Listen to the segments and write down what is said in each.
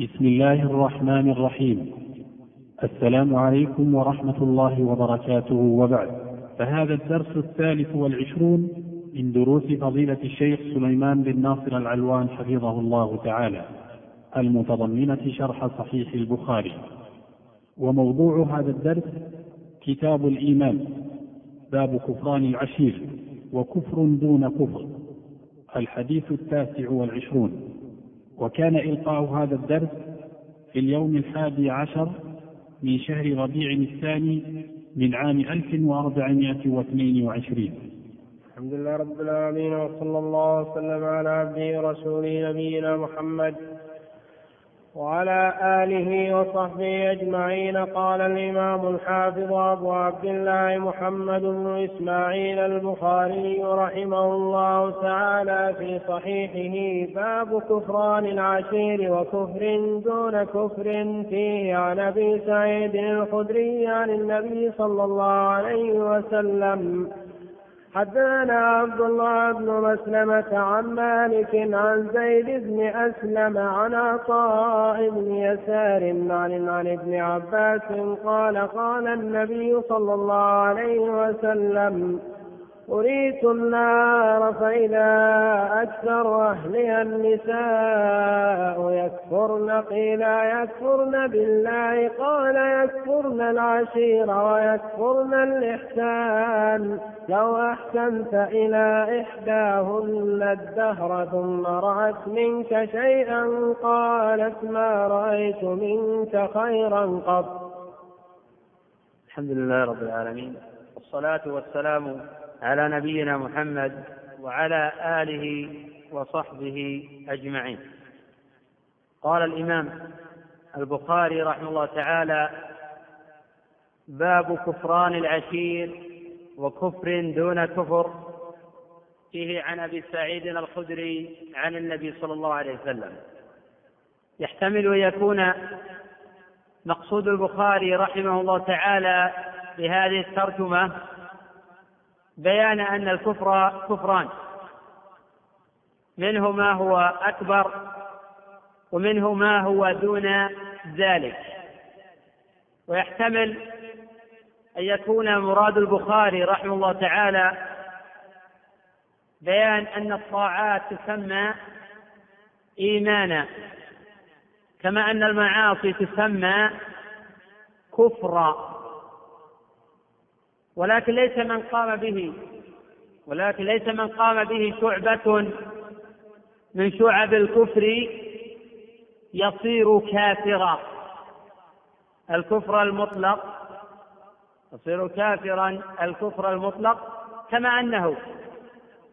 بسم الله الرحمن الرحيم. السلام عليكم ورحمة الله وبركاته. وبعد فهذا الدرس الثالث والعشرون من دروس فضيلة الشيخ سليمان بن ناصر العلوان حفظه الله تعالى المتضمنة شرح صحيح البخاري. وموضوع هذا الدرس كتاب الإيمان باب كفران العشير وكفر دون كفر الحديث التاسع والعشرون. وكان إلقاء هذا الدرس في اليوم الحادي عشر من شهر ربيع الثاني من عام 1422 الحمد لله رب العالمين وصلى الله وسلم على عبده ورسوله نبينا محمد. وعلى آله وصحبه أجمعين قال الإمام الحافظ أبو عبد الله محمد بن إسماعيل البخاري رحمه الله تعالى في صحيحه باب كفران العشير وكفر دون كفر فيه عن أبي سعيد الخدري عن النبي صلى الله عليه وسلم حدثنا عبد الله بن مسلمة عن مالك عن زيد بن أسلم عن عطاء بن يسار عن عن ابن عباس قال قال النبي صلى الله عليه وسلم أريت النار فإذا أكثر أهلها النساء يكفرن قيل يكفرن بالله قال يكفرن العشير ويكفرن الإحسان لو أحسنت إلى إحداهن الدهر ثم رأت منك شيئا قالت ما رأيت منك خيرا قط. الحمد لله رب العالمين والصلاة والسلام على نبينا محمد وعلى آله وصحبه أجمعين. قال الإمام البخاري رحمه الله تعالى باب كفران العشير وكفر دون كفر. فيه عن أبي سعيد الخدري عن النبي صلى الله عليه وسلم. يحتمل أن يكون مقصود البخاري رحمه الله تعالى بهذه الترجمة بيان أن الكفر كفران. منه ما هو أكبر ومنه ما هو دون ذلك. ويحتمل أن يكون مراد البخاري رحمه الله تعالى بيان أن الطاعات تسمى إيمانا كما أن المعاصي تسمى كفرا. ولكن ليس من قام به ولكن ليس من قام به شعبة من شعب الكفر يصير كافرا. الكفر المطلق يصير كافرا الكفر المطلق كما أنه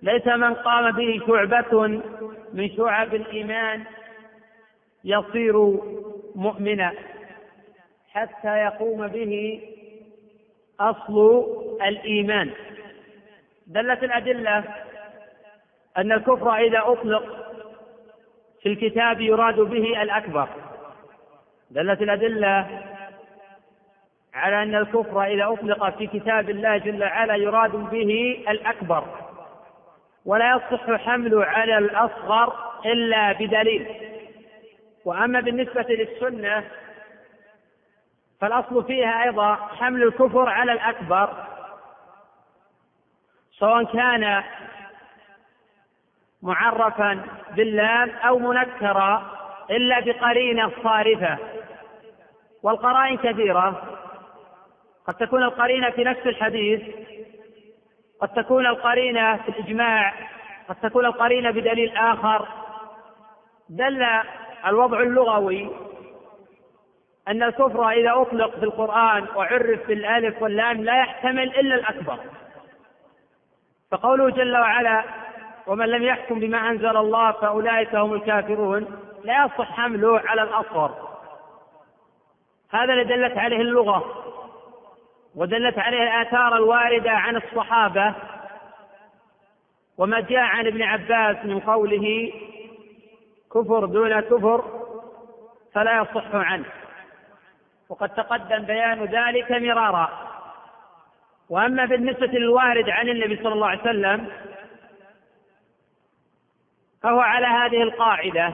ليس من قام به شعبة من شعب الإيمان يصير مؤمنا حتى يقوم به أصل الإيمان. دلت الأدلة أن الكفر إذا أطلق في الكتاب يراد به الأكبر. دلت الأدلة على أن الكفر إذا أطلق في كتاب الله جل وعلا يراد به الأكبر. ولا يصح حمله على الأصغر إلا بدليل. وأما بالنسبة للسنة فالأصل فيها أيضا حمل الكفر على الأكبر سواء كان معرفا باللام أو منكرا إلا بقرينة صارفة. والقرائن كثيرة. قد تكون القرينة في نفس الحديث قد تكون القرينة في الإجماع قد تكون القرينة بدليل آخر. دل الوضع اللغوي أن الكفر إذا أطلق في القرآن وعرف بالألف واللام لا يحتمل إلا الأكبر. فقوله جل وعلا ومن لم يحكم بما أنزل الله فأولئك هم الكافرون لا يصح حمله على الأصغر. هذا اللي دلت عليه اللغة ودلت عليه الآثار الواردة عن الصحابة. وما جاء عن ابن عباس من قوله كفر دون كفر فلا يصح عنه. وقد تقدم بيان ذلك مرارا. وأما بالنسبة للوارد عن النبي صلى الله عليه وسلم فهو على هذه القاعدة.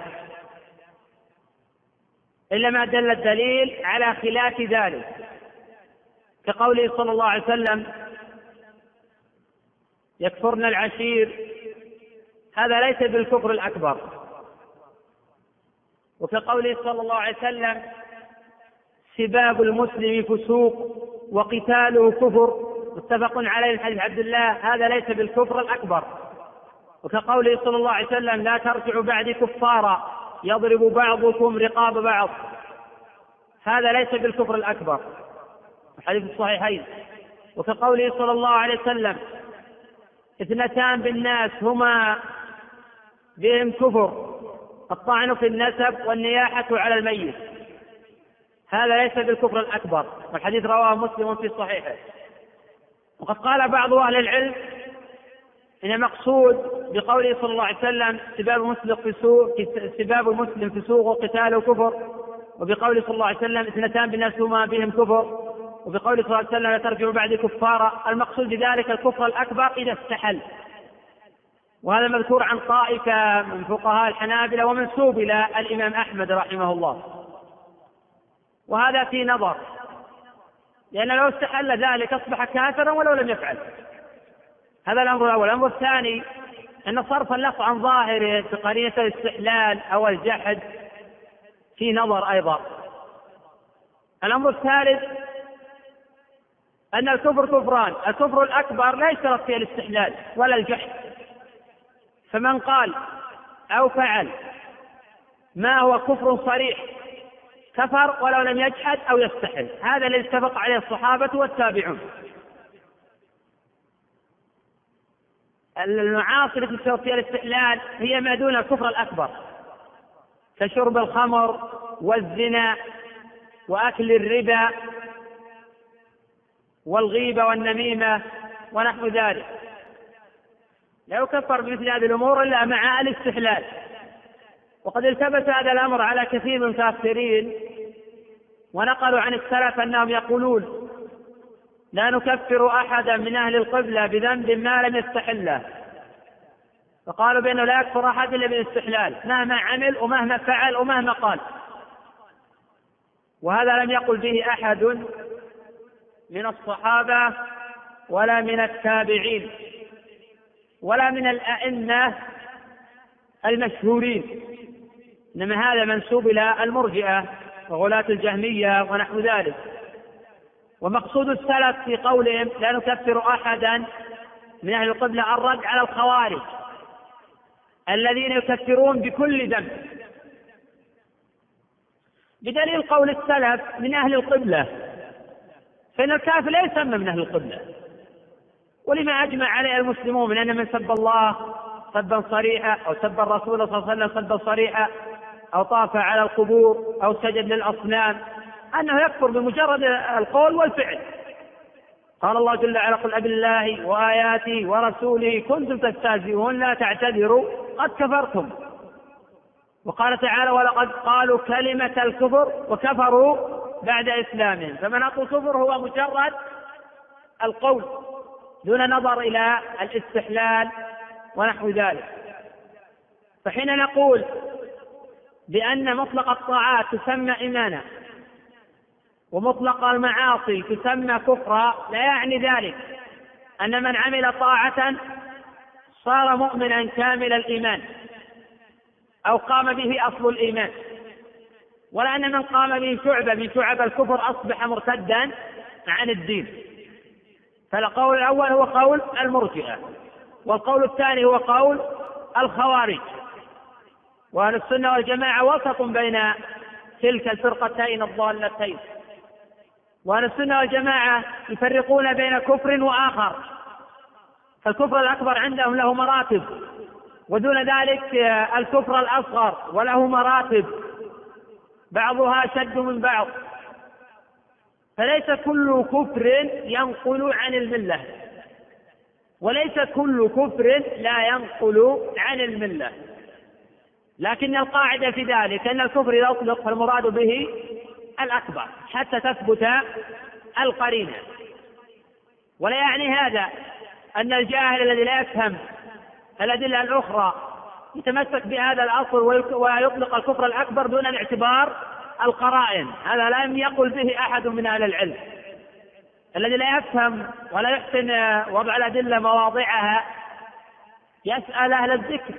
إلا ما دل الدليل على خلاف ذلك. كقوله صلى الله عليه وسلم يكفرن العشير. هذا ليس بالكفر الأكبر. وكقوله صلى الله عليه وسلم سباب المسلم فسوق وقتاله كفر. متفق عليه من حديث عبد الله. هذا ليس بالكفر الأكبر. وكقوله صلى الله عليه وسلم لا ترجعوا بعد كفارا يضرب بعضكم رقاب بعض. هذا ليس بالكفر الأكبر. الحديث الصحيحين. وكقوله صلى الله عليه وسلم اثنتان بالناس هما بهم كفر الطعن في النسب والنياحة على الميت. هذا ليس بالكفر الأكبر والحديث رواه مسلم في صحيحه. وقد قال بعض أهل العلم إن المقصود بقوله صلى الله عليه وسلم سباب المسلم في سوء سباب المسلم في سوء وقتاله كفر وبقوله صلى الله عليه وسلم اثنتان بالناس هما بهم كفر وبقوله صلى الله عليه وسلم لا ترجعوا بعد كفارا المقصود بذلك الكفر الأكبر إذا استحل. وهذا مذكور عن طائفة من فقهاء الحنابلة ومنسوب إلى الإمام أحمد رحمه الله. وهذا في نظر. لأن لو استحل ذلك أصبح كافرا ولو لم يفعل. هذا الأمر الأول. الأمر الثاني أن صرف اللفظ عن ظاهره بقرينة الاستحلال أو الجحد في نظر أيضا. الأمر الثالث أن الكفر كفران. الكفر الأكبر لا يشترط فيه الاستحلال ولا الجحد. فمن قال أو فعل ما هو كفر صريح كفر ولو لم يجحد أو يستحل. هذا الذي اتفق عليه الصحابة والتابعون. المعاصي التي تشترط فيها الاستحلال هي ما دون الكفر الأكبر. كشرب الخمر والزنا وأكل الربا والغيبة والنميمة ونحو ذلك. لا يكفر بمثل هذه الأمور إلا مع الاستحلال. وقد التبس هذا الأمر على كثير من المتأخرين ونقلوا عن السلف أنهم يقولون لا نكفر أحدا من أهل القبلة بذنب ما لم يستحله. فقالوا بأنه لا يكفر أحد إلا بالاستحلال مهما عمل ومهما فعل ومهما قال. وهذا لم يقل به أحد من الصحابة ولا من التابعين ولا من الأئمة المشهورين. إنما هذا منسوب إلى المرجئة وغلاة الجهمية ونحو ذلك. ومقصود السلف في قولهم لا نكفر أحدا من أهل القبلة الرد على الخوارج الذين يكفرون بكل ذنب. بدليل قول السلف من أهل القبلة فإن الكافر لا يسمى من أهل القبلة. ولما أجمع عليه المسلمون من أن من سب الله سبا صريحا أو سب الرسول صلى الله عليه وسلم سبا صريحا أو طاف على القبور أو سجد للأصنام أنه يكفر بمجرد القول والفعل. قال الله جل وعلا قل أب الله وآياته ورسوله كنتم تستهزئون لا تعتذروا قد كفرتم. وقال تعالى ولقد قالوا كلمة الكفر وكفروا بعد إسلامهم. فمن أقول الكفر هو مجرد القول دون نظر إلى الاستحلال ونحو ذلك. فحين نقول بأن مطلق الطاعات تسمى إيمانا ومطلق المعاصي تسمى كفرا لا يعني ذلك. أن من عمل طاعة صار مؤمنا كامل الإيمان أو قام به أصل الإيمان. ولا أن من قام به شعبة من شعب الكفر أصبح مرتدا عن الدين. فالقول الأول هو قول المرجئة والقول الثاني هو قول الخوارج. وأهل السنة والجماعة وسط بين تلك الفرقتين الضالتين. وأهل السنة والجماعة يفرقون بين كفر وآخر. فالكفر الأكبر عندهم له مراتب ودون ذلك الكفر الأصغر وله مراتب. بعضها أشد من بعض. فليس كل كفر ينقل عن الملة. وليس كل كفر لا ينقل عن الملة. لكن القاعدة في ذلك أن الكفر إذا أطلق فالمراد به الأكبر حتى تثبت القرينة. ولا يعني هذا أن الجاهل الذي لا يفهم الأدلة الأخرى يتمسك بهذا الأصل ويطلق الكفر الأكبر دون الاعتبار القرائن. هذا لم يقل به أحد من أهل العلم. الذي لا يفهم ولا يحسن وضع الأدلة مواضعها يسأل أهل الذكر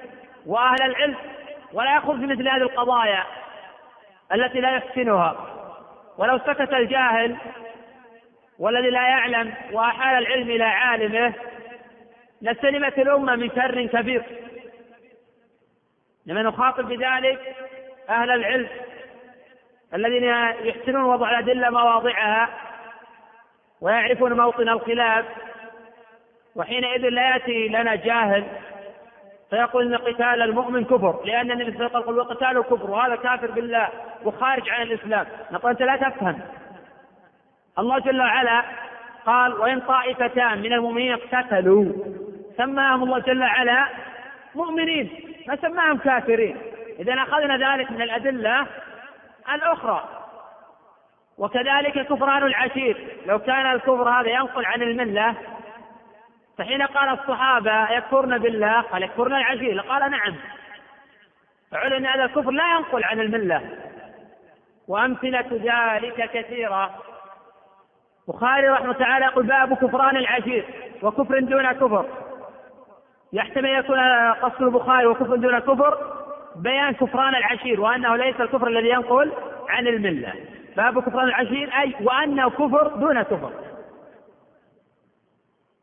وأهل العلم. ولا يأخذ في مثل هذه القضايا التي لا يحسنها ولو سكت الجاهل والذي لا يعلم وأحال العلم إلى عالمه لسلمت الأمة من شر كبير. لما نخاطب بذلك أهل العلم الذين يحسنون وضع الأدلة مواضعها ويعرفون موطن الخلاف وحينئذ لا يأتي لنا جاهل فيقول إن قتال المؤمن كفر لأن النبي صلى الله عليه وسلم يقول وقتاله كفر وهذا كافر بالله وخارج عن الإسلام. نقول أنت لا تفهم. الله جل وعلا قال وإن طائفتان من المؤمنين اقتتلوا سماهم الله جل وعلا مؤمنين ما سماهم كافرين. اذا أخذنا ذلك من الأدلة الأخرى. وكذلك كفران العشير. لو كان الكفر هذا ينقل عن الملة فحين قال الصحابة يكفرن بالله؟ قال يكفرن العزيز قال نعم. فعلم هذا الكفر لا ينقل عن الملة. وأمثلة ذلك كثيرة. بخاري رحمه تعالى يقول باب كفران العشير وكفر دون كفر. يحتمل يكون قصد البخاري وكفر دون كفر بيان كفران العشير وأنه ليس الكفر الذي ينقل عن الملة. باب كفران العشير أي وأنه كفر دون كفر.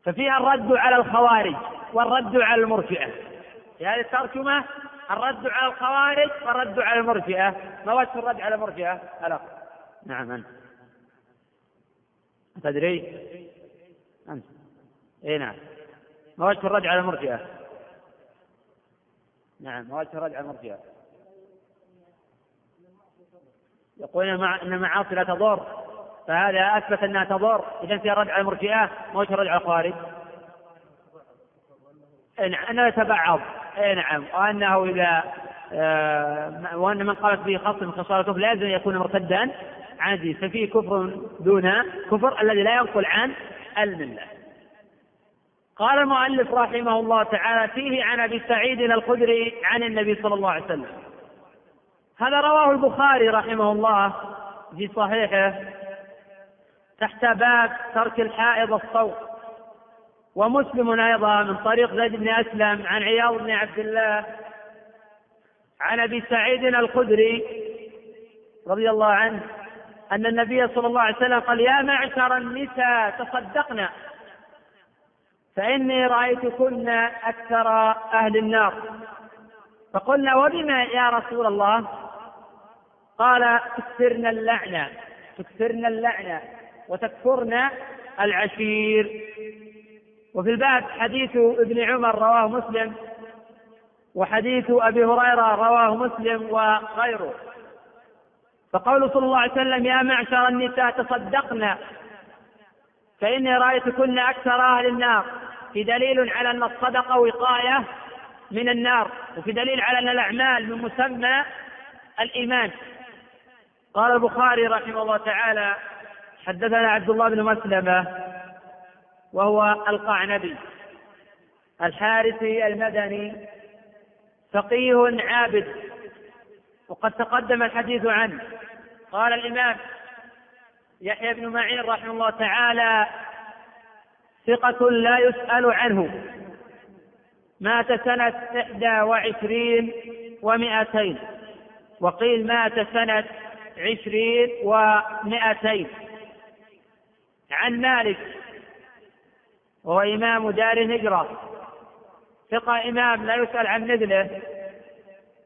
ففيها الرد على الخوارج والرد على المرجئة في هذه الترجمة الرد على الخوارج والرد على المرجئة ما وجه الرد على المرجئة؟ ألا نعم أنت تدري؟ أنت إي نعم ما وجه الرد على المرجئة؟ نعم ما وجه الرد على المرجئة؟ يقول إن المعاصي لا تضر فهذا أثبت أنها تضر اذا فيها رد على المرجئه ما وجه الرد على الخوارج؟ نعم أنه يتبعض اي نعم وأنه إذا آه وأن من قالت به خصم من خصال الكفر لا يلزم أن يكون مرتدا عن الدين ففيه كفر دون كفر الذي لا ينقل عن الملة. قال المؤلف رحمه الله تعالى فيه عن أبي سعيد الخدري عن النبي صلى الله عليه وسلم. هذا رواه البخاري رحمه الله في صحيحه تحت باب ترك الحائض الصوت. ومسلم أيضا من طريق زيد بن أسلم عن عياض بن عبد الله عن أبي سعيد الخدري رضي الله عنه أن النبي صلى الله عليه وسلم قال يا معشر النساء تصدقنا فإني رأيتكن أكثر أهل النار. فقلنا وبما يا رسول الله؟ قال تكثرن اللعنة تكثرن اللعنة وتكفرن العشير. وفي الباب حديث ابن عمر رواه مسلم وحديث أبي هريرة رواه مسلم وغيره. فقول صلى الله عليه وسلم يا معشر النساء تصدقن فإني رايتكن أكثر أهل النار. في دليل على أن الصدقة وقاية من النار وفي دليل على أن الأعمال من مسمى الإيمان. قال البخاري رحمه الله تعالى حدثنا عبد الله بن مسلمة وهو القعنبي الحارثي المدني فقيه عابد وقد تقدم الحديث عنه. قال الإمام يحيى بن معين رحمه الله تعالى ثقة لا يسأل عنه. مات سنة إحدى وعشرين ومائتين وقيل مات سنة عشرين ومائتين عن مالك وهو إمام دار الهجرة ثقة إمام لا يسأل عن مثله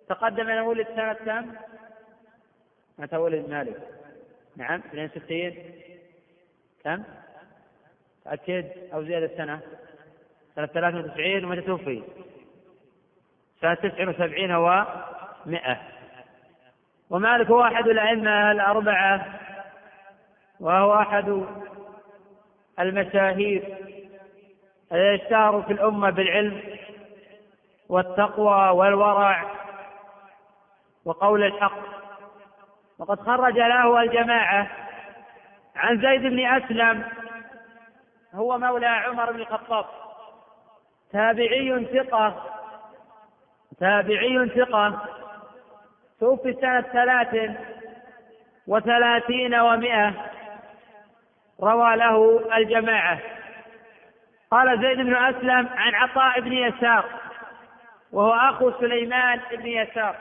تقدم أنه ولد سنة كم؟ متى ولد مالك؟ نعم 62 كم؟ تأكد أو زيادة سنة؟ سنة 93 ومتى توفي؟ سنة 79 و 100 ومالك هو أحد الأئمة الأربعة وهو أحد المشاهير اشتهروا في الأمة بالعلم والتقوى والورع وقول الحق. وقد خرج له الجماعة عن زيد بن أسلم هو مولى عمر بن الخطاب. تابعي ثقة تابعي ثقة. توفي سنة ثلاث وثلاثين ومائة روى له الجماعة. قال زيد بن أسلم عن عطاء بن يسار وهو أخو سليمان بن يسار.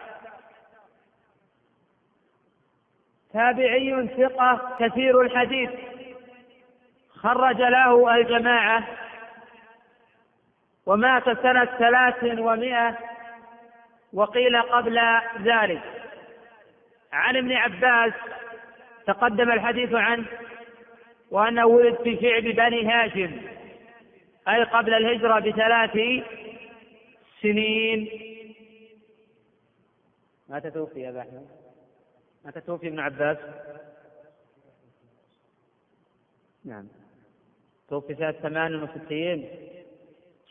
تابعي ثقة كثير الحديث. خرج له الجماعة ومات سنة ثلاث ومائة وقيل قبل ذلك. عن ابن عباس تقدم الحديث عنه. وأنه ولد في شعب بني هاشم أي قبل الهجرة بثلاث سنين. متى توفي يا أحمد؟ متى توفي ابن عباس؟ نعم. توفي سنة ثمان وستين.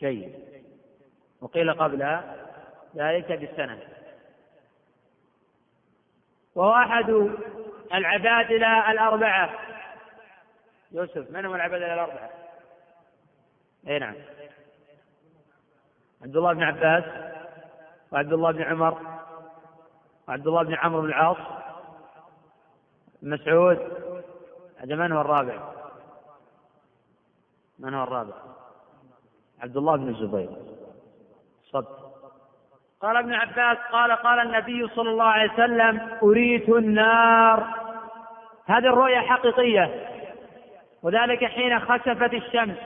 جيد. وقيل قبل ذلك بالسنة. وهو أحد العبادلة الأربعة. يوسف من هم العبادلة الأربعة؟ أي نعم عبد الله بن عباس وعبد الله بن عمر وعبد الله بن عمرو بن العاص مسعود هذا من هو الرابع؟ من هو الرابع؟ عبد الله بن الزبير صد قال ابن عباس قال قال النبي صلى الله عليه وسلم أريت النار هذه الرؤيا حقيقية وذلك حين خسفت الشمس.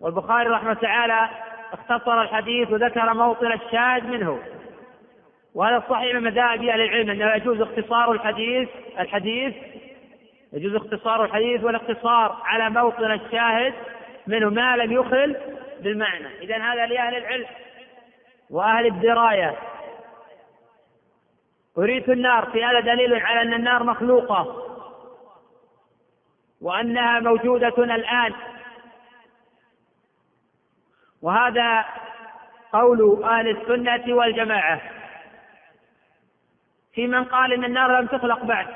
والبخاري رحمه تعالى اختصر الحديث وذكر موطن الشاهد منه. وهذا الصحيح من مذاهب أهل العلم إنه يجوز اختصار الحديث الحديث يجوز اختصار الحديث والاقتصار على موطن الشاهد منه ما لم يخل بالمعنى. اذا هذا لأهل العلم وأهل الدراية. أريت النار في هذا دليل على أن النار مخلوقة. وأنها موجودة الآن. وهذا قول أهل السنة والجماعة. في من قال إن النار لم تخلق بعد.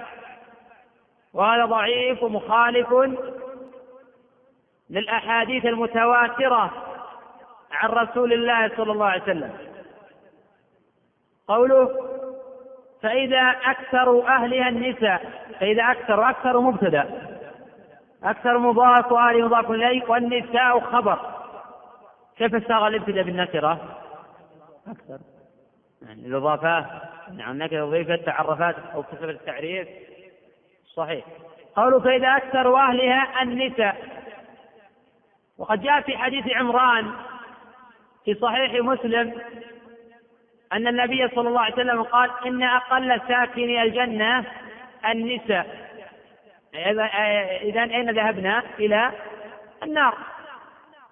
وهذا ضعيف ومخالف للأحاديث المتواترة عن رسول الله صلى الله عليه وسلم. قوله فإذا أكثر أهلها النساء فإذا أكثر أكثر مبتدأ. أكثر مضاف وآل مضاف إليه والنساء خبر. كيف استغل الابتداء بالنكرة؟ أكثر. يعني الإضافات يعني النكرة أضيفت تعرفات أو كسبت التعريف. صحيح. قوله فإذا أكثر أهلها النساء. وقد جاء في حديث عمران في صحيح مسلم أن النبي صلى الله عليه وسلم قال إن أقل ساكني الجنة النساء. إذا أين ذهبنا؟ إلى النار؟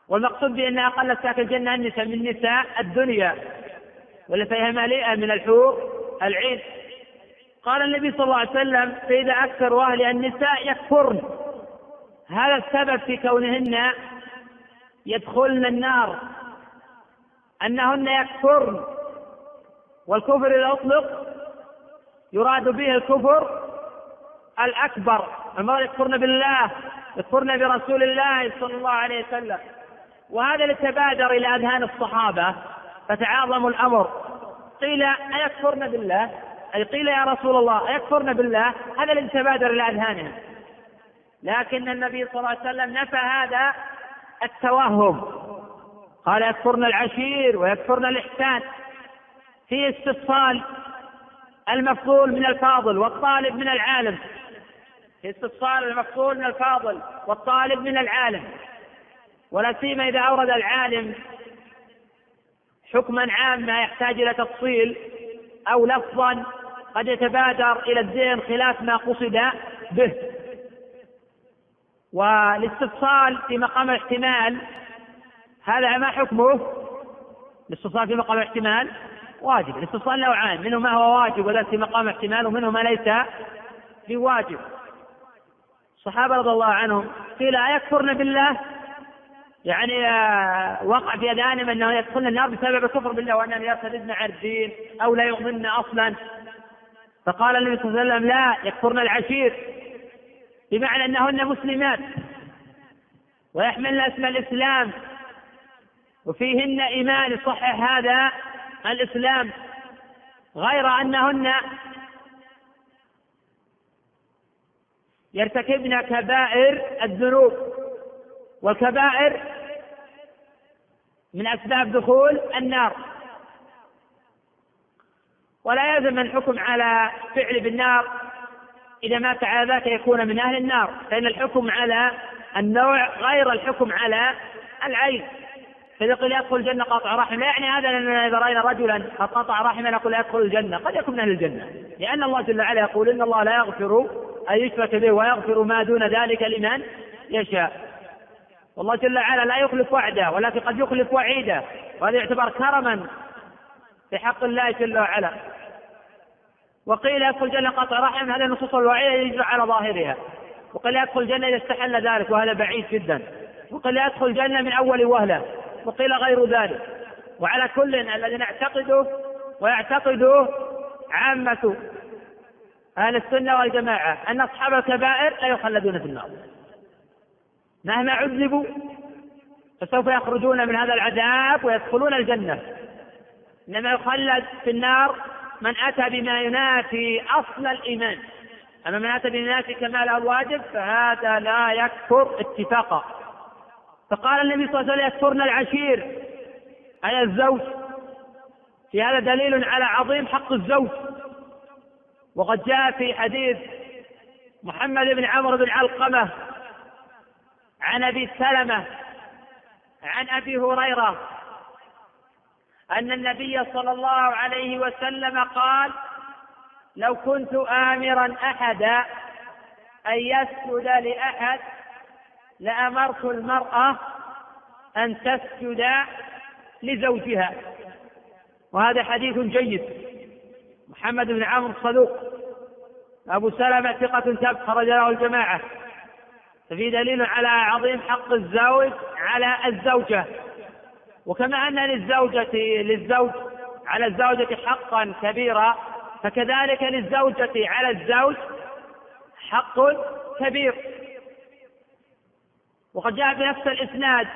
والمقصود بأن أقل ساكن الجنة النساء من نساء الدنيا. ولا فيها مليئة من الحور العين. قال النبي صلى الله عليه وسلم فإذا أكثر أهل النساء يكفرن. هذا السبب في كونهن يدخلن النار. أنهن يكفرن. والكفر إذا أطلق يراد به الكفر الأكبر. المرأة يكفرن بالله يكفرن برسول الله صلى الله عليه وسلم. وهذا اللي تبادر إلى أذهان الصحابة فتعاظموا الأمر. قيل أيكفرن بالله؟ أي قيل يا رسول الله أيكفرن بالله؟ هذا الذي تبادر إلى أذهانهم. لكن النبي صلى الله عليه وسلم نفى هذا التوهم. قال يكفرن العشير ويكفرن الإحسان. في استفصال المفضول من الفاضل والطالب من العالم. استفصال المفضول من الفاضل والطالب من العالم ولا سيما إذا أورد العالم حكما عاما يحتاج إلى تفصيل أو لفظا قد يتبادر إلى الذهن خلاف ما قصد به. والاستفصال في مقام الاحتمال هذا ما حكمه؟ الاستفصال في مقام الاحتمال واجب. الاستفصال نوعان منه ما هو واجب وذلك في مقام احتمال ومنه ما ليس بواجب الصحابة رضي الله عنهم قيل أيكفرن بالله؟ يعني آه، وقع في أذانهم أنه يدخلن النار بسبب الكفر بالله وأنهم يرتدن عن الدين أو لا يؤمنن أصلا. فقال النبي صلى الله عليه وسلم لا يكفرن العشير بمعنى أنهن مسلمات ويحملن اسم الإسلام وفيهن إيمان يصحح هذا الإسلام غير أنهن يرتكبن كبائر الذنوب. والكبائر من أسباب دخول النار. ولا يلزم الحكم على فعل بالنار. إذا مات على ذاك يكون من أهل النار. فإن الحكم على النوع غير الحكم على العين. فإذا قيل يدخل الجنة قاطع رحم لا يعني هذا لأننا إذا رأينا رجلا قد قطع رحما نقول يدخل الجنة. قد يكون من أهل الجنة. لأن الله جل وعلا يقول إن الله لا يغفر أن يشرك به ويغفر ما دون ذلك لمن يشاء. والله جل وعلا لا يخلف وعده ولكن قد يخلف وعيده وهذا يعتبر كرما في حق الله جل وعلا. وقيل يدخل الجنة قطع رحم هذه النصوص الوعيدة يجرى على ظاهرها. وقيل يدخل الجنة إذا استحل ذلك وهذا بعيد جدا. وقيل يدخل الجنة من أول وهلة وقيل غير ذلك. وعلى كل الذي نعتقده ويعتقده عامة أهل السنة والجماعة أن أصحاب الكبائر لا يخلدون في النار. مهما عذبوا فسوف يخرجون من هذا العذاب ويدخلون الجنة. إنما يخلد في النار من أتى بما ينافي أصل الإيمان. أما من أتى بما ينافي كمال الواجب فهذا لا يكفر اتفاقا. فقال النبي صلى الله عليه وسلم يكفرن العشير. أي الزوج. في هذا دليل على عظيم حق الزوج. وقد جاء في حديث محمد بن عمرو بن علقمة عن أبي سلمة عن أبي هريرة أن النبي صلى الله عليه وسلم قال لو كنت آمرا أحدا أن يسجد لأحد لأمرت المرأة أن تسجد لزوجها. وهذا حديث جيد. محمد بن عمرو الصدوق. أبو سلمة ثقة تب خرج له الجماعة. ففي دليل على عظيم حق الزوج على الزوجة. وكما أن للزوجة للزوج على الزوجة حقا كبيرا فكذلك للزوجة على الزوج حق كبير. وقد جاء بنفس الإسناد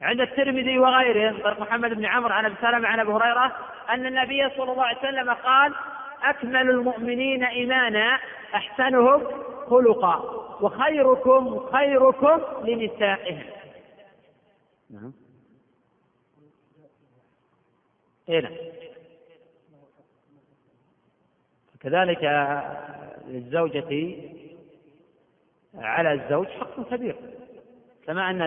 عند الترمذي وغيره طريق محمد بن عمرو عن أبي سلمة عن أبي هريرة أن النبي صلى الله عليه وسلم قال أكمل المؤمنين إيمانا أحسنهم خلقا وخيركم خيركم لنسائهم. نعم. اي نعم. كذلك للزوجة على الزوج حق كبير كما أن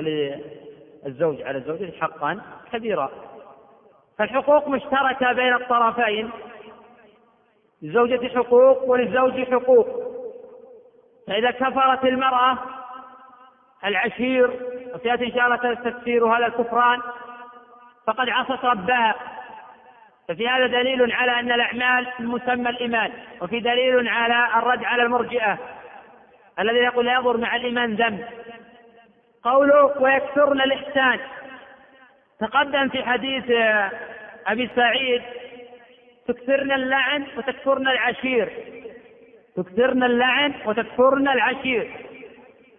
للزوج على الزوجة حقا كبيرا. فالحقوق مشتركة بين الطرفين. للزوجة حقوق وللزوج حقوق. فإذا كفرت المرأة العشير وسيأتي إن شاء الله تفسير هذا الكفران فقد عصت ربها. ففي هذا دليل على أن الأعمال مسمى الإيمان وفي دليل على الرد على المرجئة الذي يقول لا يضر مع الإيمان ذنب. قوله ويكثرن الإحسان تقدم في حديث أبي سعيد تكثرن اللعن وتكفرن العشير. تكثرن اللعن وتكفرن العشير.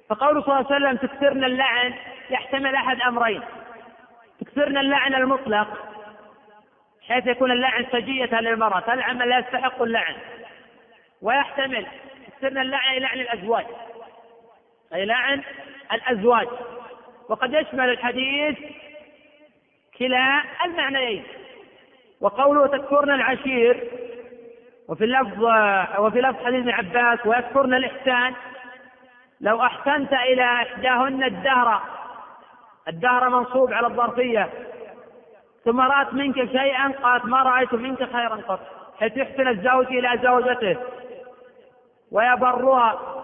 فقوله صلى الله عليه وسلم تكثرن اللعن يحتمل أحد أمرين. تكثرن اللعن المطلق حيث يكون اللعن سجية للمرأة. تلعن لا يستحق اللعن. ويحتمل تكثرن اللعن لعن الأزواج. أي لعن الأزواج. وقد يشمل الحديث كلا المعنيين. وقوله تكفرن العشير وفي اللفظ وفي لفظ حديث ابن عباس ويكفرن الإحسان. لو أحسنت إلى إحداهن الدهر الدهر منصوب على الظرفية. ثم رأت منك شيئا قالت ما رأيت منك خيرا قط حيث يحسن الزوج إلى زوجته. ويبرها.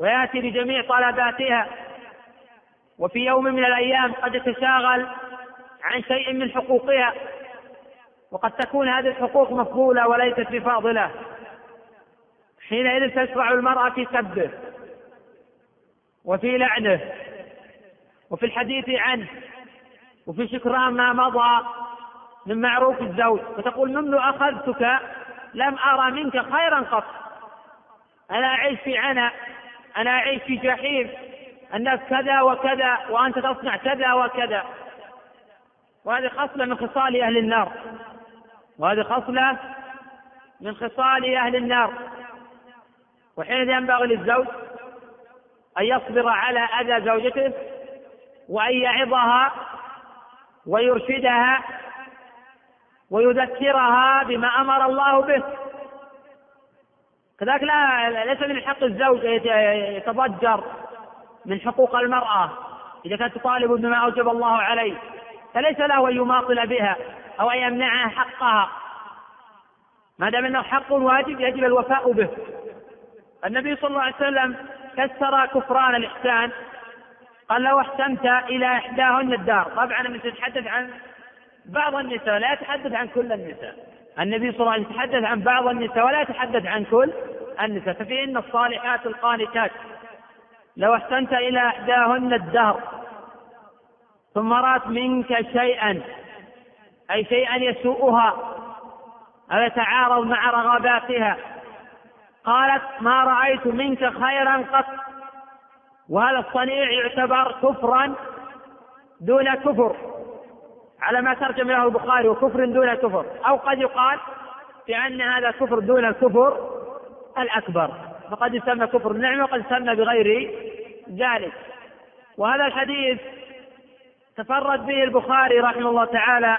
ويأتي بجميع طلباتها. وفي يوم من الأيام قد يتشاغل عن شيء من حقوقها. وقد تكون هذه الحقوق مفضولة وليست بفاضلة. حينئذ تشرع المرأة في سبه وفي لعنه وفي الحديث عنه وفي شكران ما مضى من معروف الزوج. فتقول منذ أخذتك لم أرى منك خيرا قط. أنا أعيش في عنا أنا أعيش في جحيم. الناس كذا وكذا وأنت تصنع كذا وكذا. وهذه خصلة من خصال أهل النار. وهذه خصلة من خصال أهل النار. وحين ينبغي للزوج أن يصبر على أذى زوجته وأن يعظها ويرشدها ويذكرها بما أمر الله به. كذلك لا ليس من حق الزوج يتضجر من حقوق المرأة. إذا كانت تطالب بما أوجب الله عليه فليس له أن يماطل بها أو أن يمنعها حقها. ما دام أنه حق واجب يجب الوفاء به. النبي صلى الله عليه وسلم كسر كفران الإحسان. قال لو أحسنت إلى إحداهن الدار. طبعا من تتحدث عن بعض النساء لا يتحدث عن كل النساء. النبي صلى الله عليه وسلم يتحدث عن بعض النساء ولا يتحدث عن كل النساء ففيهن الصالحات القانتات. لو أحسنت إلى إحداهن الدهر ثم رأت منك شيئا أي شيئا يسوءها أو يتعارض مع رغباتها قالت ما رأيت منك خيرا قط وهذا الصنيع يعتبر كفرا دون كفر. على ما ترجم له البخاري وكفر دون كفر أو قد يقال بأن هذا كفر دون الكفر الأكبر. فقد يسمى كفر النعمة وقد يسمى بغير ذلك. وهذا الحديث تفرد به البخاري رحمه الله تعالى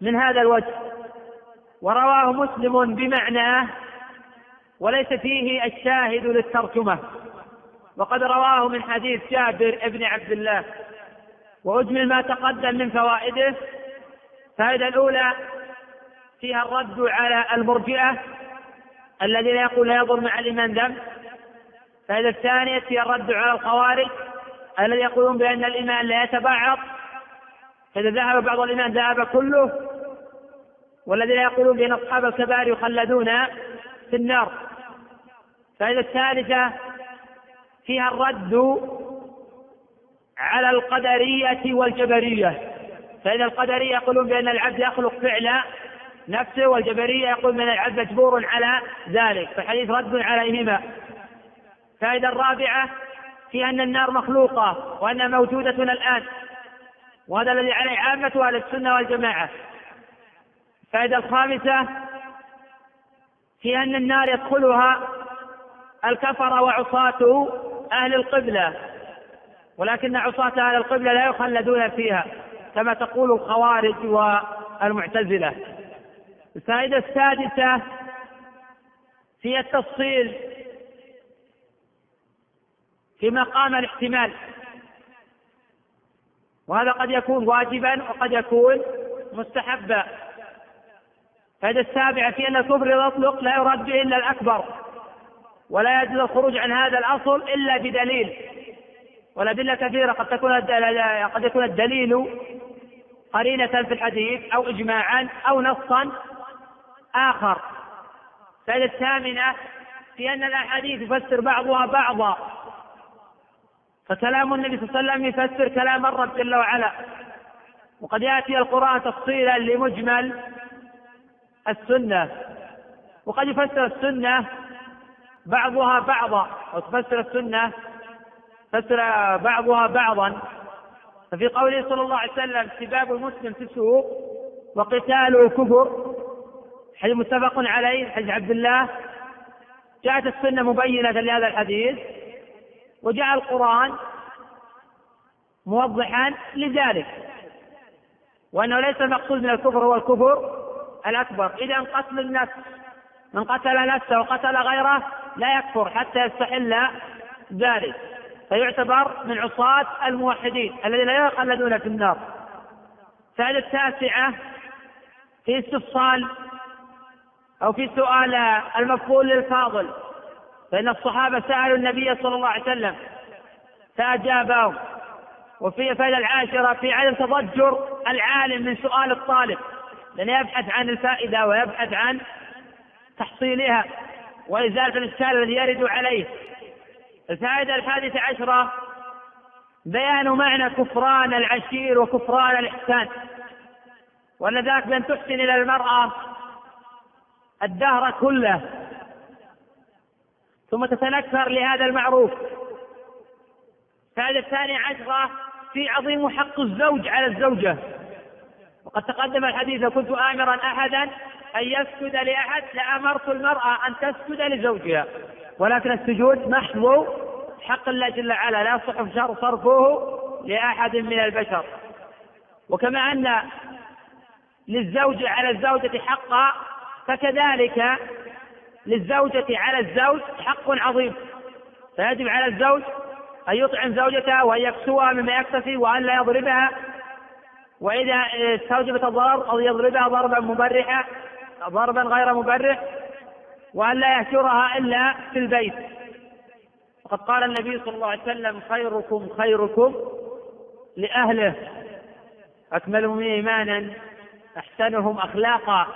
من هذا الوجه. ورواه مسلم بمعناه وليس فيه الشاهد للترجمة. وقد رواه من حديث جابر بن عبد الله وأجمل ما تقدم من فوائده الفائدة الأولى فيها الرد على المرجئة الذين يقول لا يضر مع الإيمان ذنب. الفائدة الثانية فيها الرد على الخوارج الذين يقولون بأن الإيمان لا يتبعض. فإذا ذهب بعض الإيمان ذهب كله. والذين يقولون بأن أصحاب الكبائر يخلدون في النار. الفائدة الثالثة فيها الرد على القدرية والجبرية. فإن القدرية يقولون بأن العبد يخلق فعل نفسه والجبرية يقول بأن العبد مجبور على ذلك. فالحديث رد عليهما. الفائدة الرابعة في أن النار مخلوقة وأنها موجودة الآن. وهذا الذي عليه عامة أهل السنة والجماعة. الفائدة الخامسة في أن النار يدخلها الكفر وعصاة أهل القبلة. ولكن عصاة أهل القبلة لا يخلدون فيها كما تقول الخوارج والمعتزلة. الفائدة السادسة في التفصيل في مقام الاحتمال. وهذا قد يكون واجبا وقد يكون مستحبا. الفائدة السابعة في أن الكفر أطلق لا يراد به إلا الأكبر ولا يجوز الخروج عن هذا الأصل إلا بدليل. والأدلة كثيرة قد تكون قد يكون الدليل قرينة في الحديث أو إجماعا أو نصا آخر. الفائدة الثامنة في أن الأحاديث يفسر بعضها بعضا. فكلام النبي صلى الله عليه وسلم يفسر كلام الرب جل وعلا. وقد يأتي القرآن تفصيلا لمجمل السنة. وقد يفسر السنة بعضها بعضا. أو تفسر السنة فسر بعضها بعضا. ففي قوله صلى الله عليه وسلم سباب المسلم فسوق وقتاله كفر. حديث متفق عليه حديث عبد الله. جاءت السنة مبينة لهذا الحديث وجاء القرآن موضحا لذلك وأنه ليس المقصود من الكفر هو الكفر الأكبر. إذا قتل النفس من قتل نفسه وقتل غيره لا يكفر حتى يستحل ذلك. فيعتبر من عصاة الموحدين الذين لا يخلدون في النار. الفائدة التاسعة في استفصال أو في سؤال المفضول للفاضل فإن الصحابة سألوا النبي صلى الله عليه وسلم فأجابهم. وفي الفائدة العاشرة في عدم تضجر العالم من سؤال الطالب لأنه يبحث عن الفائدة ويبحث عن تحصيلها وإزالة الإشكال الذي يرد عليه. الفائدة الحادثة عشرة بيان معنى كفران العشير وكفران الإحسان. وأن ذاك بأن تحسن إلى المرأة الدهر كله. ثم تتنكر لهذا المعروف. الفائدة الثانية عشرة في عظيم حق الزوج على الزوجة. وقد تقدم الحديث لو كنت آمرا أحدا أن يسجد لأحد لأمرت المرأة أن تسجد لزوجها. ولكن السجود محض حق الله جل وعلا لا يصح صرفه لأحد من البشر. وكما أن للزوج على الزوجة حقا فكذلك للزوجة على الزوج حق عظيم. فيجب على الزوج أن يطعم زوجته وأن يكسوها مما يكتفي وأن لا يضربها. وإذا استوجبت الضرر أو يضربها ضربا مبرحا ضربا غير مبرح وأن لا يهجرها إلا في البيت. وقد قال النبي صلى الله عليه وسلم خيركم خيركم لأهله. أكملهم إيمانا. أحسنهم أخلاقا.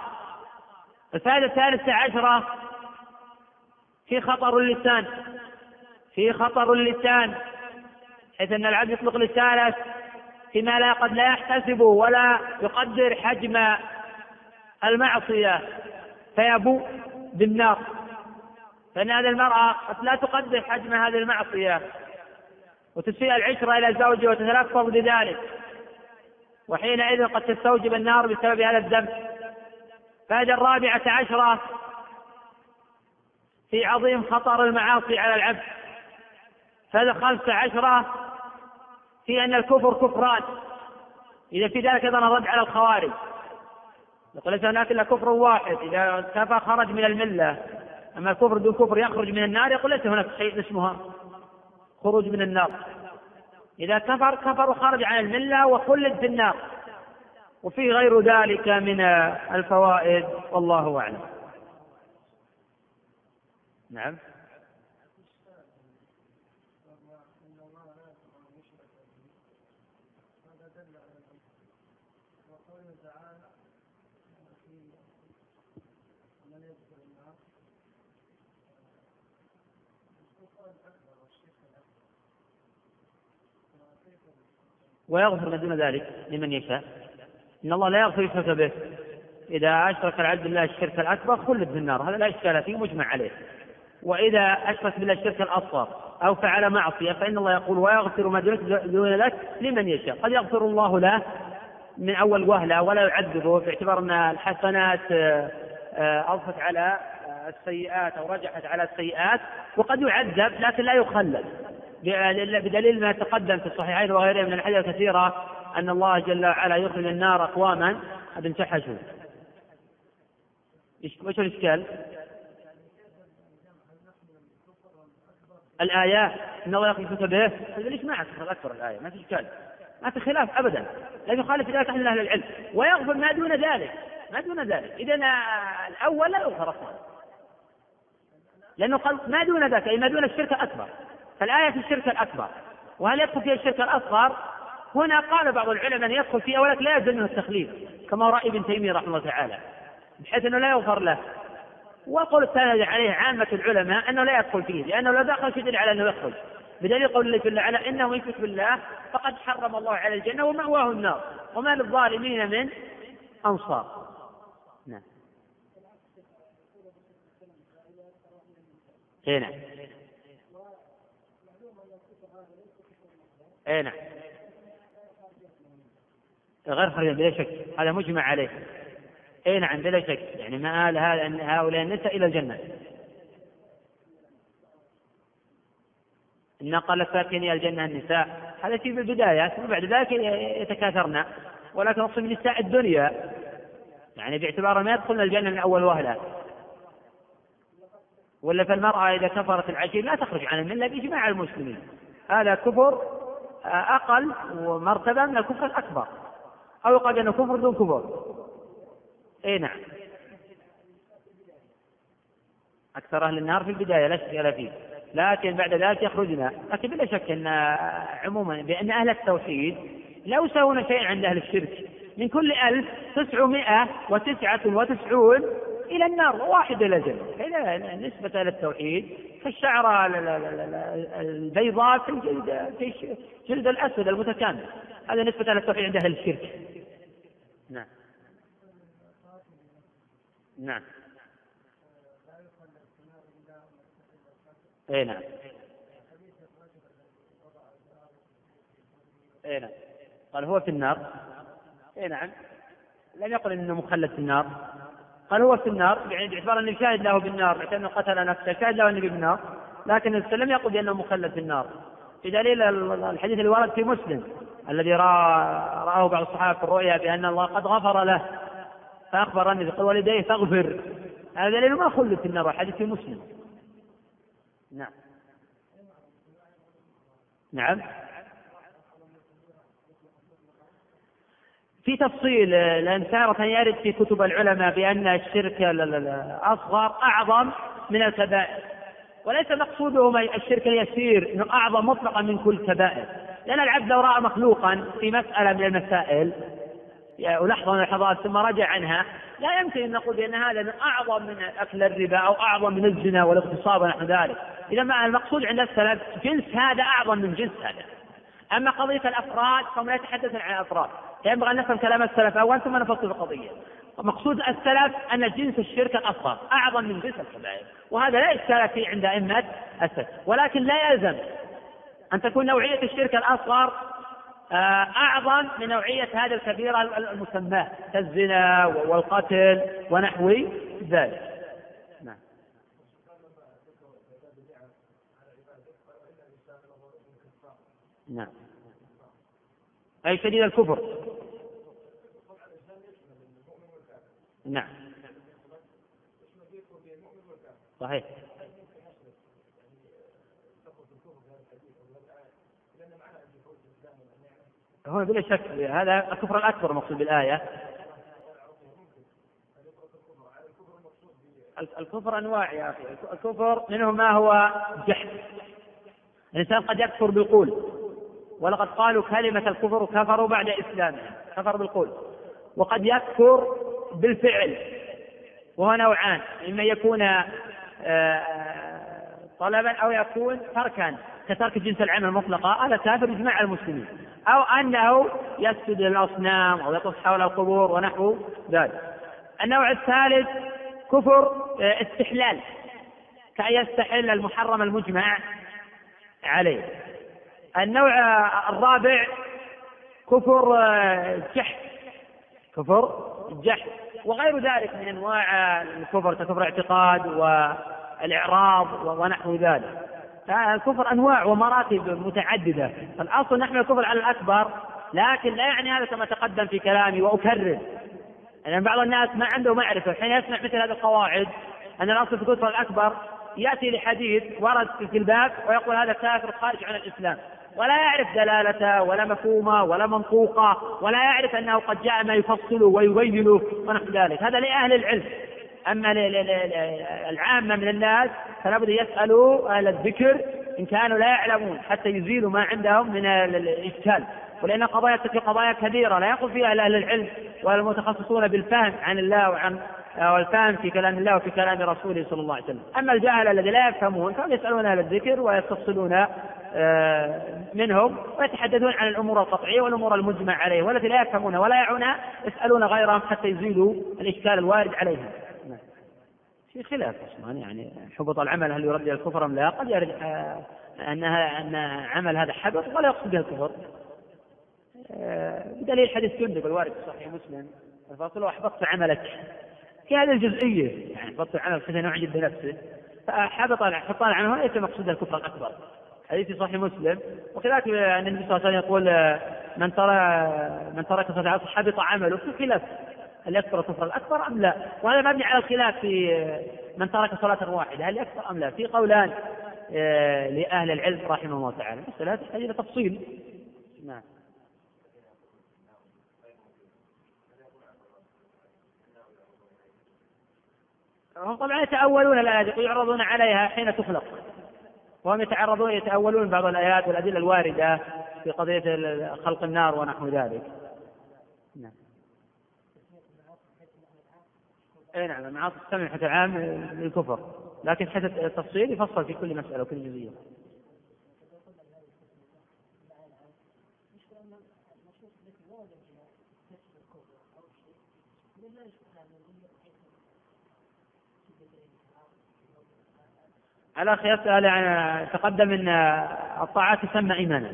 الفائدة الثالثة عشرة في خطر اللسان. في خطر اللسان. حيث أن العبد يطلق لسانه فيما لا قد لا يحتسب ولا يقدر حجم المعصية. فيبو بالنار. فإن هذه المرأة قد لا تقدر حجم هذه المعصية. وتسيء العشرة إلى زوجها وتتلفظ بذلك. وحينئذ قد تستوجب النار بسبب هذا الذنب. فهذه الرابعة عشرة في عظيم خطر المعاصي على العبد. فهذا خمسة عشرة في أن الكفر كفران. إذا في ذلك أيضا الرد على الخوارج. يقول ليس هناك إلا كفر واحد. إذا كفى خرج من الملة. أما الكفر دون كفر يخرج من النار يقول ليس هناك شيء اسمها خروج من النار. إذا كفر كفر وخرج عن الملة وخلد في النار. وفي غير ذلك من الفوائد والله أعلم. نعم. ويغفر ما دون ذلك لمن يشاء. إن الله لا يغفر يشرك به. إذا أشرك العبد بالله الشرك الأكبر خلد في النار. هذا لا إشكال فيه مجمع عليه. وإذا أشرك بالله الشرك الأصغر أو فعل معصية فإن الله يقول ويغفر ما دون ذلك لمن يشاء. قد يغفر الله له من أول وهلة ولا يعذبه باعتبار أن الحسنات آه، آه، أضفت على السيئات أو رجحت على السيئات وقد يعذب لكن لا يخلد. بدليل ما تقدم في الصحيحين وغيرها من الحديث الكثيرة أن الله جل وعلا يخرج النار أقواما. قد انتحشوا وش الإشكال؟ الآيات إن الله يخرج به ليش ما أكثر الآية؟ ما في إشكال. ما في خلاف أبدا. لا يخالف ذلك أحد أهل العلم. ويغفر ما دون ذلك. ما دون ذلك. إذا الأول لا يغفر أصلا. لأنه قال ما دون ذلك أي ما دون الشرك الأكبر فالآية في الشرك الأكبر. وهل يدخل فيها الشرك الأصغر؟ هنا قال بعض العلماء أن يدخل فيها ولكن لا يلزم منه التخليف كما رأي ابن تيمية رحمه الله تعالى بحيث أنه لا يغفر له. والقول الثاني عليه عامة العلماء أنه لا يدخل فيه لأنه لو دخل يدل على أنه يخرج بدليل قول الله جل وعلا إنه يشرك بالله فقد حرم الله على الجنة ومأواه النار. وما للظالمين من أنصار. نعم. اي نعم اي نعم. غير خارج بلا شك. هذا مجمع عليه. اي نعم بلا شك. يعني مآل هؤلاء النساء إلى الجنة. إن قال ساكني الجنة النساء. هذا في البداية ثم بعد ذلك يتكاثرن ولكن أقصد من نساء الدنيا. يعني باعتبار ما يدخلن الجنة من أول وهلة. ولا فالمرأة إذا كفرت العشير لا تخرج عن الملة بإجماع المسلمين. هذا كفر أقل مرتبة من الكفر الأكبر. أو يقال أنه كفر دون كفر. أي نعم. أكثر أهل النار في البداية لا شك فيه. لكن بعد ذلك يخرجنا. لكن بلا شك أن عموما بأن أهل التوحيد لا يساوون شيئا عند أهل الشرك. من كل ألف تسعمائة وتسعة وتسعون إلى النار. واحد إلى الجنة نسبة إلى التوحيد كالشعرة البيضاء في الجلد في جلد الأسود المتكامل. هذا نسبة إلى التوحيد عند أهل الشرك. نعم. نعم. اي نعم. اي نعم. قال هو في النار. اي نعم. لم يقل إنه مخلد في النار. قال هو في النار يعني باعتبار انه شاهد له بالنار باعتبار أنه قتل نفسه شاهد له النبي بالنار لكن النبي لم يقل بأنه مخلد في النار. في دليل الحديث اللي ورد في مسلم الذي رآه بعض الصحابة في الرؤيا بأن الله قد غفر له فأخبر النبي قال والديه فاغفر. هذا دليل ما خلد في النار الحديث في مسلم. نعم. نعم. في تفصيل لأن تارة يرد في كتب العلماء بأن الشرك الأصغر أعظم من الكبائر. وليس مقصودهم الشرك اليسير إنه أعظم مطلقا من كل كبائر. لأن العبد لو رأى مخلوقا في مسألة من المسائل ولحظه من اللحظات ثم رجع عنها لا يمكن أن نقول بأن هذا من أعظم من أكل الربا أو أعظم من الزنا والاغتصاب ونحو ذلك. إذا ما المقصود عند السلف جنس هذا أعظم من جنس هذا. أما قضية الأفراد فهم لا يتحدثون عن الأفراد. ينبغي أن نفهم كلام السلف. اولا ثم نفصل القضية. مقصود السلف أن جنس الشرك الأصغر أعظم من جنس الكبائر. وهذا لا إشكال فيه عند أئمة السلف. ولكن لا يلزم أن تكون نوعية الشرك الأصغر آه، أعظم من نوعية هذه الكبيرة المسماة كالزنا والقتل ونحو ذلك. نعم. نعم. أي شديد الكفر. نعم. صحيح. هو بلا شك هذا الكفر الأكبر مقصود بالآية. الكفر أنواع يا أخي. الكفر منه ما هو جحد. الإنسان قد يكفر بالقول. ولقد قالوا كلمة الكفر كفروا بعد إسلامهم كفر بالقول. وقد يكفر بالفعل وهو نوعان إما يكون آه، طلبا أو يكون تركا كترك جنس العمل مطلقا هذا كافر بإجماع المسلمين. أو أنه يسجد للأصنام أو يطوف حول القبور ونحو ذلك. النوع الثالث كفر آه، استحلال كأن يستحل المحرم المجمع عليه. النوع الرابع كفر آه، جحد. كفر الجحد. وغير ذلك من أنواع الكفر ككفر الاعتقاد والإعراض ونحو ذلك. الكفر أنواع ومراتب متعددة. الأصل نحمل الكفر على الأكبر لكن لا يعني هذا كما تقدم في كلامي وأكرر. لأن يعني بعض الناس ما عنده معرفة. حين يسمع مثل هذه القواعد أن الأصل في الكفر الأكبر يأتي لحديث ورد في الباب ويقول هذا كافر خارج عن الإسلام. ولا يعرف دلالته ولا مفهومه ولا منطوقه ولا يعرف أنه قد جاء ما يفصله ويبينه ونحو ذلك. هذا لأهل العلم. أما العامة من الناس فلا بد يسألوا أهل الذكر إن كانوا لا يعلمون حتى يزيلوا ما عندهم من الإشكال. ولأن قضايا تلك قضايا كبيرة لا يقول فيها أهل العلم والمتخصصون بالفهم عن الله وعن والفهم في كلام الله وفي كلام رسوله صلى الله عليه وسلم أما الجهل الذي لا يفهمون فهم يسألون أهل الذكر ويستفصلون آه، منهم ويتحدثون عن الأمور القطعية والأمور المجمع عليه والتي لا يفهمون ولا يعونها يسألون غيرهم حتى يزيلوا الإشكال الوارد عليهم. في خلاف أصلا يعني حبط العمل هل يرد إلى الكفر أم لا؟ قد يرد آه، انها أن عمل هذا حبط ولا يقصد به الكفر. آه، بدليل حديث جندب الوارد في صحيح مسلم الفاصل أحبطت عملك في هذه الجزئية يعني احبطت عملك حتى انه عجب بنفسه فحبط حبط العمل ليس مقصود الكفر الأكبر حديث في صحيح مسلم وكذلك النبي صلى الله عليه وسلم يقول من ترى من ترك صلاة العصر حبط عمله في خلاف هل يكفر الكفر الأكبر أم لا؟ وهذا مبني على الخلاف في من ترك صلاة واحدة هل يكفر أم لا؟ في قولان آه، لأهل العلم رحمه الله تعالى، المساله تحتاج إلى تفصيل. نعم. هم طبعا يتأولون الآيات ويعرضون عليها حين تخلق. وهم يتعرضون يتأولون بعض الآيات والأدلة الواردة في قضية خلق النار ونحو ذلك. نعم. أي نعم المعاصي تستمع حتى العام للكفر لكن حتى التفصيل يفصل في كل مسألة وكل جزئية. الأخ يسأل عن تقدم أن الطاعات تسمى إيمانا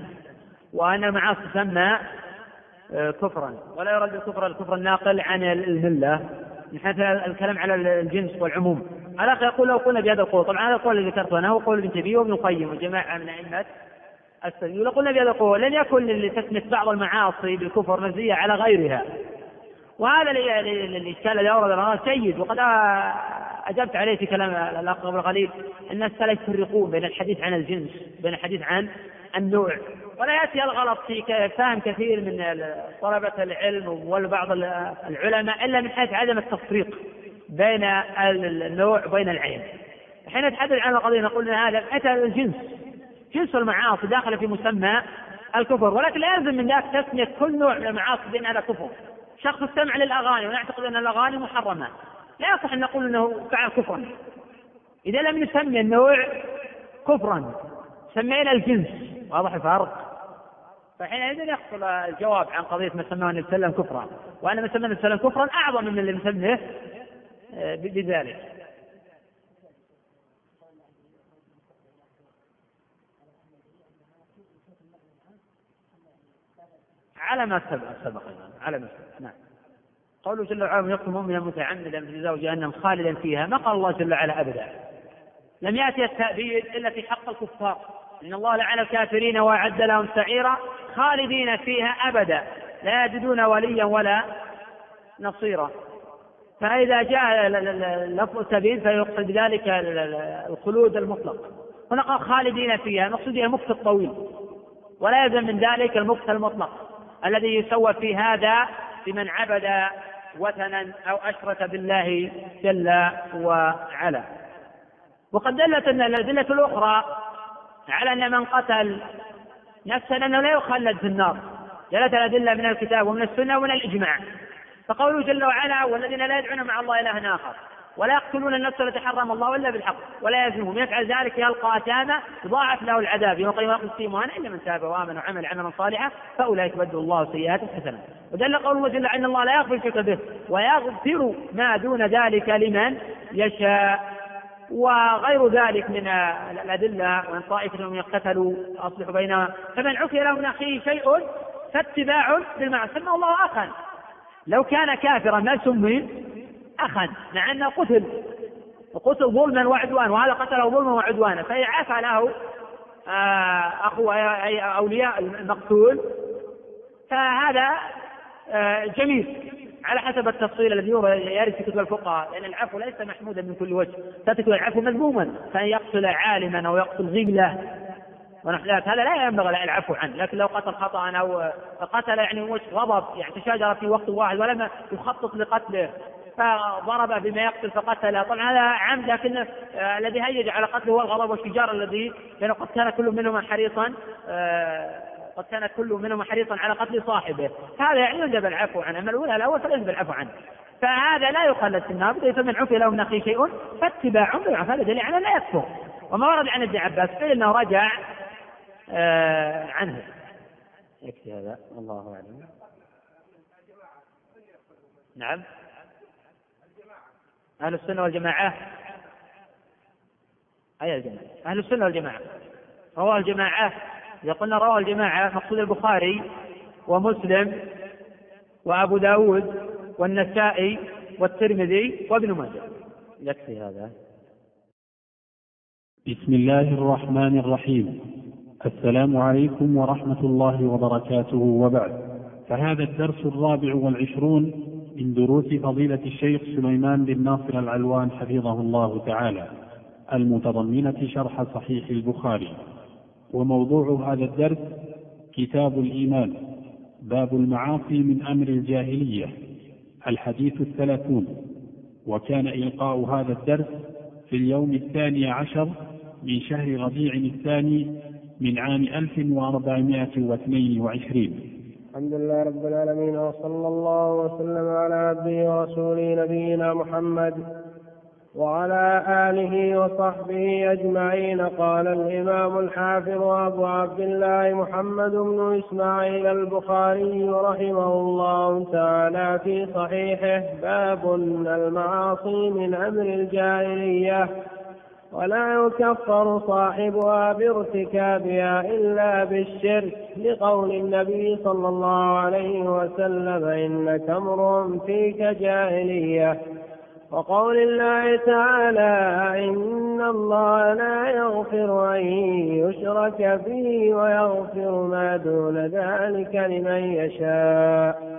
وأن المعاصي تسمى آه، كفرا. ولا يرد الكفر الكفر الناقل عن الملة من حيث الكلام على الجنس والعموم. الأخ يقول لو قلنا بهذا القول طبعا هذا القول الذي ذكرته أنا هو قول ابن تيمية وابن القيم وجماعة من أئمة السلف لو قلنا بهذا القول لن يكن لتسمية بعض المعاصي بالكفر مزية على غيرها. وهذا الإشكال الذي أورد جيد وقد أجبت عليه في كلام الأخ قبل قليل أن السلف يفرقون بين الحديث عن الجنس بين الحديث عن النوع. ولا يأتي الغلط في فهم كثير من طلبة العلم وبعض العلماء إلا من حيث عدم التفريق بين النوع وبين العين. حين نتحدث عن القضية نقول أن هذا أتى الجنس جنس المعاصي داخل في مسمى الكفر. ولكن لا يلزم من ذلك تسمية كل نوع من المعاصي بأن هذا كفر. شخص استمع للأغاني ونعتقد أن الأغاني محرمة. لا يصح أن نقول أنه فعل كفرا. إذا لم نسمي النوع كفرا سمينا الجنس. واضح الفرق؟ فحينئذ يحصل الجواب عن قضية ما سماه النبي صلى الله كفرا. وأن ما سماه النبي صلى كفرا أعظم من اللي مسميه آه، بذلك. على ما سبق سبق على ما سبق. قوله جل وعلا يقتل مؤمنا متعمدا بجزاء جهنم خالدا فيها؟ ما قال الله جل وعلا أبدا. لم يأتي التأبيد إلا في حق الكفار. إن الله لعن الكافرين وأعد لهم سعيرا خالدين فيها أبدا. لا يجدون وليا ولا نصيرا. فإذا جاء لفظ التأبيد فيقصد بذلك الخلود المطلق. هنا قال خالدين فيها المقصود بها المكث الطويل. ولا يلزم من ذلك المكث المطلق الذي يسوى في هذا بمن عبد وثنا أو أشرك بالله جل وعلا. وقد دلت الأدلة الأخرى على أن من قتل نفسا أنه لا يخلد في النار. دلت الأدلة من الكتاب ومن السنة ومن الإجماع. فقوله جل وعلا والذين لا يدعون مع الله إلها آخر. ولا يقتلون النفس التي حرم الله إلا بالحق ولا يزنون يفعل ذلك يلقى اثاما يضاعف له العذاب. يوم القيامه يقول فيه الا من تاب وآمن وعمل عملا صالحا فأولئك يبدل الله سيئات حسنات ودل قوله جل إن الله لا يغفر الشرك به ويغفر ما دون ذلك لمن يشاء. وغير ذلك من الأدلة وأن طائفة منهم يقتتلوا أصلحوا بينهم. فمن عفي له من أخيه شيء فاتباع بالمعروف. سمى الله أخا لو كان كافرا ما سمي أخا مع أنه قتل. وقتل ظلما وعدوانا وهذا قتله ظلما وعدوانا. عفى له آه، أخو أي أولياء المقتول. فهذا آه، جميل. على حسب التفصيل الذي يرد في كتب الفقهاء لأن العفو ليس محمودا من كل وجه. تكون العفو مذموما. فأن يقتل عالما أو يقتل غبلة ونحو ذلك هذا لا ينبغي العفو عنه. لكن لو قتل خطأ أو قتل يعني وجه غضب يعني تشاجر في وقت واحد ولم يخطط لقتله. فضرب بما يقتل فقتله. طبعا هذا عمد لكن آه الذي هيج على قتله هو الغضب والشجار الذي لأنه قد كان كل منهما حريصا آه قد كان كل منهما حريصا على قتل صاحبه. هذا يعني يندب العفو عنه اما الاولى الأول فلا العفو عنه. فهذا لا يخلد في النار فمن عفي له من اخيه شيء فاتباع بالعفو هذا دليل على لا يكفر. وما ورد عن ابن عباس فانه رجع آه عنه. يكفي هذا والله أعلم. نعم. أهل السنة والجماعة. أي الجماعة؟ أهل السنة والجماعة. رواه الجماعة. إذا قلنا رواه الجماعة مقصود البخاري ومسلم وأبو داود والنسائي والترمذي وابن ماجه. يكفي هذا. بسم الله الرحمن الرحيم. السلام عليكم ورحمة الله وبركاته. وبعد فهذا الدرس الرابع والعشرون من دروس فضيلة الشيخ سليمان بن ناصر العلوان حفظه الله تعالى المتضمنة شرح صحيح البخاري. وموضوع هذا الدرس كتاب الإيمان باب المعاصي من أمر الجاهلية الحديث الثلاثون. وكان إلقاء هذا الدرس في اليوم الثاني عشر من شهر ربيع الثاني من عام 1422 الحمد لله رب العالمين وصلى الله وسلم على عبده ورسوله نبينا محمد وعلى آله وصحبه أجمعين. قال الإمام الحافظ أبو عبد الله محمد بن إسماعيل البخاري رحمه الله تعالى في صحيحه باب المعاصي من أمر الجاهلية. ولا يكفر صاحبها بارتكابها إلا بالشرك. لقول النبي صلى الله عليه وسلم إنك امرؤ فيك جاهلية. وقول الله تعالى إن الله لا يغفر أن يشرك به ويغفر ما دون ذلك لمن يشاء.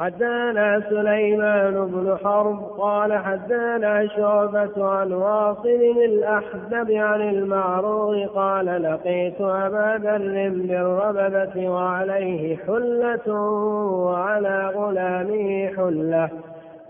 حدانا سليمان بن حرب قال حدانا شعبة عن واصل الأحزب عن المعروض قال لقيت أبا ذر بالربذة وعليه حلة وعلى غلامه حلة.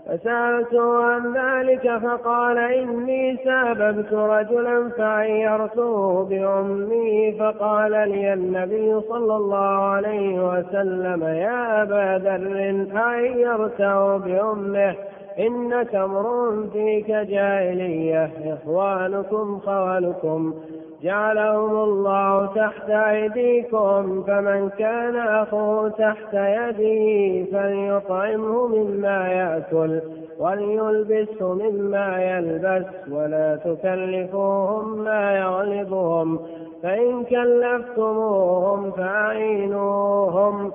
فسألته عن ذلك فقال إني ساببت رجلا فعيرته بأمي فقال لي النبي صلى الله عليه وسلم يا أبا ذر أعيرته بأمه إنك أمر فيك جاهلية إخوانكم خولكم جعلهم الله تحت أيديكم فمن كان أخوه تحت يده فليطعمه مما يأكل وليلبسه مما يلبس ولا تكلفوهم ما يغلبهم فإن كلفتموهم فأعينوهم.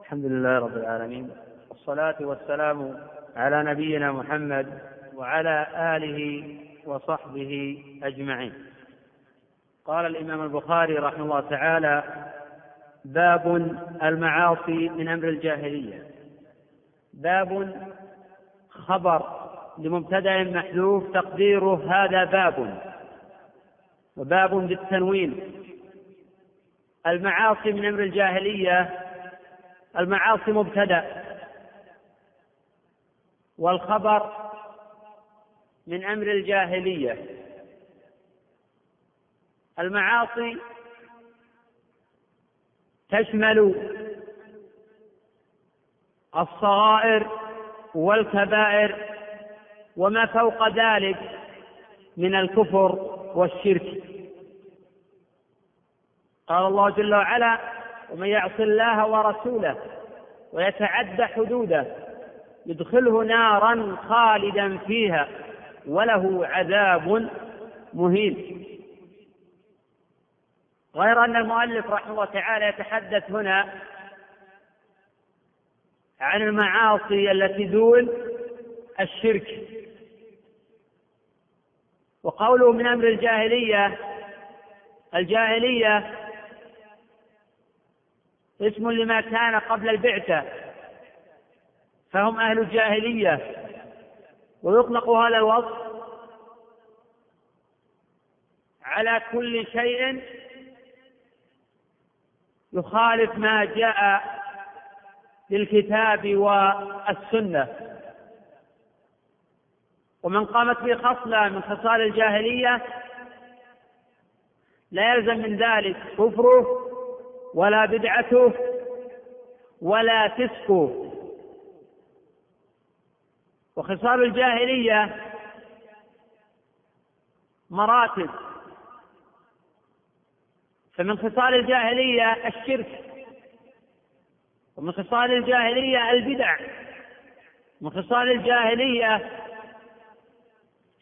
الحمد لله رب العالمين والصلاة والسلام على نبينا محمد وعلى آله وصحبه أجمعين. قال الإمام البخاري رحمه الله تعالى باب المعاصي من أمر الجاهلية. باب خبر لمبتدأ محذوف تقديره هذا باب وباب بالتنوين. المعاصي من أمر الجاهلية المعاصي مبتدأ والخبر من أمر الجاهلية. المعاصي تشمل الصغائر والكبائر وما فوق ذلك من الكفر والشرك. قال الله جل وعلا ومن يعص الله ورسوله ويتعد حدوده يدخله نارا خالدا فيها وله عذاب مهين. غير أن المؤلف رحمه الله تعالى يتحدث هنا عن المعاصي التي دون الشرك. وقوله من أمر الجاهلية الجاهلية اسم لما كان قبل البعثة فهم أهل الجاهلية ويطلق هذا الوصف على كل شيء يخالف ما جاء بالكتاب والسنة. ومن قامت به خصلة من خصال الجاهلية لا يلزم من ذلك كفره ولا بدعته ولا فسقه. وخصال الجاهلية مراتب فمن خصال الجاهلية الشرك ومن خصال الجاهلية البدع من خصال الجاهلية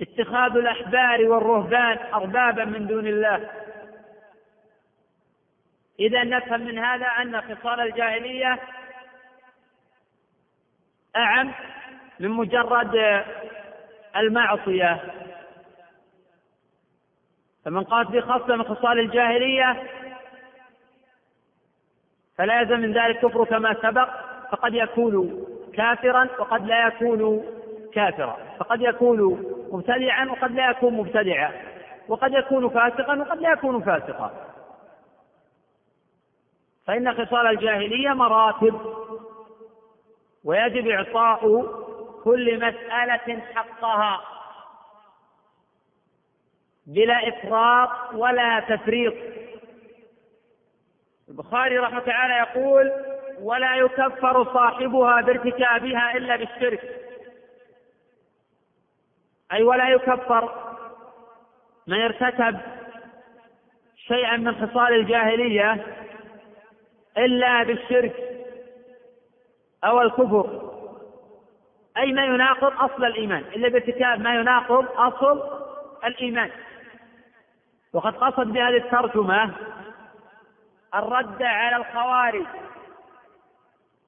اتخاذ الأحبار والرهبان أربابا من دون الله. إذا نفهم من هذا أن خصال الجاهلية أعم من مجرد المعصية. فمن قالت به خاصة من خصال الجاهلية فلا يلزم من ذلك كفر كما سبق فقد يكون كافرا وقد لا يكون كافرا. فقد يكون مبتدعا وقد لا يكون مبتدعا. وقد يكون فاسقا وقد لا يكون فاسقا. فإن خصال الجاهلية مراتب ويجب إعطاء كل مسألة حقها. بلا إفراط ولا تفريط. البخاري رحمة تعالى يقول ولا يكفر صاحبها بارتكابها إلا بالشرك. أي ولا يكفر من ارتكب شيئا من خصال الجاهلية إلا بالشرك أو الكفر. أي ما يناقض أصل الإيمان. إلا بارتكاب ما يناقض أصل الإيمان. وقد قصد بهذه الترجمة الرد على الخوارج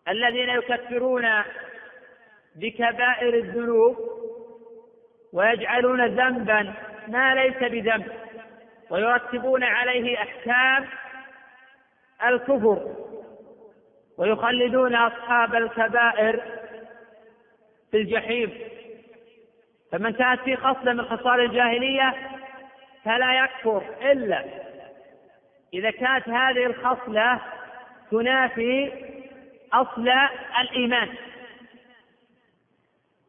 الذين يكفرون بكبائر الذنوب ويجعلون ذنبا ما ليس بذنب ويرتبون عليه أحكام الكفر ويخلدون أصحاب الكبائر في الجحيم. فمن كانت في خصلة من خصال الجاهلية فلا يكفر إلا إذا كانت هذه الخصلة تنافي أصل الإيمان.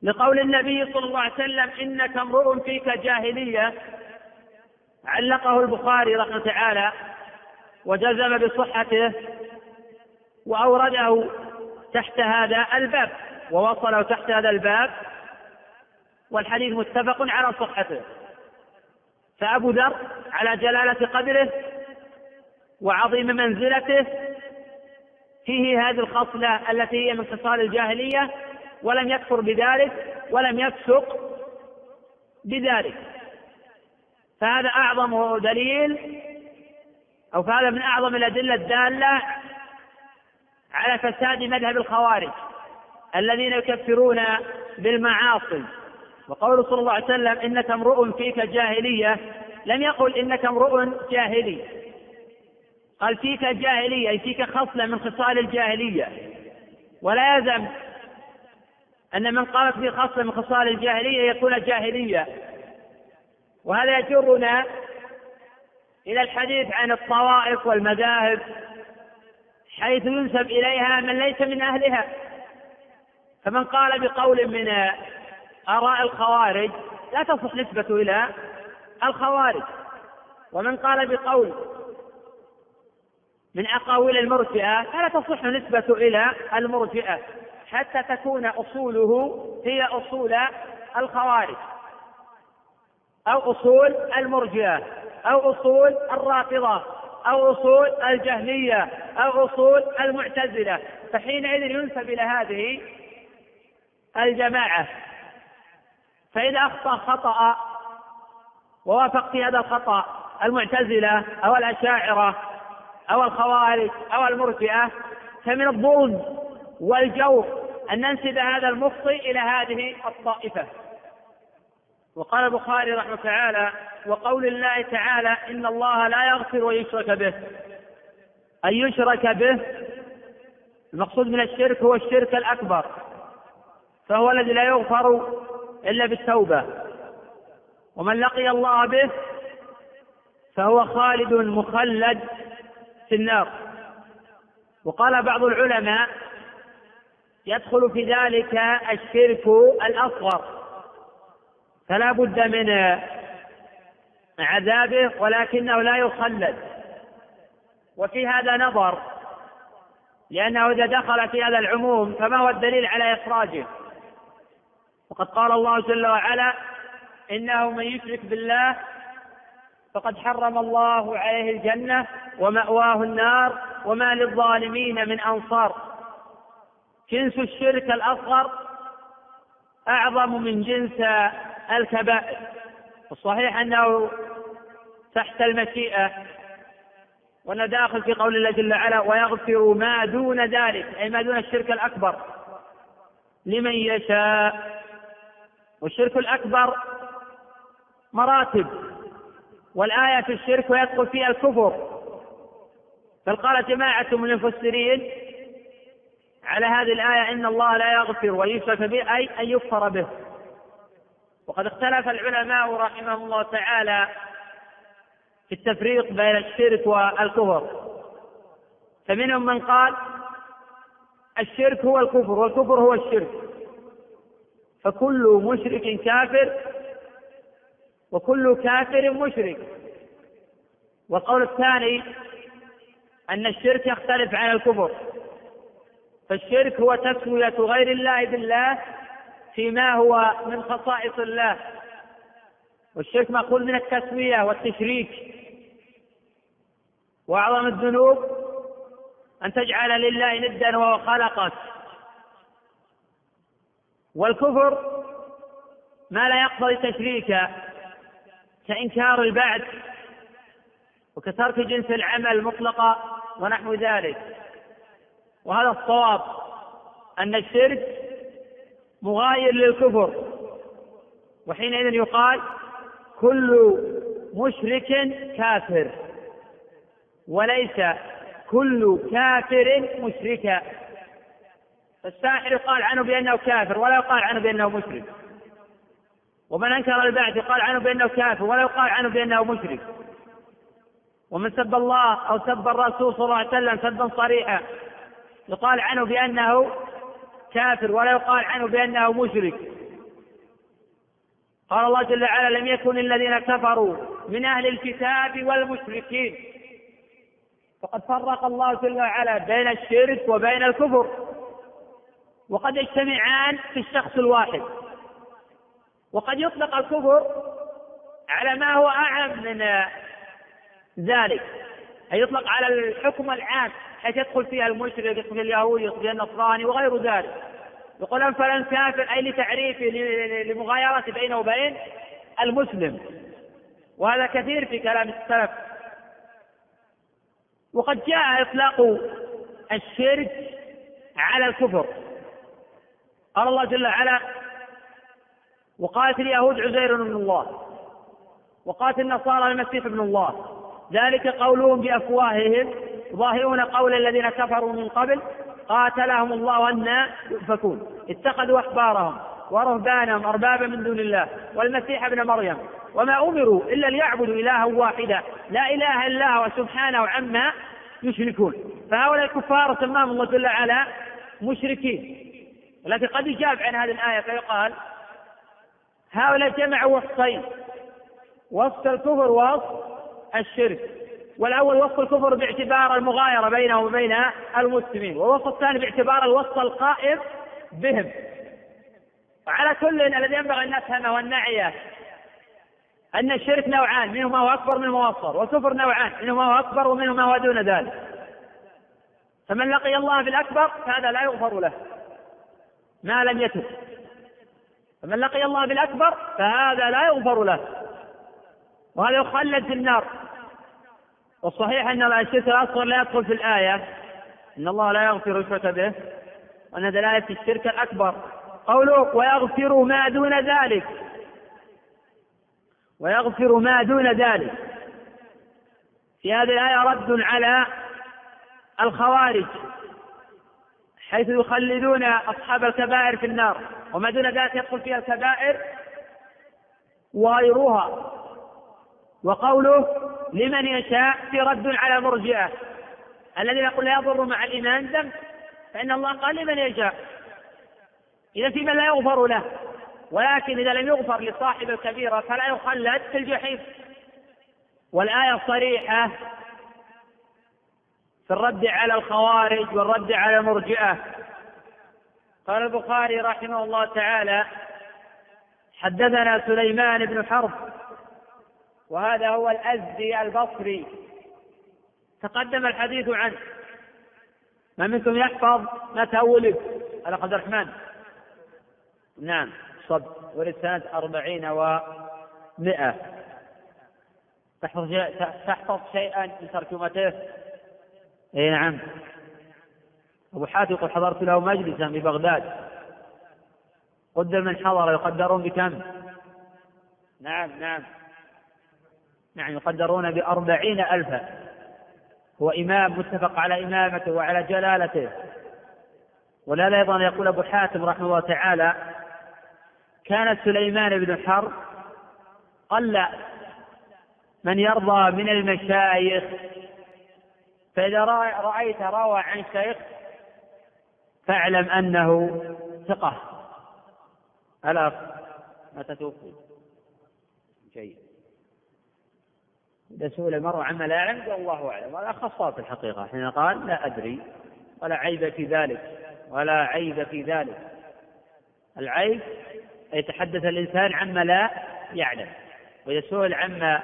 لقول النبي صلى الله عليه وسلم إنك امرؤ فيك جاهلية علقه البخاري رحمه تعالى وجزم بصحته وأورده تحت هذا الباب ووصله تحت هذا الباب والحديث متفق على صحته. فأبو ذر على جلالة قدره وعظيم منزلته. فيه هذه الخصلة التي هي من خصال الجاهلية ولم يكفر بذلك ولم يفسق بذلك. فهذا أعظم دليل أو فهذا من أعظم الأدلة الدالة على فساد مذهب الخوارج الذين يكفرون بالمعاصي. وقول صلى الله عليه وسلم إنك امرؤ فيك جاهلية لم يقل إنك امرؤ جاهلي. قال فيك جاهلية أي فيك خصلة من خصال الجاهلية. ولا يلزم أن من قالت في خصلة من خصال الجاهلية يكون جاهلية. وهذا يجرنا إلى الحديث عن الطوائف والمذاهب حيث ينسب إليها من ليس من أهلها. فمن قال بقول من آراء الخوارج لا تصح نسبته إلى الخوارج. ومن قال بقول من أقاويل المرجئة فلا تصح نسبته إلى المرجئة حتى تكون أصوله هي أصول الخوارج أو أصول المرجئة أو أصول الرافضة أو أصول الجهمية أو أصول المعتزلة. فحينئذ ينسب إلى هذه الجماعة. فإذا أخطأ خطأ. ووافق في هذا الخطأ المعتزلة أو الأشاعرة أو الخوارج أو المرجئة فمن الظلم والجور أن ننسب هذا المخطئ إلى هذه الطائفة. وقال البخاري رحمه تعالى وقول الله تعالى إن الله لا يغفر ويشرك به. أن يشرك به المقصود من الشرك هو الشرك الأكبر فهو الذي لا يغفر إلا بالتوبة. ومن لقي الله به فهو خالد مخلد في النار. وقال بعض العلماء يدخل في ذلك الشرك الأصغر. فلا بد من عذابه ولكنه لا يخلد. وفي هذا نظر لأنه إذا دخل في هذا العموم فما هو الدليل على إخراجه؟ وقد قال الله جل وعلا إنه من يشرك بالله فقد حرم الله عليه الجنة ومأواه النار وما للظالمين من أنصار. جنس الشرك الأصغر أعظم من جنس الكبائر. الصحيح أنه تحت المشيئة وأن داخل في قول الله جل وعلا ويغفر ما دون ذلك أي ما دون الشرك الأكبر لمن يشاء. والشرك الأكبر مراتب والآية في الشرك ويدخل فيها الكفر. بل قال جماعة من المفسرين على هذه الآية إن الله لا يغفر ويشرك به أي أن يكفر به. وقد اختلف العلماء رحمهم الله تعالى في التفريق بين الشرك والكفر. فمنهم من قال الشرك هو الكفر والكفر هو الشرك. فكل مشرك كافر وكل كافر مشرك. والقول الثاني أن الشرك يختلف عن الكفر. فالشرك هو تسوية غير الله بالله فيما هو من خصائص الله. والشرك مأخوذ من التسوية والتشريك. وأعظم الذنوب أن تجعل لله ندا وهو خلقك. والكفر ما لا يقتضي تشريكا كإنكار البعث وكترك جنس العمل مطلقا ونحو ذلك. وهذا الصواب أن الشرك مغاير للكفر. وحينئذ يقال كل مشرك كافر وليس كل كافر مشركا. الساحر يقال عنه بأنه كافر ولا يقال عنه بأنه مشرك. ومن أنكر البعث يقال عنه بأنه كافر ولا يقال عنه بأنه مشرك. ومن سب الله أو سب الرسول صلى الله عليه وسلم سبا صريحا يقال عنه بأنه كافر ولا يقال عنه بأنه مشرك. قال الله جل وعلا لم يكن الذين كفروا من أهل الكتاب والمشركين. فقد فرق الله جل وعلا بين الشرك وبين الكفر. وقد يجتمعان في الشخص الواحد. وقد يطلق الكفر على ما هو أعم من ذلك. أي يطلق على الحكم العام حيث يدخل فيها المشرك يدخل فيها اليهود يدخل فيها النصراني وغير ذلك. يقول فلان كافر أي لتعريفه لمغايرته بينه وبين المسلم. وهذا كثير في كلام السلف. وقد جاء إطلاق الشرك على الكفر. قال الله جل وعلا وقالت اليهود عزير بن الله وقالت النصارى المسيح ابن الله. ذلك قولهم بأفواههم ظاهرون قول الذين كفروا من قبل قاتلهم الله أن يؤفكون. اتخذوا أحبارهم ورهبانهم أربابا من دون الله والمسيح ابن مريم. وما أمروا إلا ليعبدوا إلها واحدا لا إله إلا هو سبحانه عما يشركون. فهؤلاء الكفار سماهم الله جل وعلا مشركين. التي قد يجاب عن هذه الآية فيقال هؤلاء جمعوا وصفين وصف الكفر ووصف الشرك والأول وصف الكفر باعتبار المغايرة بينه وبين المسلمين والوصف الثاني باعتبار الوصف القائم بهم. وعلى كل الذي ينبغي أن نفهمه والنعيه أن الشرك نوعان منه ما هو أكبر منه ما هو أصغر والكفر نوعان منه ما هو أكبر ومنه ما هو دون ذلك. فمن لقي الله بالأكبر فهذا لا يغفر له. ما لم يتب. فمن لقي الله بالأكبر فهذا لا يغفر له. وهذا يخلد في النار. والصحيح أن الشرك الأصغر لا يدخل في الآية. إن الله لا يغفر الشرك به. وأن دلالة الشرك الأكبر. قوله ويغفر ما دون ذلك. ويغفر ما دون ذلك. في هذه الآية رد على الخوارج. حيث يخلدون أصحاب الكبائر في النار. وما دون ذلك يدخل فيها الكبائر وغيرها. وقوله لمن يشاء في رد على مرجئة. الذين يقول لا يضر مع الإيمان ذنب فإن الله قال لمن يشاء. إذا في من لا يغفر له. ولكن إذا لم يغفر لصاحب الكبيرة فلا يخلد في الجحيم. والآية صريحة في الرد على الخوارج والرد على المرجئة قال البخاري رحمه الله تعالى حدثنا سليمان بن حرب وهذا هو الأزدي البصري. تقدم الحديث عنه. ما منكم يحفظ متى ولد؟ على عبد الرحمن. نعم صد. ولد سنة أربعين ومئة. تحفظ تحفظ شيئا من ترجمته اي نعم. أبو حاتم يقول حضرت له مجلسا في بغداد. قدر من حضر يقدرون بكم؟ نعم نعم. نعم يقدرون بأربعين ألفا. هو إمام متفق على إمامته وعلى جلالته. ولهذا أيضا يقول أبو حاتم رحمه الله تعالى كان سليمان بن حرب قل من يرضى من المشايخ فإذا رأيت روى عن شيخ فاعلم أنه ثقة. ألا متى توفي جيد. إذا سئل المرء عما لا يعلم قال الله أعلم. هذا خصاص الحقيقة. حين قال لا أدري. ولا عيب في ذلك. ولا عيب في ذلك. العيب أن يتحدث الإنسان عما لا يعلم. وإذا سئل عما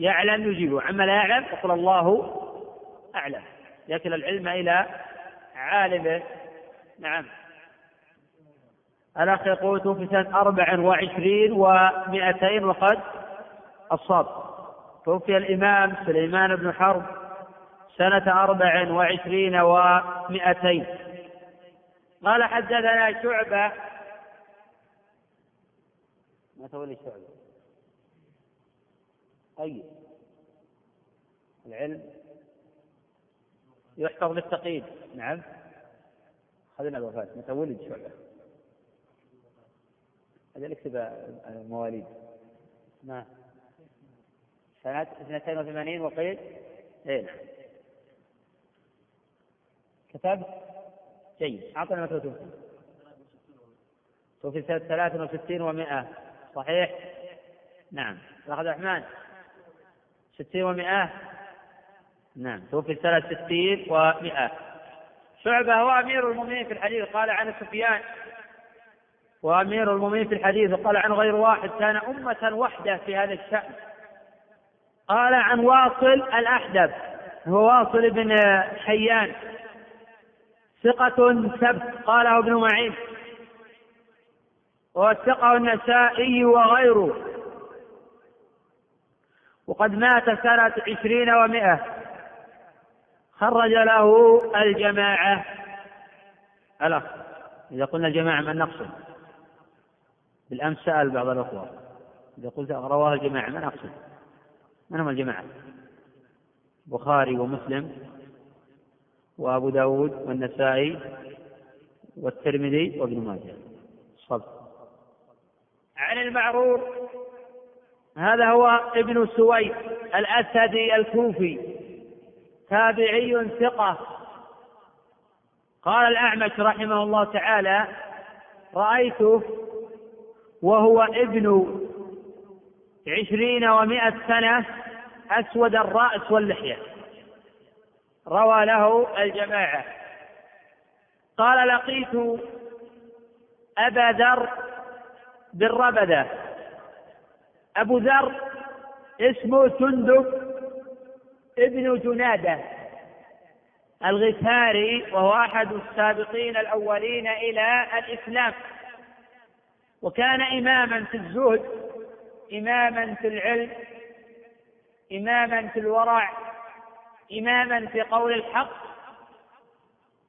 يعلم يجيبه. عما لا يعلم يقول الله أعلم. يكل العلم إلى عالمه نعم. الأخ يقول توفي سنة أربع وعشرين ومائتين وقد أصاب. توفي الإمام سليمان بن حرب سنة أربع وعشرين ومائتين قال حدثنا شعبة. متولي شعبة؟ طيب. العلم يحفظ بالتقييد نعم. خذنا الوفاة متى ولد شعبة هذا اكتب المواليد نعم. سنة 82 وقيل اي نعم. كتبت جيد. أعطنا متى توفي. توفي سنة 63 و100 صحيح؟ نعم. عبد الرحمن؟ 60 و100 نعم. توفي سنة 60 و100 شعبة هو أمير المؤمنين في الحديث قال عن سفيان. وأمير المؤمنين في الحديث وقال عن غير واحد كان أمة وحدة في هذا الشأن. قال عن واصل الأحدب هو واصل بن حيان. ثقة سبت قاله ابن معين. ووثقه النسائي وغيره. وقد مات سنة عشرين ومائة خرج له الجماعة. الأخ إذا قلنا الجماعة من نقصد؟ بالأمس سأل بعض الأخوة. إذا قلت رواه الجماعة من أقصد من هم الجماعة؟ البخاري ومسلم وأبو داود والنسائي والترمذي وابن ماجه. صب عن المعروف. هذا هو ابن سويد الأسدي الكوفي. تابعي ثقة. قال الأعمش رحمه الله تعالى رأيته وهو ابن عشرين ومائة سنة أسود الرأس واللحية. روى له الجماعة. قال لقيت أبا ذر بالربدة. أبو ذر اسمه سندب. ابن جنادة الغفاري وهو أحد السابقين الأولين إلى الإسلام. وكان إماما في الزهد إماما في العلم إماما في الورع إماما في قول الحق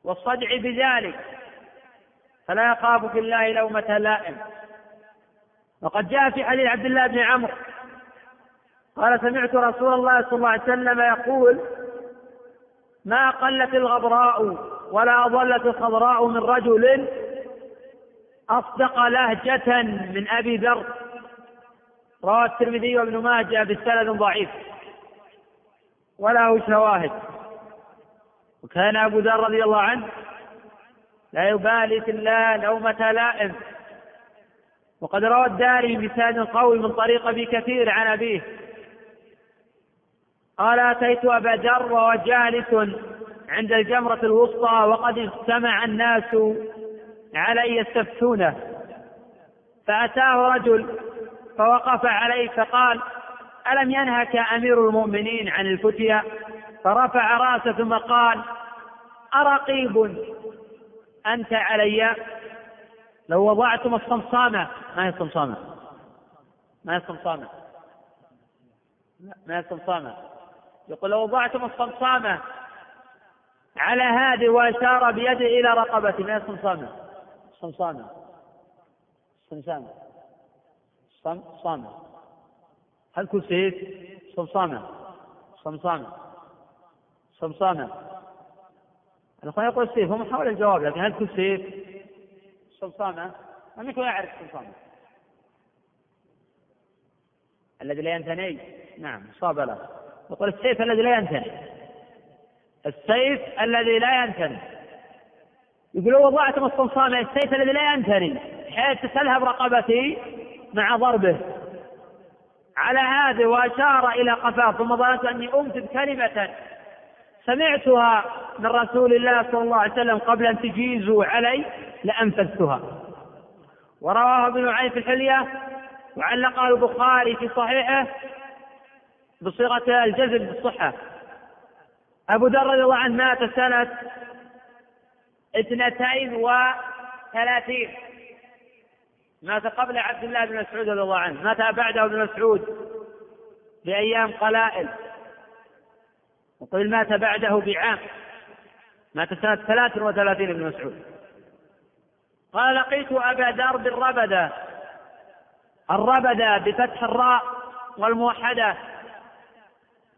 والصدع بذلك. فلا يخاف في الله لومة لائم. وقد جاء في حديث عبد الله بن عمرو قال سمعت رسول الله صلى الله عليه وسلم يقول ما قلت الغبراء ولا ضلت الخضراء من رجل أصدق لهجة من أبي ذر؟ رواه الترمذي وابن ماجه بسند ضعيف. وله شواهد. وكان أبو ذر رضي الله عنه لا يبالي في الله لومة لائم. وقد روى الداري بسند قوي من طريق أبي كثير عن أبيه. قال أتيت أبا ذر وهو جالس عند الجمرة الوسطى وقد اجتمع الناس علي يستفتونه فأتاه رجل فوقف عليه فقال ألم ينهك أمير المؤمنين عن الفتيا فرفع رأسه ثم قال أرقيب أنت علي؟ لو وضعتم الصمصامة. ما هي الصمصامة؟ ما هي الصمصامة؟ ما هي الصمصامة؟ يقول لو وضعتم الصمصامة على هذه وأشار بيده إلى رقبته ما الصمصامة. الصمصامة الصمصامة صمصامة. هل كل سيف صمصامة. صمصامة. صمصامة. الأخوان يقول السيف هم حول الجواب لكن هل كل سيف الصمصامة من يكون يعرف الصمصامة الذي لا ينثني نعم صاب له. يقول السيف الذي لا ينثني السيف الذي لا ينثني يقول وضعتم الصمصامة السيف الذي لا ينثني حيث تذهب رقبتي مع ضربه. على هذا وأشار إلى قفاه ثم ظننت أني أنفذ كلمة سمعتها من رسول الله صلى الله عليه وسلم قبل أن تجيزوا علي لأنفذتها. ورواه ابن نعيم في الحلية وعلقه البخاري في صحيحه بصيغة الجزم بالصحة. أبو ذر رضي الله عنه مات سنة اثنتين وثلاثين. مات قبل عبد الله بن مسعود رضي الله عنه. مات بعده ابن مسعود بأيام قلائل. وقيل مات بعده بعام. مات سنة ثلاث وثلاثين ابن مسعود. قال لقيت أبا ذر بالربدة الربدة بفتح الراء والموحدة.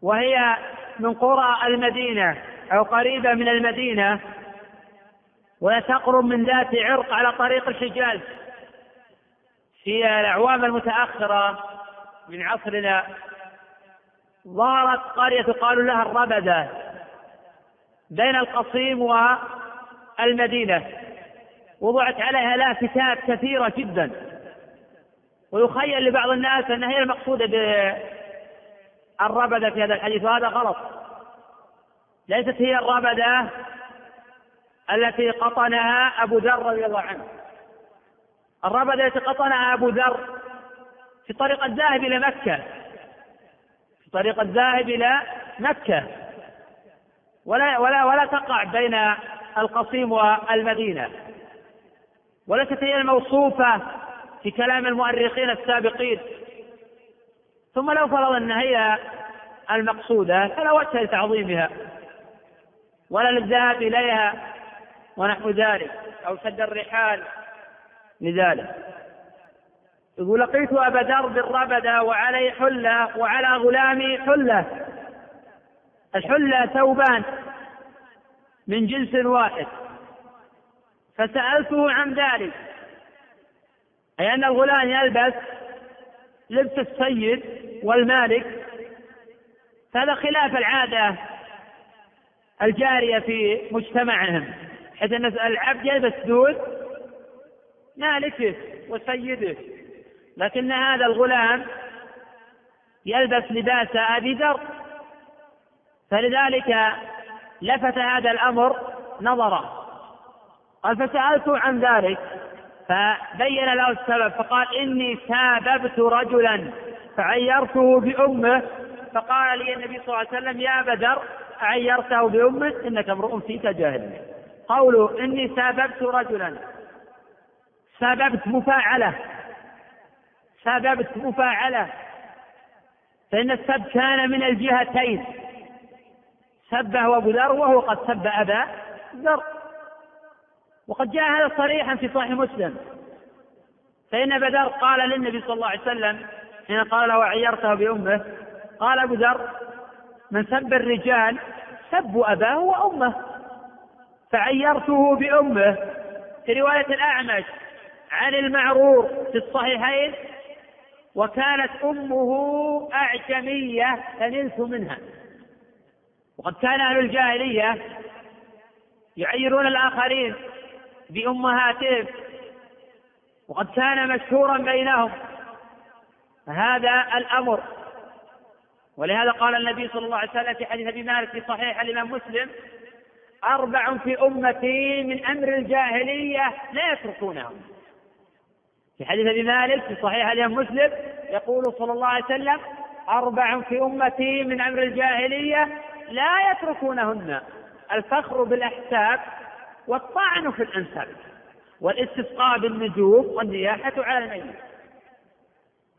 وهي من قرى المدينة أو قريبة من المدينة وتقرب من ذات عرق على طريق الحجاز. في الأعوام المتأخرة من عصرنا ظهرت قرية قالوا لها الربدة بين القصيم والمدينة وضعت عليها لافتات كثيرة جدا. ويخيل لبعض الناس أنها هي المقصودة بالربدة في هذا الحديث وهذا غلط. ليست هي الربدة التي قطنها أبو ذر رضي الله عنه. الربدة التي قطنها أبو ذر في طريق الذاهب إلى مكة. في طريق الذاهب إلى مكة. ولا ولا ولا تقع بين القصيم والمدينة. وليست هي الموصوفة في كلام المؤرخين السابقين. ثم لو فرض أن هي المقصودة فلا وجه لتعظيمها ولا للذهاب إليها ونحو ذلك أو شد الرحال لذلك. يقول لقيت أبا ذر بالربدة وعلي حلة وعلى غلامي حلة. الحلة ثوبان من جنس واحد. فسألته عن ذلك أي أن الغلام يلبس لبس السيد والمالك هذا خلاف العادة الجارية في مجتمعهم حيث أن العبد يلبس دود مالكه وسيده لكن هذا الغلام يلبس لباس أبي ذر فلذلك لفت هذا الأمر نظره. قال فسألته عن ذلك فبين له السبب فقال إني ساببت رجلا فعيرته بأمه فقال لي النبي صلى الله عليه وسلم يا بدر عيرته بأمه؟ إنك امرؤ فيك جاهل قوله إني ساببت رجلا. ساببت مفاعلة. ساببت مفاعلة. فإن السب كان من الجهتين. سبه أبو ذر وهو قد سب أبا ذر. وقد جاء هذا صريحا في صحيح مسلم. فإن بدر قال للنبي صلى الله عليه وسلم حين قال له عيرته بأمه قال أبو ذر من سب الرجال سبوا أباه وأمه. فعيرته بأمه. في رواية الأعمش عن المعرور في الصحيحين وكانت أمه أعجمية فنلت منها. وقد كان أهل الجاهلية يعيرون الآخرين بأمهاتهم وقد كان مشهورا بينهم هذا الأمر. ولهذا قال النبي صلى الله عليه وسلم في حديث أبي مالك في صحيح الإمام مسلم أربع في أمتي من أمر الجاهلية لا يتركونهم في حديث أبي مالك في صحيح الإمام مسلم يقول صلى الله عليه وسلم أربع في أمتي من أمر الجاهلية لا يتركونهن. الفخر بالأحساب والطعن في الأنساب والاستسقاء بالنجوم والنياحة على الميت.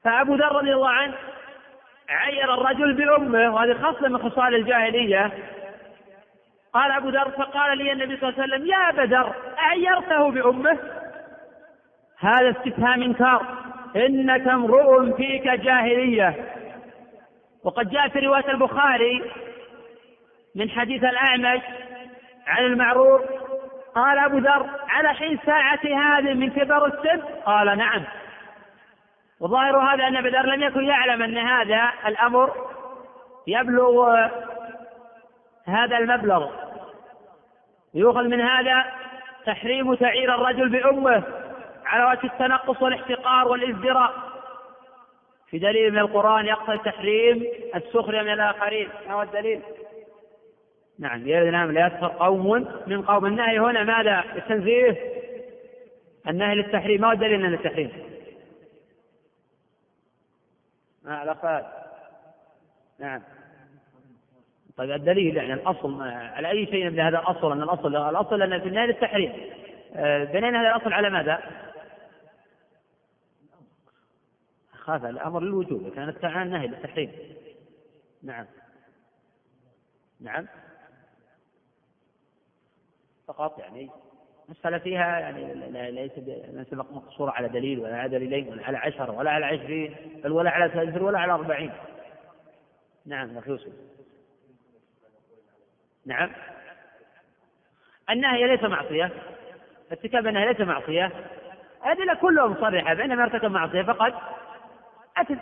فأبو ذر رضي الله عنه عير الرجل بأمه وهذه خصلة من خصال الجاهلية. قال أبو ذر فقال لي النبي صلى الله عليه وسلم يا أبا ذر أعيرته بأمه؟ هذا استفهام إنكار. إنك امرؤ فيك جاهلية. وقد جاء في رواية البخاري من حديث الأعمش عن المعرور قال أبو ذر على حين ساعة هذه من كبر السن؟ قال نعم. وظاهر هذا أن بدر لم يكن يعلم أن هذا الأمر يبلغ هذا المبلغ. يؤخذ من هذا تحريم تعير الرجل بأمه على وجه التنقص والاحتقار والازدراء. في دليل من القرآن يقتضي تحريم السخرية من الآخرين. ما هو الدليل؟ نعم يا نعم لا يسخر قوم من قوم. النهي هنا ماذا؟ التنزيه. النهي للتحريم. ما هو الدليل من على فات نعم. طيب الدليل يعني الأصل على أي شيء من هذا الأصل؟ أن الاصل الأصل أن في النهاية التحريم آه، بنينا هذا الأصل على ماذا؟ خاف الأمر للوجوب كان التعان نهي للتحريم. نعم. نعم. فقط يعني مسألة فيها يعني ليس سبق مقصورة على دليل ولا على دليلين ولا على عشرة ولا على عشرين بل ولا على ثلاثين ولا على أربعين. نعم يا يوسف. نعم. النهي ليس معصية. ارتكاب النهي ليس معصية. الأدلة كلها مصرحة بأن ارتكب معصية فقد أثم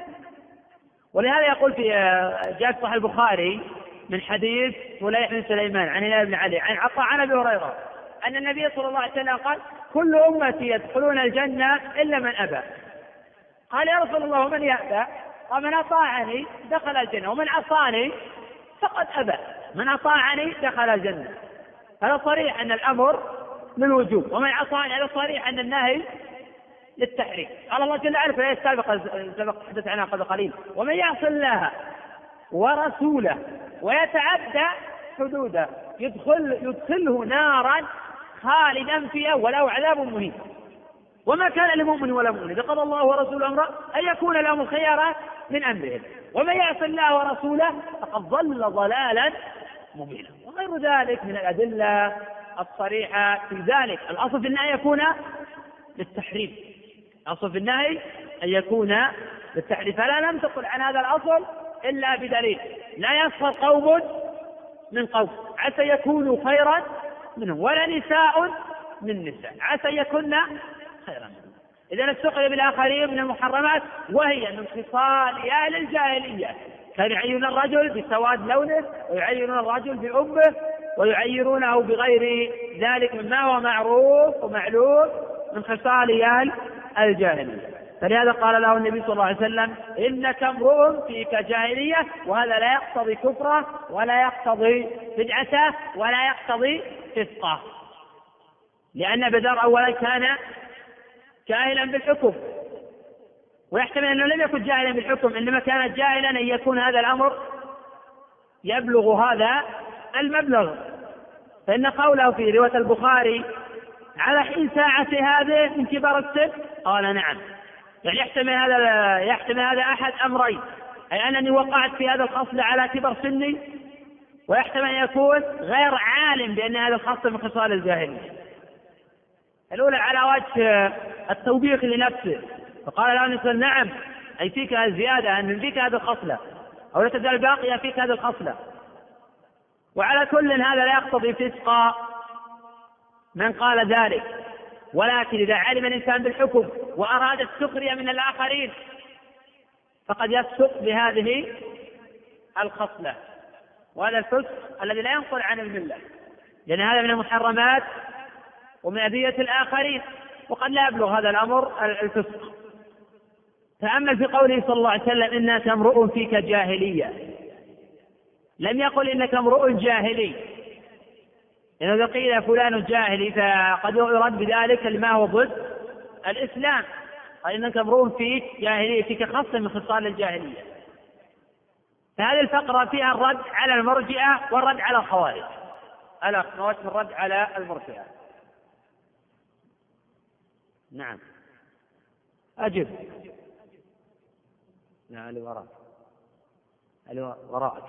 ولهذا يقول في جاء صحيح البخاري من حديث فليح بن سليمان عن هلال بن علي عن عطاء عن أبي هريرة. أن النبي صلى الله عليه وسلم قال كل أمتي يدخلون الجنة إلا من أبى. قال يا رسول الله ومن يأبى؟ قال من أطاعني دخل الجنة ومن عصاني فقد أبى من أطاعني دخل الجنة. هذا صريح أن الأمر للوجوب ومن عصاني هذا صريح أن النهي للتحريم. قال الله جل وعلا في الآية السابقة سبق تحدث عنها قبل قليل ومن يعص الله ورسوله ويتعدى حدوده يدخل يدخله نارا خالدا فيها وله عذاب مهين. وما كان لمؤمن ولا مؤمن إذا قضى الله ورسوله أمرا أن يكون لهم الخيار من أمرهم. ومن يعص الله ورسوله فقد ضل ضلالا مبينا. وغير ذلك من الأدلة الصريحة في ذلك. الأصل في النهي يكون للتحريم. الأصل في النهي أن يكون للتحريم. فلا لم تقل عن هذا الأصل إلا بدليل. لا يسخر قوم من قوم. عسى يكونوا خيرا منهم ولا نساء من نساء. عسى يكن خيرا منهم. إذا السخرية بالآخرين من المحرمات وهي من خصال أهل الجاهلية. كان يعين الرجل بسواد لونه ويعينون الرجل بأمه ويعيرونه بغير ذلك مما هو معروف ومعلوم من خصال أهل الجاهلية. فلهذا قال له النبي صلى الله عليه وسلم إنك امرؤ فيك جاهلية وهذا لا يقتضي كفره ولا يقتضي بدعته ولا يقتضي فسقه لأن بدر أولا كان جاهلا بالحكم ويحتمل أنه لم يكن جاهلا بالحكم إنما كان جاهلا أن يكون هذا الأمر يبلغ هذا المبلغ. فإن قوله في رواية البخاري على حين ساعة هذه من كبار السن؟ قال نعم. يعني يحتمل هذا يحتمل هذا أحد أمرين أي أنني وقعت في هذا الخصل على كبر سني ويحتمل أن يكون غير عالم بأن هذا الخصل من خصال الجاهلية. الأولى على وجه التوبيخ لنفسه. فقال له الإنسان نعم أي فيك الزيادة أن فيك هذه الخصلة؟ أو لا تزال باقية فيك هذه الخصلة؟ وعلى كل هذا لا يقتضي فسق من قال ذلك. ولكن إذا علم الإنسان بالحكم وأراد السخرية من الآخرين فقد يفسق بهذه الخصلة. وهذا الفسق الذي لا ينقل عن الملة لأن هذا من المحرمات ومن أذية الآخرين وقد لا يبلغ هذا الأمر الفسق. تأمل في قوله صلى الله عليه وسلم إنك امرؤ فيك جاهلية لم يقل إنك امرؤ جاهلي. إذا قيل فلان جاهلي فقد يرد بذلك لما هو ضد الإسلام. قال إنك امرؤ فيك جاهلية فيك خاصة من خصال الجاهلية. فهذه الفقرة فيها الرد على المرجئة والرد على الخوارج. الأخ نوجه الرد على المرجئة. نعم. أجب. لا اللي وراك اللي وراك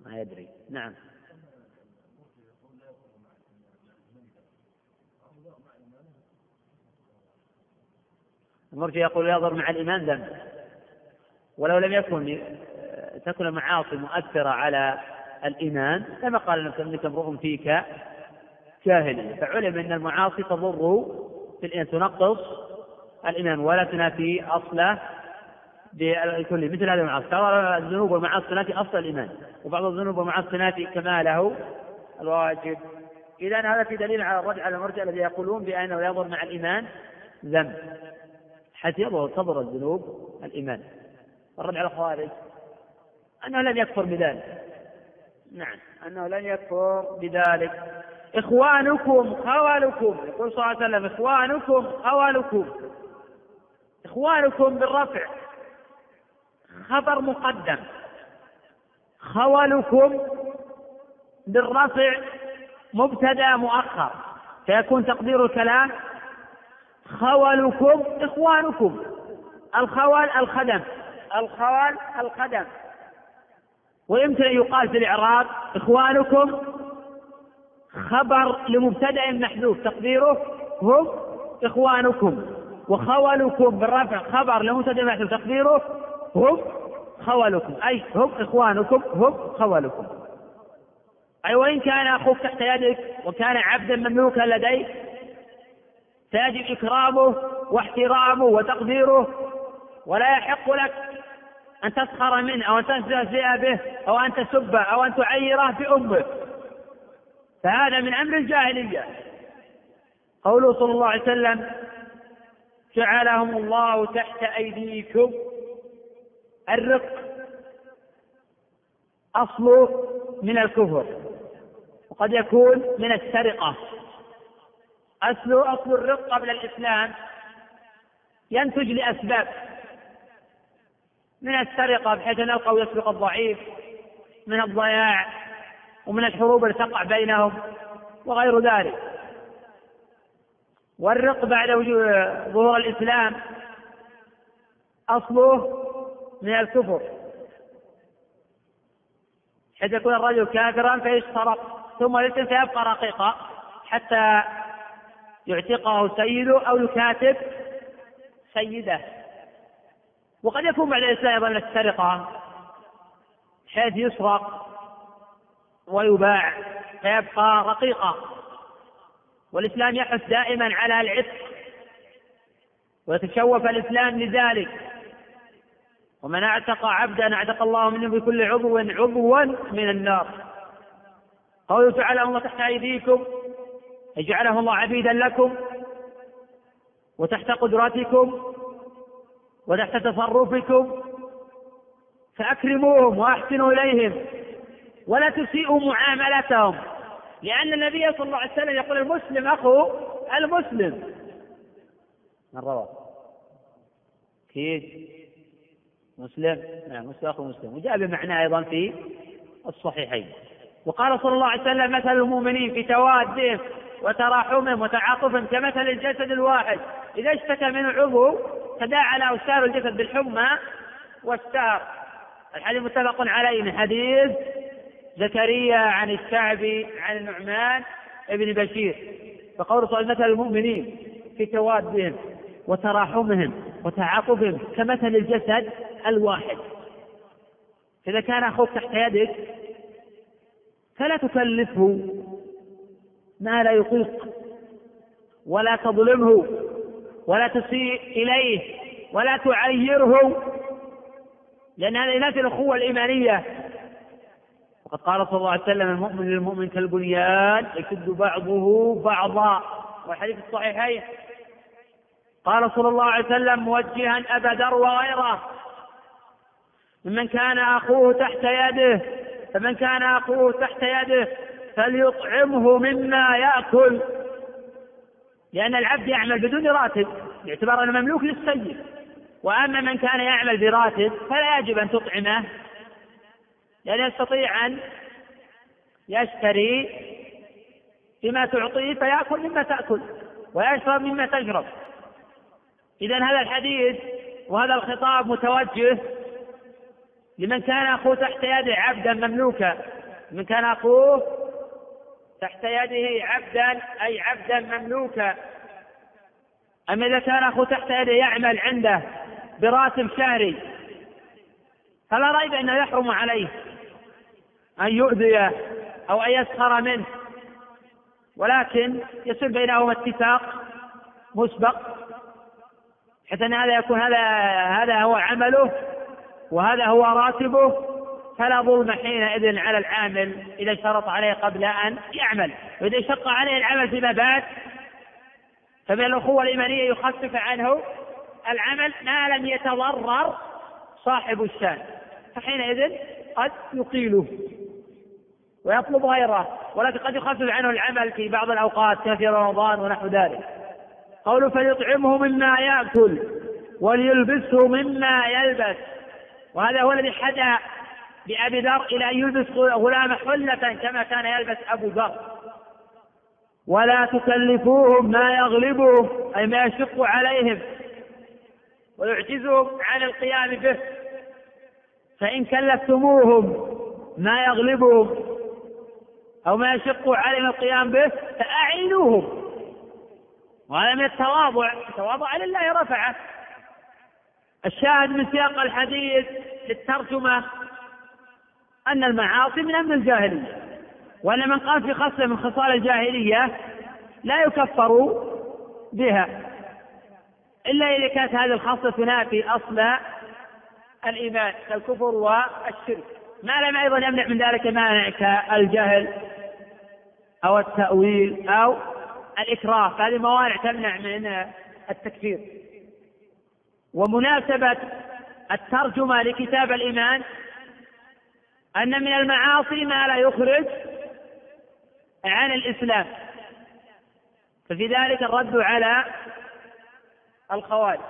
ما يدري. نعم. المرجع يقول يظهر مع الإيمان ذنب. ولو لم يكن تكون المعاصي مؤثرة على الإيمان كما قال النبي إنك امرؤ فيك جاهلية. فعلم أن المعاصي تضر في الإيمان تنقص الإيمان ولا تنافي أصله بكل مثل هذه المعاصي. ترى الذنوب والمعاصي تنافي أصل الإيمان وبعض الذنوب والمعاصي تنافي كماله الواجب. إذا هذا في دليل على الرجع على المرجع الذي يقولون بأنه يضر مع الإيمان ذنب. حتى يظهر تضر الذنوب الإيمان. الرد على الخوارج أنه لم يكفر بذلك. نعم. أنه لن يكفر بذلك. إخوانكم خوالكم يقول صلى الله عليه وسلم إخوانكم خوالكم إخوانكم بالرفع. خبر مقدم. خولكم بالرفع مبتدا مؤخر. فيكون تقدير الكلام خولكم إخوانكم. الخول الخدم. الخول الخدم. ويمكن أن يقال في الإعراب إخوانكم خبر لمبتدأ محذوف تقديره هم إخوانكم وخولكم بالرفع خبر لمبتدأ محذوف تقديره هم خولكم. أي هم إخوانكم هم خولكم. أي وإن كان أخوك تحت يدك وكان عبدا مملوكا لديك فيجب إكرامه واحترامه وتقديره ولا يحق لك أن تسخر منه أو أن تستهزئ به أو أن تسبه أو أن تعيره بأمه. فهذا من أمر الجاهلية. قوله صلى الله عليه وسلم جعلهم الله تحت أيديكم. الرق أصله من الكفر وقد يكون من السرقة. أصل أصل الرق قبل الإسلام. ينتج لأسباب. من السرقة بحيث أن القوي يسرق الضعيف من الضياع ومن الحروب التي تقع بينهم وغير ذلك. والرق بعد ظهور الإسلام أصله من الكفر. حيث يكون الرجل كافرا فيشترط ثم يسلم فيبقى رقيقا حتى يعتقه سيده أو يكاتب سيده. وقد يكون بعد الإسلام أيضا السرقة حيث يسرق ويباع فيبقى رقيقا. والإسلام يحث دائما على العتق ويتشوف الإسلام لذلك. ومن اعتق عبدا اعتق الله منه بكل عضو عضوا من النار. قوله تعالى الله تحت أيديكم يجعله الله عبيدا لكم وتحت قدرتكم وتحت تصرفكم فأكرموهم وأحسنوا إليهم ولا تسيئوا معاملتهم. لأن النبي صلى الله عليه وسلم يقول المسلم أخو المسلم. من روى؟ كيف؟ مسلم؟ نعم مسلم أخو مسلم. وجاء بمعنى أيضا في الصحيحين. وقال صلى الله عليه وسلم مثل المؤمنين في توادهم وتراحمهم وتعاطفهم كمثل الجسد الواحد. إذا اشتكى منه عضو تداعى له سائر الجسد بالحمى والسار. الحديث متفق عليه من حديث زكريا عن الشعبي عن النعمان ابن بشير. فقول صلى مثل المؤمنين في توادهم وتراحمهم وتعاطفهم كمثل الجسد الواحد؟ إذا كان أخوك تحت يدك فلا تكلفه ما لا يطيق ولا تظلمه. ولا تسيء إليه ولا تعيره. لأن هذا ينافي الأخوة الإيمانية. وقد قال صلى الله عليه وسلم المؤمن للمؤمن كالبنيان يشد بعضه بعضا. والحديث الصحيحين. قال صلى الله عليه وسلم موجها أبا ذر وغيره ممن كان أخوه تحت يده فمن كان أخوه تحت يده فليطعمه مما يأكل. لأن العبد يعمل بدون راتب باعتبار أنه مملوك للسيد. وأما من كان يعمل براتب فلا يجب أن تطعمه لأنه يستطيع أن يشتري بما تعطيه فيأكل مما تأكل ويشرب مما تشرب. إذا هذا الحديث وهذا الخطاب متوجه لمن كان أخوه تحت يده عبدا مملوكا من كان أخوه تحت يده عبدا أي عبدا مملوكا. أما إذا كان أخوه تحت يده يعمل عنده براتب شهري فلا ريب أنه يحرم عليه أن يؤذيه أو أن يسخر منه. ولكن يصير بينهما اتفاق مسبق حتى أن هذا يكون هذا هذا هو عمله وهذا هو راتبه. فلا ظلم حينئذ على العامل إذا شرط عليه قبل أن يعمل. وإذا شق عليه العمل فيما بعد فمن الأخوة الإيمانية يخفف عنه العمل ما لم يتضرر صاحب الشأن فحينئذ قد يقيله ويطلب غيره ولكن قد يخفف عنه العمل في بعض الأوقات كفي رمضان ونحو ذلك. قوله فليطعمه مما يأكل وليلبسه مما يلبس. وهذا هو الذي حدأ بأبي ذر إلى أن يلبس غلام حلة كما كان يلبس أبو ذر. ولا تكلفوهم ما يغلبهم أي ما يشق عليهم. ويعجزهم عن القيام به. فإن كلفتموهم ما يغلبهم أو ما يشق عليهم القيام به فأعينوهم. وهذا من التواضع تواضع لله رفعه. الشاهد من سياق الحديث للترجمة أن المعاصي من أمر الجاهلية وأن من قام في خصلة من خصال الجاهلية لا يكفر بها. إلا إذا كانت هذه الخصلة تنافي أصل الإيمان كالكفر والشرك. ما لم أيضا يمنع من ذلك مانع كالجهل أو التأويل أو الإكراه. فهذه موانع تمنع من التكفير. ومناسبة الترجمة لكتاب الإيمان أن من المعاصي ما لا يخرج عن الإسلام. ففي ذلك الرد على الخوارج.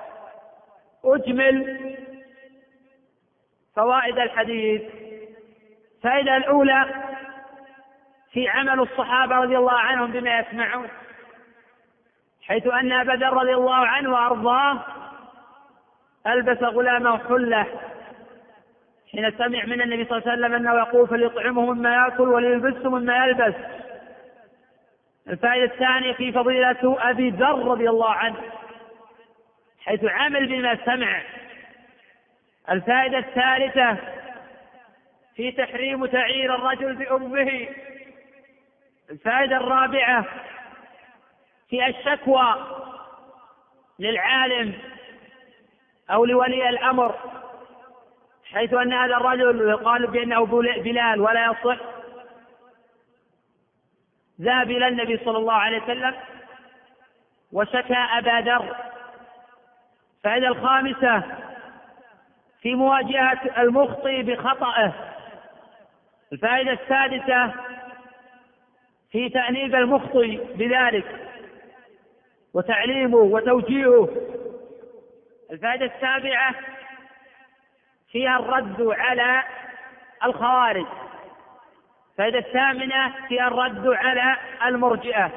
أجمل فوائد الحديث. الفائدة الأولى في عمل الصحابة رضي الله عنهم بما يسمعون. حيث أن أبا ذر رضي الله عنه وأرضاه ألبس غلامه حلة. حين سمع من النبي صلى الله عليه وسلم أنه يقول فليطعمه مما يأكل وليلبسه مما يلبس. الفائدة الثانية في فضيلة أبي ذر رضي الله عنه حيث عمل بما سمع. الفائدة الثالثة في تحريم تعيير الرجل بأمه. الفائدة الرابعة في الشكوى للعالم أو لولي الأمر. حيث أن هذا الرجل يقال بأنه بلال ولا يصح. ذهب إلى النبي صلى الله عليه وسلم وشكى أبا ذر. الفائدة الخامسة في مواجهة المخطئ بخطأه. الفائدة السادسة في تأنيب المخطئ بذلك وتعليمه وتوجيهه. الفائدة السابعة فيها الرد على الخوارج. الفائدة الثامنة فيها الرد على المرجئة.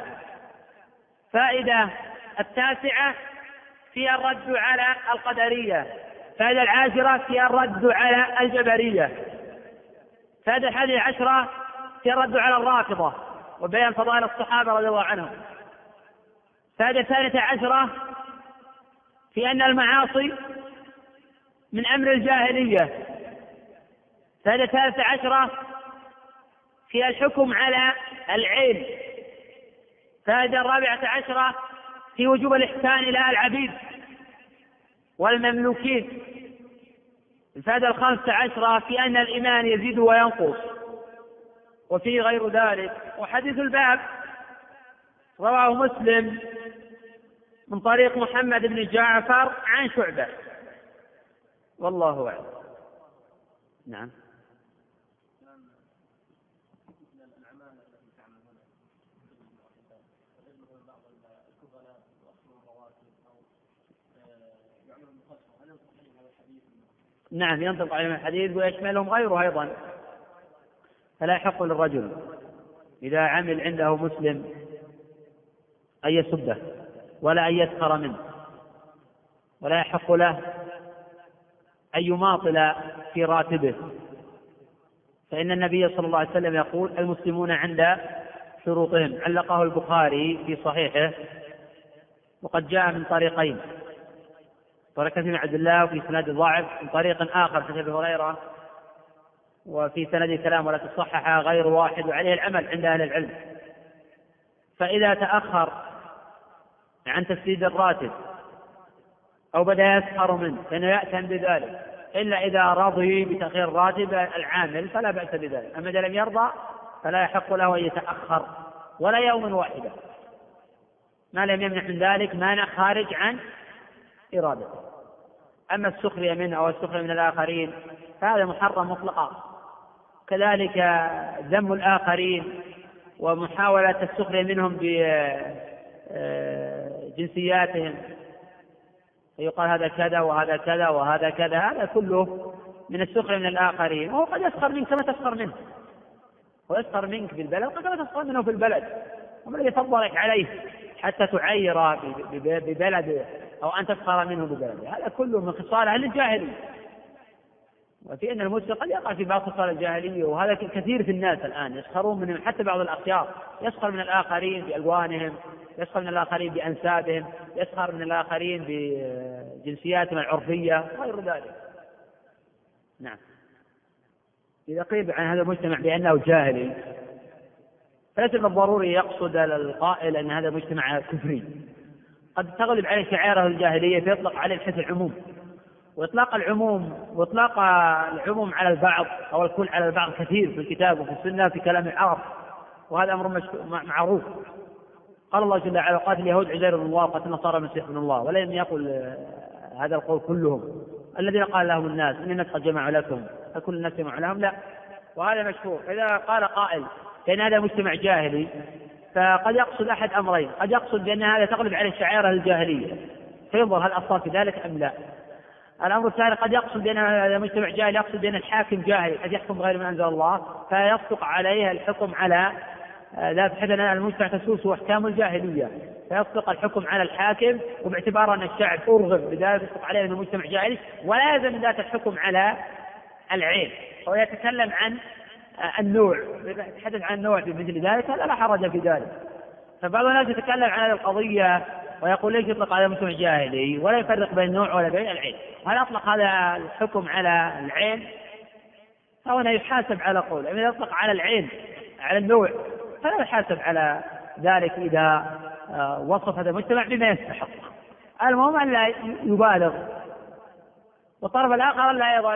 فائدة التاسعة فيها الرد على القدرية. الفائدة العاشرة فيها الرد على الجبرية. الفائدة الحادية عشرة فيها الرد على الرافضة وبيان فضائل الصحابة رضي الله عنهم. الفائدة الثالثة عشرة في أن المعاصي من أمر الجاهلية. الفائدة الثالثة عشرة في الحكم على العين. الفائدة الرابعة عشرة في وجوب الإحسان إلى العبيد والمملوكين. الفائدة الخامسة عشرة في أن الإيمان يزيد وينقص. وفي غير ذلك. وحديث الباب رواه مسلم من طريق محمد بن جعفر عن شعبة. والله أعلم. نعم. نعم ينطق عليهم الحديث ويشملهم غيره أيضا. فلا يحق للرجل إذا عمل عنده مسلم أن يسبه ولا أن يسخر منه. ولا يحق له أن يماطل في راتبه. فإن النبي صلى الله عليه وسلم يقول المسلمون عند شروطهم. علقه البخاري في صحيحه. وقد جاء من طريقين. طريقة ابن عبد الله وفي سند ضعف. من طريق آخر في أبي هريرة. وفي سند كلام ولا تصحح غير واحد. وعليه العمل عند أهل العلم. فإذا تأخر عن تسديد الراتب أو بدأ يسخر منه فإنه يأتم بذلك. إلا إذا رضي بتأخير الراتب العامل فلا بأس بذلك. أما إذا لم يرضى فلا يحق له أن يتأخر ولا يوما واحدا. ما لم يمنع من ذلك مانع خارج عن إرادته. أما السخرية منه أو السخرية من الآخرين فهذا محرم مطلقا. كذلك ذم الآخرين ومحاولة السخرية منهم بجنسياتهم فيقال هذا كذا وهذا كذا وهذا كذا هذا كله من السخرية من الآخرين. وهو قد يسخر منك كما تسخر منه. ويسخر منك في البلد كما تسخر منه في البلد. وما الذي فضلك عليه حتى تعير ببلده أو أن تسخر منه ببلده؟ هذا كله من خصال أهل الجاهلية. وفي أن المسلم قد يقع في بعض خصال الجاهلية وهذا كثير في الناس الآن يسخرون من حتى بعض الأخيار. يسخر من الآخرين بألوانهم يسخر من الآخرين بأنسابهم يسخر من الآخرين بجنسياتهم العرفية وغير ذلك. نعم. إذا قيل عن هذا المجتمع بأنه جاهلي فليس من الضروري يقصد القائل أن هذا مجتمع كفري. قد تغلب عليه شعائره الجاهلية فيطلق عليه بحيث العموم. وإطلاق العموم وإطلاق العموم على البعض أو الكل على البعض كثير في الكتاب وفي السنة في كلام العرب. وهذا أمر معروف. قال الله جل وعلا قاتل اليهود عزير بن الله وقاتل النصارى المسيح بن الله ولم يقل هذا القول كلهم. الذين قال لهم الناس ان الناس قد جمعوا لكم فكل الناس جمعوا لهم؟ لا. وهذا مشهور. إذا قال قائل بأن هذا مجتمع جاهلي فقد يقصد أحد أمرين. قد يقصد بأن هذا تغلب عليه شعائر الجاهلية. فينظر هل أصاب في ذلك أم لا. الأمر الثاني قد يقصد بأن هذا مجتمع جاهلي يقصد بأن الحاكم جاهلي قد يحكم بغير ما أنزل الله فيصدق عليه الحكم على لا بحيث أن المجتمع تسوسه احكام الجاهلية. فيصدق الحكم على الحاكم وباعتبار أن الشعب أرغب بذلك يصدق عليه انه مجتمع جاهلي ولا يلزم ذات الحكم على العين. هو يتكلم عن النوع. يتحدث عن النوع في مثل ذلك هذا لا حرج في ذلك. فبعض الناس يتكلم عن هذه القضية ويقول ليش يطلق على مجتمع جاهلي؟ ولا يفرق بين النوع ولا بين العين. هل أطلق هذا الحكم على العين؟ فهو يحاسب على قول إذا يطلق على العين على النوع فلا يحاسب على ذلك إذا آه، وصف هذا المجتمع بما يستحق المهم أن لا يبالغ والطرف الآخر لا أيضا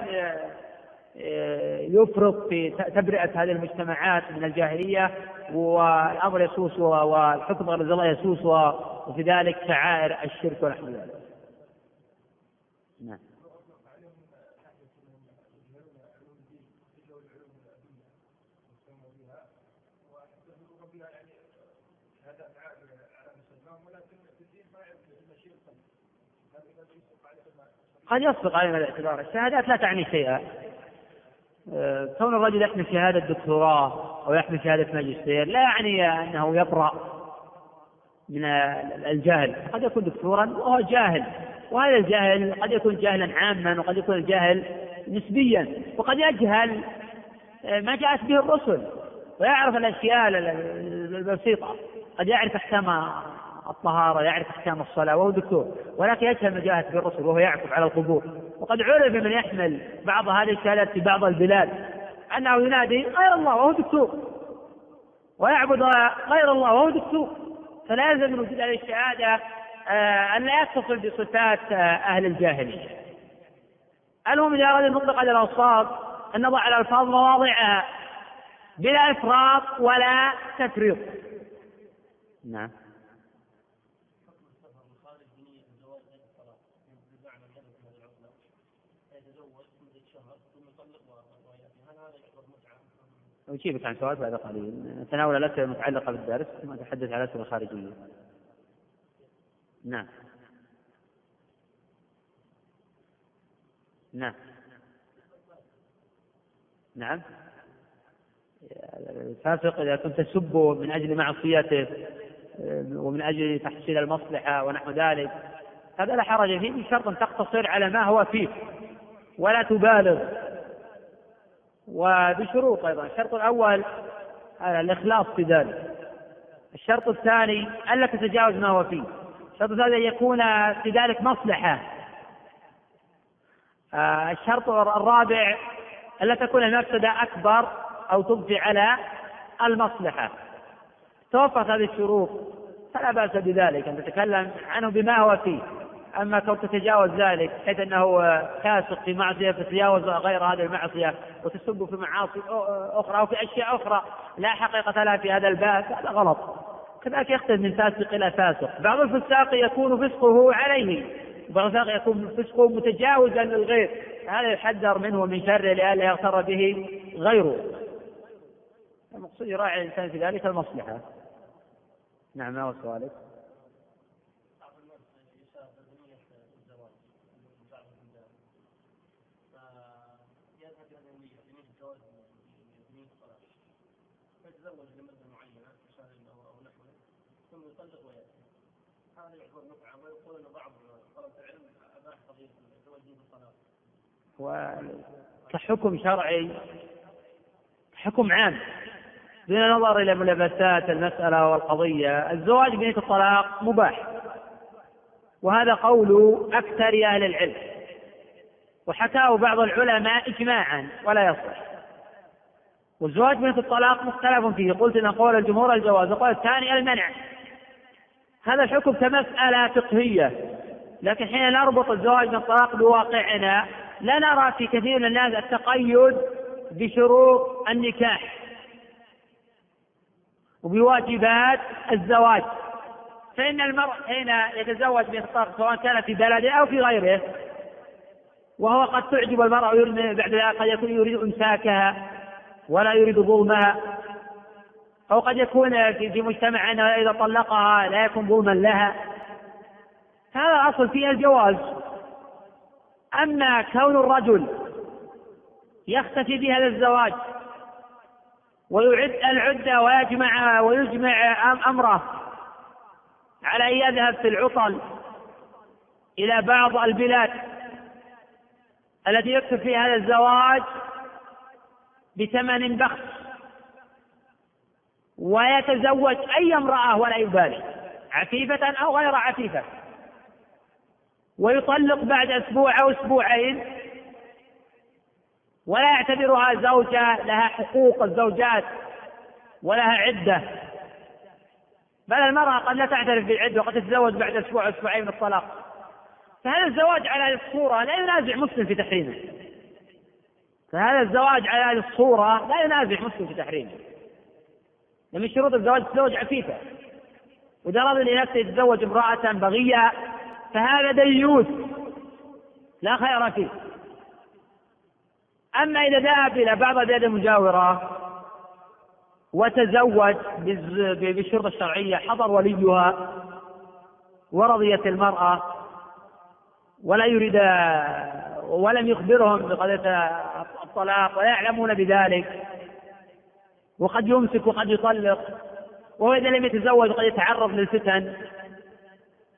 آه، يفرط في تبرئة هذه المجتمعات من الجاهلية والأمر يسوس والحكم غير الله يسوس وفي ذلك شعائر الشرك ونحو ذلك. نعم. قد يصدق علينا الاعتبار. الشهادات لا تعني شيئا. آه، كون الرجل يحمل شهادة دكتوراه أو يحمل شهادة ماجستير لا يعني أنه يبرأ من الجهل. قد يكون دكتورا وهو جاهل. وهذا الجهل قد يكون جهلا عاما وقد يكون الجهل نسبيا. وقد يجهل آه، ما جاءت به الرسل. ويعرف الأشياء البسيطة. قد يعرف أحكام الطهارة يعرف أحكام الصلاة وهو دكتور. ولكن يجهل ما جاءت بالرسل وهو يعكف على القبور. وقد عرف من يحمل بعض هذه الشهادات في بعض البلاد أنه ينادي غير الله وهو دكتور. ويعبد غير الله وهو دكتور. فلا يلزم من وجود هذه الشهادة آه، أن لا يتصل بصفات آه، أهل الجاهلية. المهم إذا أراد المطلق على الأوصاف أن نضع الألفاظ مواضعها بلا إفراط ولا تفريط. نعم. أجيبك عن سؤال بعد قليل. نتناول الأسئلة المتعلقة بالدرس ثم أتحدث عن الأسئلة الخارجية. نعم. نعم. نعم. الفاسق إذا كنت تسبه من أجل معصيته ومن أجل تحصيل المصلحة ونحو ذلك هذا لا حرج فيه بشرط أن تقتصر على ما هو فيه ولا تبالغ. وبشروط أيضا. الشرط الأول الإخلاص في ذلك. الشرط الثاني ألا تتجاوز ما هو فيه. الشرط الثالث أن يكون في ذلك مصلحة. آه، الشرط الرابع ألا تكون المفسدة أكبر أو تضفي على المصلحة. توفرت هذه الشروط فلا بأس بذلك. أن تتكلم عنه بما هو فيه. أما كون تتجاوز ذلك حيث أنه فاسق في معصية تتجاوز غير هذه المعصية وتسب في معاصي أخرى أو في أشياء أخرى لا حقيقة لها في هذا الباب هذا غلط. كذلك يختلف من فاسق إلى فاسق. بعض الفساق يكون فسقه عليه بعض الفساق يكون فسقه متجاوزا للغير. هذا يحذر منه ومن شره لئلا يغتر به غيره. المقصود يراعي الإنسان في ذلك المصلحة. نعم ما هو سؤالك؟ يتزوج لمدة معينة أو نحوه ثم يطلق ويأتي. هذا يعتبر ويقول أن بعض طلبة العلم أباح قضية الزواج وكحكم شرعي حكم عام. دون نظر إلى ملابسات المسألة والقضية الزواج بنية الطلاق مباح. وهذا قول أكثر أهل العلم. وحكاه بعض العلماء إجماعا ولا يصح. والزواج بنية الطلاق مختلف فيه. قلت إن قول الجمهور الجواز. وقول الثاني المنع. هذا الحكم كمسألة فقهية. لكن حين نربط الزواج من الطلاق بواقعنا لا نرى في كثير من الناس التقيد بشروط النكاح وبواجبات الزواج. فإن المرء حين يتزوج بالطلاق سواء كان في بلده أو في غيره وهو قد تعجب المرأة ويريد بعد ذلك قد يكون يريد إمساكها ولا يريد ظلمها أو قد يكون في مجتمعنا إذا طلقها لا يكون ظلما لها. هذا الأصل فيه الجواز. أما كون الرجل يختفي بهذا الزواج ويعد العدة ويجمع ويجمع أمره على أن يذهب في العطل إلى بعض البلاد التي يكتب فيها هذا الزواج بثمن بخس. ويتزوج أي امرأة ولا يبالي عفيفة أو غير عفيفة. ويطلق بعد أسبوع أو أسبوعين. ولا يعتبرها زوجة لها حقوق الزوجات ولها عدة. بل المرأة قد لا تعترف بالعدة وقد تتزوج بعد أسبوع أو أسبوعين من الطلاق. فهذا الزواج على هذه الصورة لا ينازع مسلم في تحريمه؟ فهذا الزواج على هذه الصورة لا ينازع مسلم في تحريمه. ومن شروط الزواج تزوج عفيفة. وإذا أراد لنفسه يتزوج امرأة بغية فهذا ديوث لا خير فيه. أما إذا ذهب إلى بعض البلاد المجاورة وتزوج بالشرطة الشرعية حضر وليها ورضيت المرأة ولا يريد ولم يخبرهم بقضية الطلاق ولا يعلمون بذلك. وقد يمسك وقد يطلق. وهو إذا لم يتزوج قد يتعرض للفتن.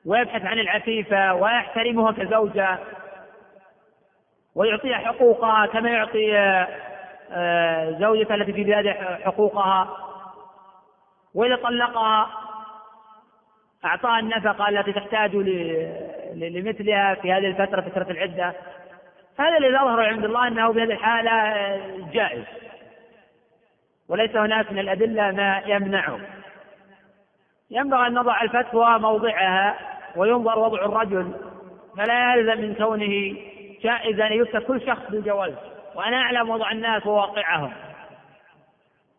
ويبحث عن العفيفة ويحترمها كزوجة. ويعطيها حقوقها كما يعطي آه، زوجته التي في بلاده حقوقها. وإذا طلقها أعطاها النفقة التي تحتاج لمثلها في هذه الفترة فترة العدة. هذا الذي يظهر عند الله أنه بهذه الحالة جائز. وليس هناك من الأدلة ما يمنعه. ينبغي أن نضع الفتوى موضعها وينظر وضع الرجل فلا يلزم من كونه جائزا أن يفتى كل شخص بالجواز. وأنا أعلم وضع الناس وواقعهم.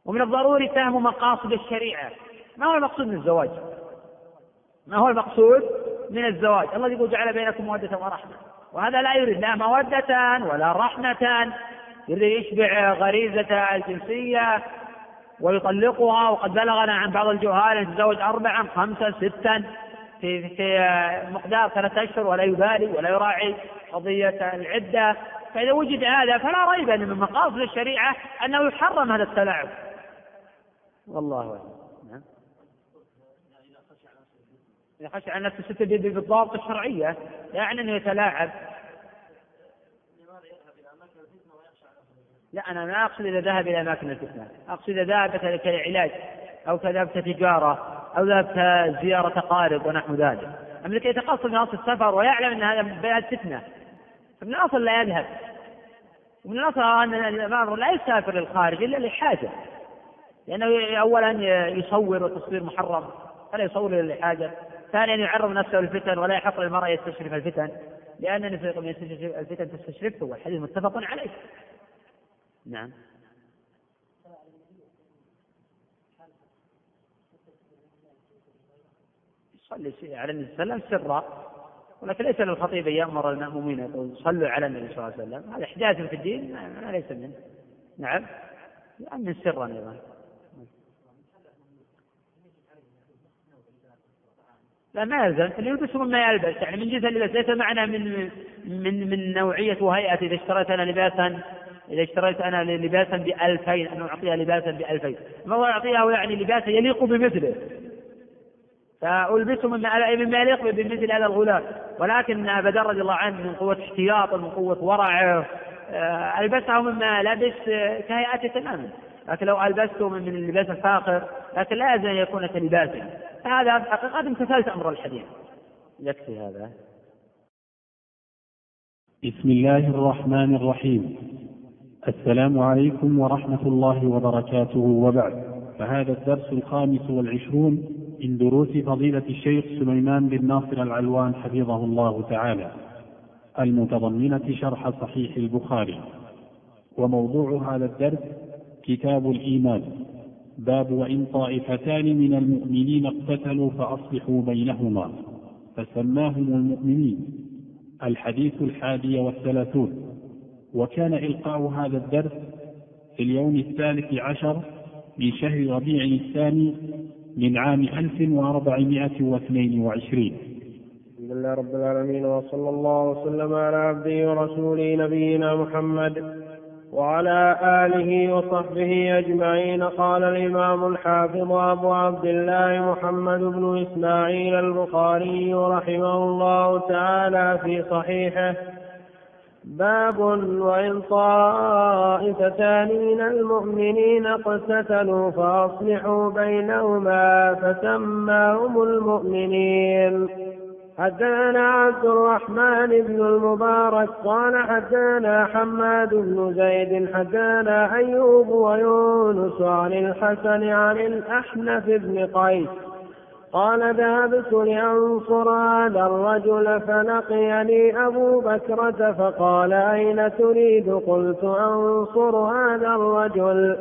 ومن الضروري فهم مقاصد الشريعة. ما هو المقصود من الزواج؟ ما هو المقصود من الزواج؟ الله يقول جعل بينكم مودة ورحمة. وهذا لا يريد لا مودة ولا رحمة. يريد يشبع غريزة الجنسية ويطلقها. وقد بلغنا عن بعض الجهال يتزوج اربعا خمسا ستا في في مقدار ثلاثة أشهر ولا يبالي ولا يراعي قضية العدة. فإذا وجد هذا فلا ريب أن من مقاصد الشريعة أنه يحرم هذا التلاعب. والله أعلم نعم إذا خشى على نفسه ستة بالضابط الشرعية يعني أنه يتلاعب. لا أنا ما أقصد إذا ذهب إلى أماكن الفتنة. أقصد إذا ذهب كعلاج أو كذهب كتجارة أو ذهب كزيارة قارب ونحو ذلك. أما لكي يتقصد من أصل السفر ويعلم أن هذا بلد فتنة. فمن الأصل لا يذهب. ومن الأصل أن الإمام لا يسافر للخارج إلا لحاجة. لأنه أولا يصور وتصوير محرم فلا يصور إلا لحاجة. ثانيا يعرض نفسه للفتن ولا يحق للمرأة يستشرف الفتن لأن الفتن تستشرفه والحديث متفق عليه. نعم. يصلي على النبي صلى الله عليه وسلم سرا ولكن ليس للخطيب ان يأمر المامومين يقول صلوا على النبي صلى الله عليه وسلم. هذا احداث في الدين ما ليس منه. نعم. من سرا أيضا. لا ما يلزم. اللي يلبس مما يلبس. يعني من جنس اللباس ليس معنى من من من نوعية وهيئة. إذا اشتريت أنا لباسا إذا اشتريت أنا لباسا بألفين أن أعطيها لباسا بألفين. ما هو أعطيها يعني لباسا يليق بمثله. فألبسه مما مما يليق بمثل هذا الغلام. ولكن أبا رضي الله عنه من قوة احتياطه من قوة ورعه آه، ألبسه مما لبس كهيئته تماما. لكن لو ألبسته من اللباس الفاخر لكن لا أن يكون كلباسه فهذا في الحقيقة امتثلت أمر الحديث. يكفي هذا. بسم الله الرحمن الرحيم. السلام عليكم ورحمة الله وبركاته وبعد. فهذا الدرس الخامس والعشرون من دروس فضيلة الشيخ سليمان بن ناصر العلوان حفظه الله تعالى. المتضمنة شرح صحيح البخاري. وموضوع هذا الدرس كتاب الإيمان. باب وإن طائفتان من المؤمنين اقتتلوا فأصلحوا بينهما. فسماهم المؤمنين الحديث الحادي والثلاثون. وكان إلقاء هذا الدرس في اليوم الثالث عشر من شهر ربيع الثاني من عام 1422 الحمد لله رب العالمين وصلى الله وسلم على عبده ورسوله نبينا محمد وعلى آله وصحبه أجمعين قال الإمام الحافظ أبو عبد الله محمد بن إسماعيل البخاري رحمه الله تعالى في صحيحه. باب وإن طائفتان من المؤمنين اقتتلوا فأصلحوا بينهما فسماهم المؤمنين. حدثنا عبد الرحمن بن المبارك قال حدثنا حماد بن زيد حدثنا أيوب ويونس عن الحسن عن الأحنف بن قيس قال ذهبت لأنصر هذا الرجل فلقيني أبو بكرة فقال أين تريد؟ قلت أنصر هذا الرجل.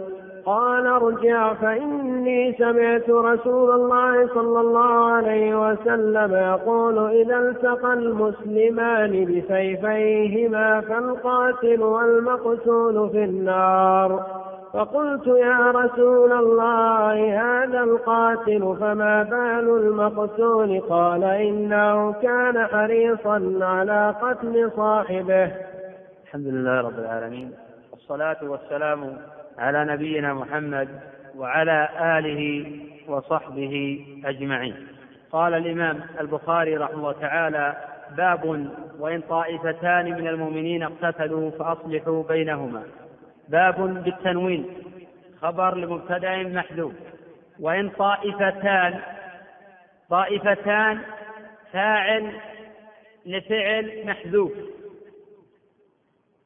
قال ارجع فإني سمعت رسول الله صلى الله عليه وسلم يقول إذا التقى المسلمان بسيفيهما فالقاتل والمقتول في النار. فقلت يا رسول الله هذا القاتل فما بال المقتول؟ قال إنه كان حريصا على قتل صاحبه. الحمد لله رب العالمين والصلاة والسلام على نبينا محمد وعلى آله وصحبه أجمعين. قال الإمام البخاري رحمه الله تعالى باب وإن طائفتان من المؤمنين اقتتلوا فأصلحوا بينهما. باب بالتنوين خبر لمبتدأ محذوف. وإن طائفتان طائفتان فاعل لفعل محذوف.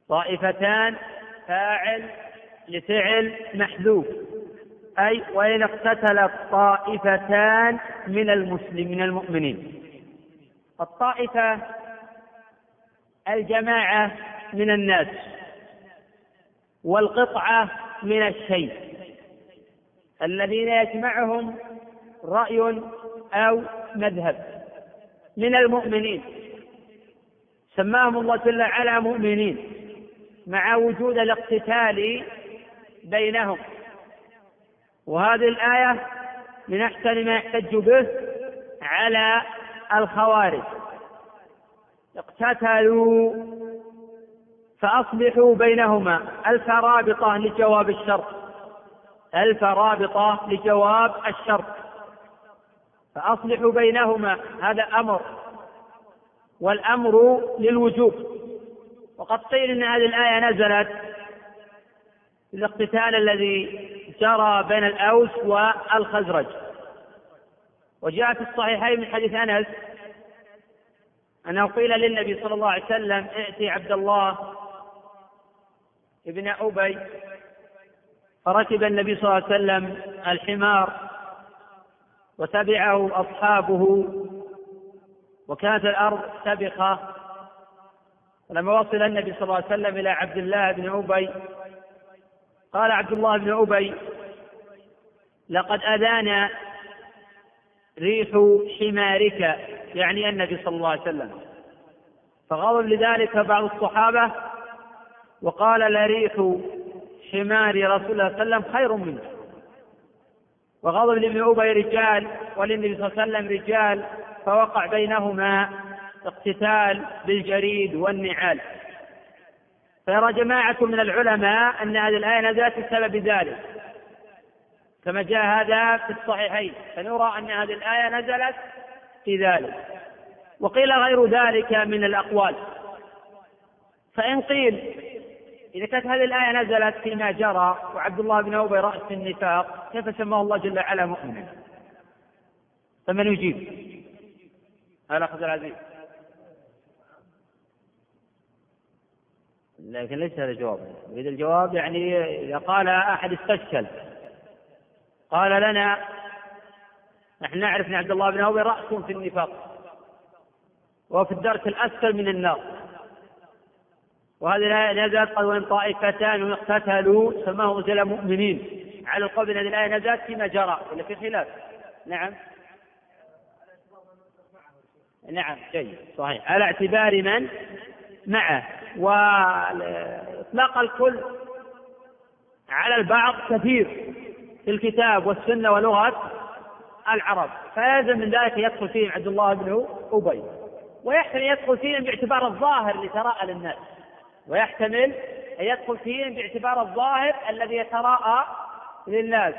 طائفتان فاعل لفعل محذوف. أي وإن اقتتلت طائفتان من المسلم من المؤمنين. الطائفة الجماعة من الناس والقطعة من الشيء. الذين يجمعهم رأي أو مذهب. من المؤمنين. سماهم الله جل وعلا مؤمنين. مع وجود الاقتتال بينهم. وهذه الآية من أحسن ما يحتج به على الخوارج. اقتتلوا فأصلحوا بينهما. ألف رابطة لجواب الشرط. ألف رابطة لجواب الشرط. فأصلحوا بينهما. هذا أمر. والأمر للوجوب. وقد قيل إن هذه الآية نزلت الاقتتال الذي جرى بين الأوس والخزرج. وجاء في الصحيحين من حديث أنس أنه قيل للنبي صلى الله عليه وسلم ائتي عبد الله ابن أبي. فركب النبي صلى الله عليه وسلم الحمار وتبعه أصحابه وكانت الأرض سبخة. فلما وصل النبي صلى الله عليه وسلم إلى عبد الله بن أبي قال عبد الله بن أبي لقد أذانا ريح حمارك يعني النبي صلى الله عليه وسلم. فغضب لذلك بعض الصحابة وقال لريح حمار رسول الله صلى الله عليه وسلم خير منه. وغضب لابن أبي رجال وللنبي صلى الله عليه وسلم رجال فوقع بينهما اقتتال بالجريد والنعال. فيرى جماعة من العلماء أن هذه الآية نزلت بسبب ذلك. كما جاء هذا في الصحيحين. فنرى أن هذه الآية نزلت في ذلك. وقيل غير ذلك من الأقوال. فإن قيل إذا كانت هذه الآية نزلت فيما جرى وعبد الله بن أبي رأس النفاق كيف سماه الله جل وعلا مؤمنا؟ فمن يجيب؟ هذا أخذ العزيز؟ لكن ليس هذا الجواب. يريد الجواب يعني إذا قال أحد استشكل. قال لنا نحن نعرف أن عبد الله بن أبي رأس في النفاق وهو في الدرك الأسفل من النار. وهذه الآية نزلت قال وإن طائفتان اقتتلوا سماهم رجال مؤمنين. على القول هذه الآية نزلت فيما جرى. ولا في خلاف. نعم. نعم جيد صحيح. على اعتبار من؟ معه وإطلاق الكل على البعض كثير في الكتاب والسنة ولغة العرب. فيلزم من ذلك يدخل فيهم عبد الله بن أبي. ويحتمل يدخل فيهم باعتبار الظاهر اللي تراءى للناس. ويحتمل أن يدخل فيهم باعتبار الظاهر الذي يتراءى للناس.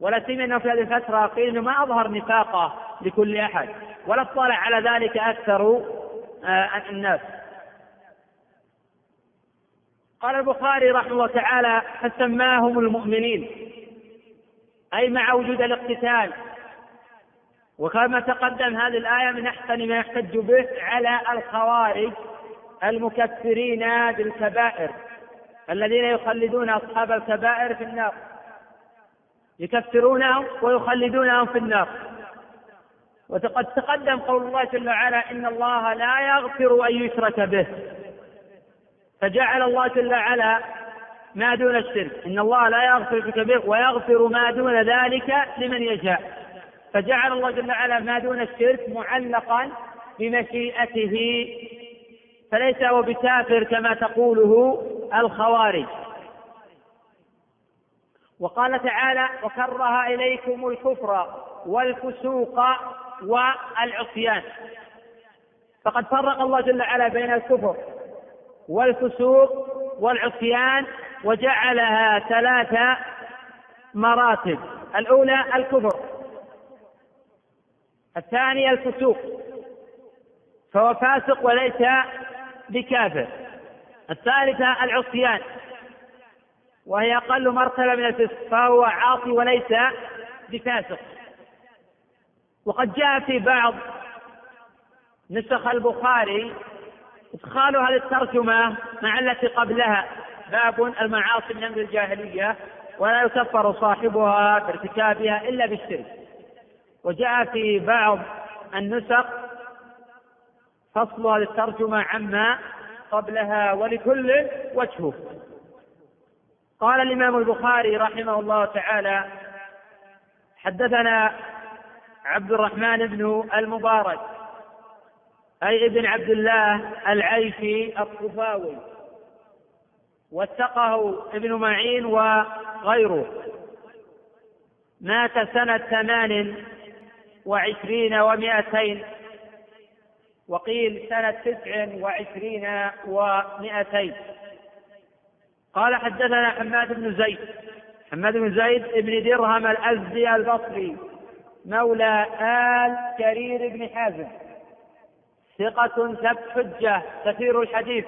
ولا سيما أنه في هذه الفترة قيل إنه ما أظهر نفاقه لكل أحد. ولا اطلع على ذلك أكثر آه، الناس. قال البخاري رحمه الله تعالى فسماهم المؤمنين. أي مع وجود الاقتتال. وكما تقدم هذه الآية من أحسن ما يحتج به على الخوارج المكفرين بالكبائر الذين يخلدون أصحاب الكبائر في النار. يكفرونهم ويخلدونهم في النار. وقد تقدم قول الله جل وعلا إن الله لا يغفر أن يشرك به. فجعل الله جل وعلا ما دون الشرك. إن الله لا يغفر به ويغفر ما دون ذلك لمن يشاء. فجعل الله جل وعلا ما دون الشرك معلقا بمشيئته. فليس هو بكافر كما تقوله الخوارج. وقال تعالى وكره إليكم الكفر والفسوق والعصيان. فقد فرق الله جل وعلا بين الكفر والفسوق والعصيان وجعلها ثلاث مراتب. الأولى الكفر الثانية الفسوق. فهو فاسق وليس بكافر. الثالثة العصيان وهي أقل مرتبة من الفسق فهو عاصي وليس بفاسق. وقد جاء في بعض نسخ البخاري إدخال هذه الترجمة مع التي قبلها. باب المعاصي من أمر الجاهلية ولا يكفر صاحبها بارتكابها إلا بالشرك. وجاء في بعض النسخ فصل هذه الترجمة عما قبلها ولكل وجهه قال الإمام البخاري رحمه الله تعالى حدثنا عبد الرحمن بن المبارك أي ابن عبد الله العيشي الطفاوي. وثقه ابن معين وغيره. مات سنة ثمان وعشرين ومائتين وقيل سنة تسع وعشرين ومائتين. قال حدثنا حماد بن زيد. حماد بن زيد بن درهم الأزدي البصري مولى آل كرير بن حازم. ثقة ثبت حجة كثير الحديث.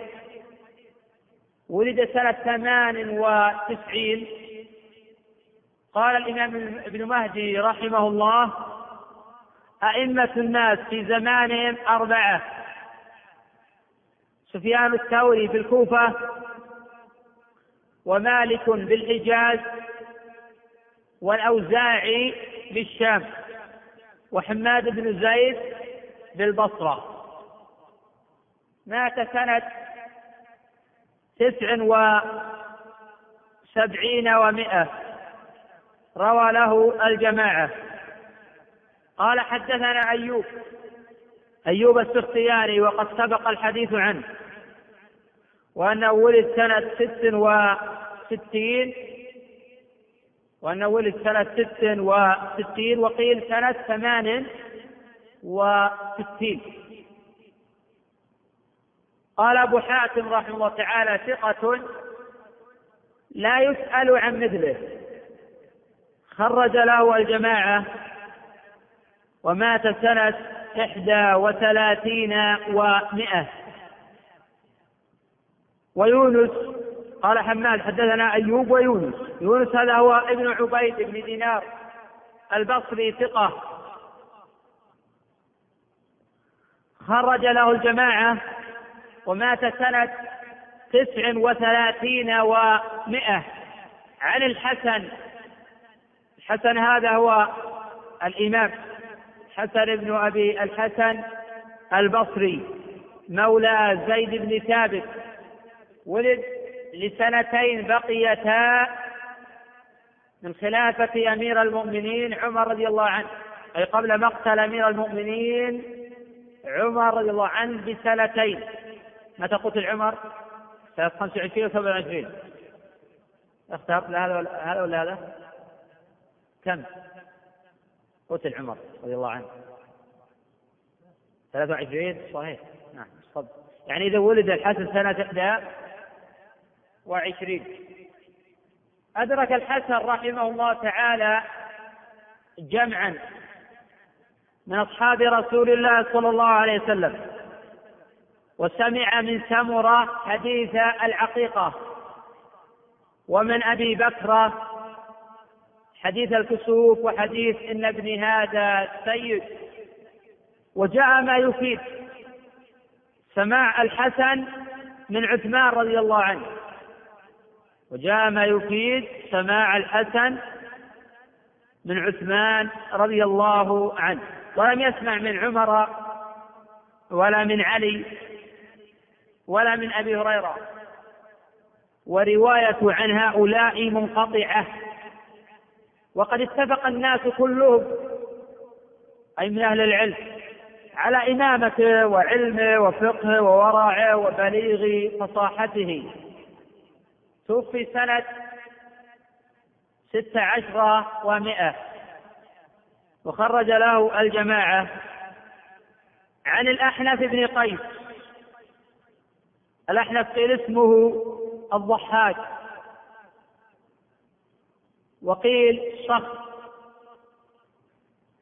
ولد سنة ثمان وتسعين. قال الإمام ابن مهدي رحمه الله أئمة الناس في زمانهم أربعة. سفيان الثوري في الكوفة ومالك بالحجاز والأوزاعي بالشام وحماد بن زيد بالبصرة مات سنة تسع وسبعين ومائة روى له الجماعة. قال حدثنا أيوب أيوب السختياني وقد سبق الحديث عنه وأنه ولد سنة ست وستين وأنه ولد سنة ست وستين وقيل سنة ثمان وستين. قال أبو حاتم رحمه الله تعالى ثقة لا يسأل عن مثله. خرج له الجماعة ومات سنة إحدى وثلاثين ومائة ويونس قال حماد حدثنا أيوب ويونس. يونس هذا هو ابن عبيد بن دينار البصري ثقة. خرج له الجماعة ومات سنة تسع وثلاثين ومائة عن الحسن. الحسن هذا هو الإمام. حسن بن أبي الحسن البصري. مولى زيد بن ثابت. ولد لسنتين بقيتا من خلافة أمير المؤمنين عمر رضي الله عنه. أي قبل مقتل أمير المؤمنين عمر رضي الله عنه بسنتين. متى قتل عمر؟ سنة 25 و 27 اختار هذا ولا هذا ولا هذا؟ كم؟ قتل عمر رضي الله عنه. 23 صحيح. نعم صدق يعني إذا ولد الحسن سنة 21 أدرك الحسن رحمه الله تعالى جمعا من أصحاب رسول الله صلى الله عليه وسلم. وسمع من سمرة حديث العقيقة. ومن أبي بكر حديث الكسوف وحديث إن ابني هذا سيد. وجاء ما يفيد. سماع الحسن من عثمان رضي الله عنه. وجاء ما يفيد سماع الحسن من عثمان رضي الله عنه. ولم يسمع من عمر ولا من علي. ولا من أبي هريرة. ورواية عن هؤلاء منقطعة. وقد اتفق الناس كلهم أي من أهل العلم على امامته وعلمه وفقهه وورعه وبليغ فصاحته توفي سنة ست عشر ومائة وخرج له الجماعة. عن الأحنف بن قيس. الأحنف قيل اسمه الضحاك؟ وقيل شخص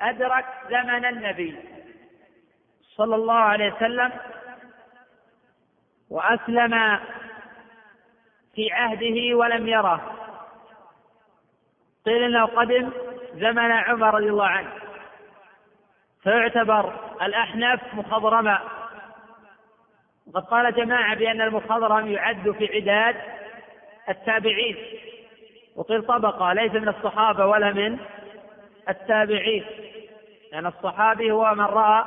أدرك زمن النبي صلى الله عليه وسلم وأسلم في عهده ولم يره. قيل إنه قدم زمن عمر رضي الله عنه. فيعتبر الأحنف مخضرما وقد قال جماعة بأن المخضرم يعد في عداد التابعين. وقيل طبقة ليس من الصحابة ولا من التابعين. لأن الصحابي هو من رأى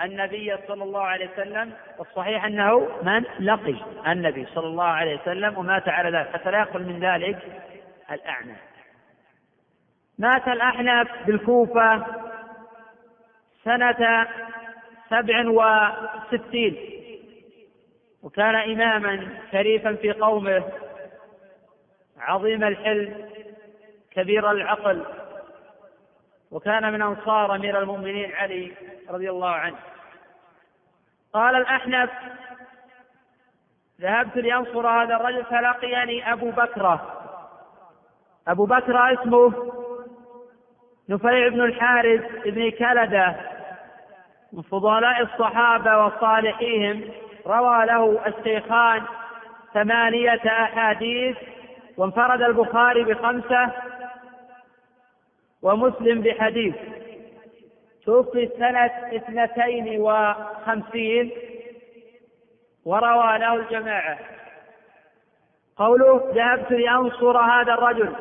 النبي صلى الله عليه وسلم والصحيح أنه من لقي النبي صلى الله عليه وسلم ومات على ذلك. حتى لا يخل من ذلك الاعنف مات الأحنف بالكوفة سنة سبع وستين. وكان إماما شريفا في قومه عظيم الحلم كبير العقل وكان من أنصار أمير المؤمنين علي رضي الله عنه. قال الأحنف ذهبت لأنصر هذا الرجل فلقيني أبو بكرة أبو بكرة اسمه نفيع بن الحارث بن كلدة من فضلاء الصحابة وصالحيهم. روى له الشيخان ثمانية أحاديث وانفرد البخاري بخمسة ومسلم بحديث. توفي سنة اثنتين وخمسين وروى له الجماعة. قوله ذهبت لأنصر هذا الرجل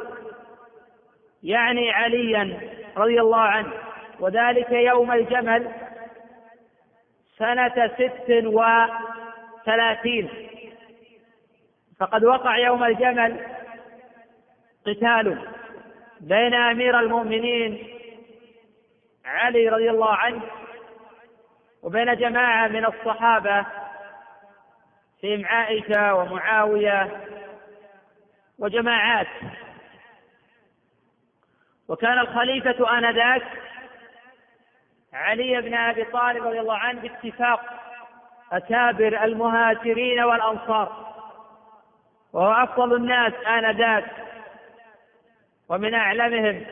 يعني عليا رضي الله عنه وذلك يوم الجمل سنة ست وثلاثين. فقد وقع يوم الجمل قتال بين أمير المؤمنين علي رضي الله عنه وبين جماعة من الصحابة فيهم عائشة ومعاوية وجماعات. وكان الخليفة آنذاك علي بن أبي طالب رضي الله عنه باتفاق أكابر المهاجرين والأنصار. وهو أفضل الناس آنذاك ومن أعلمهم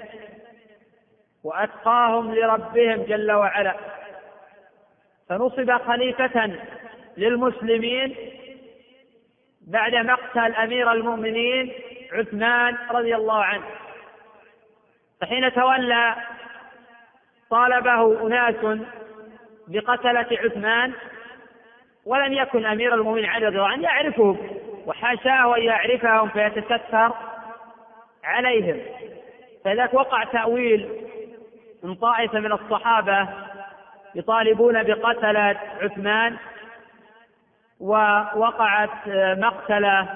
وأتقاهم لربهم جل وعلا. فنصب خليفة للمسلمين بعد مقتل قتل أمير المؤمنين عثمان رضي الله عنه. فحين تولى طالبه أناس بقتلة عثمان ولم يكن أمير المؤمنين علي رضي الله عنه يعرفهم وحاشاه أن يعرفهم فيتستر عليهم. فذاك وقع تأويل من طائفة من الصحابة يطالبون بقتلة عثمان ووقعت مقتلة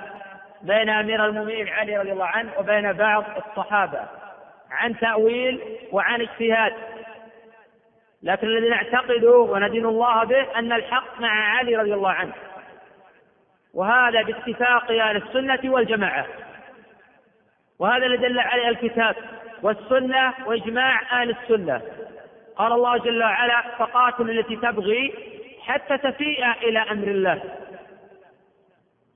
بين أمير المؤمنين علي رضي الله عنه وبين بعض الصحابة عن تأويل وعن اجتهاد. لكن الذي نعتقده وندين الله به أن الحق مع علي رضي الله عنه. وهذا باتفاق أهل السنة والجماعة. وهذا الذي دل عليه الكتاب والسنة وإجماع أهل السنة. قال الله جل وعلا فقاتل التي تبغي حتى تفيء إلى أمر الله.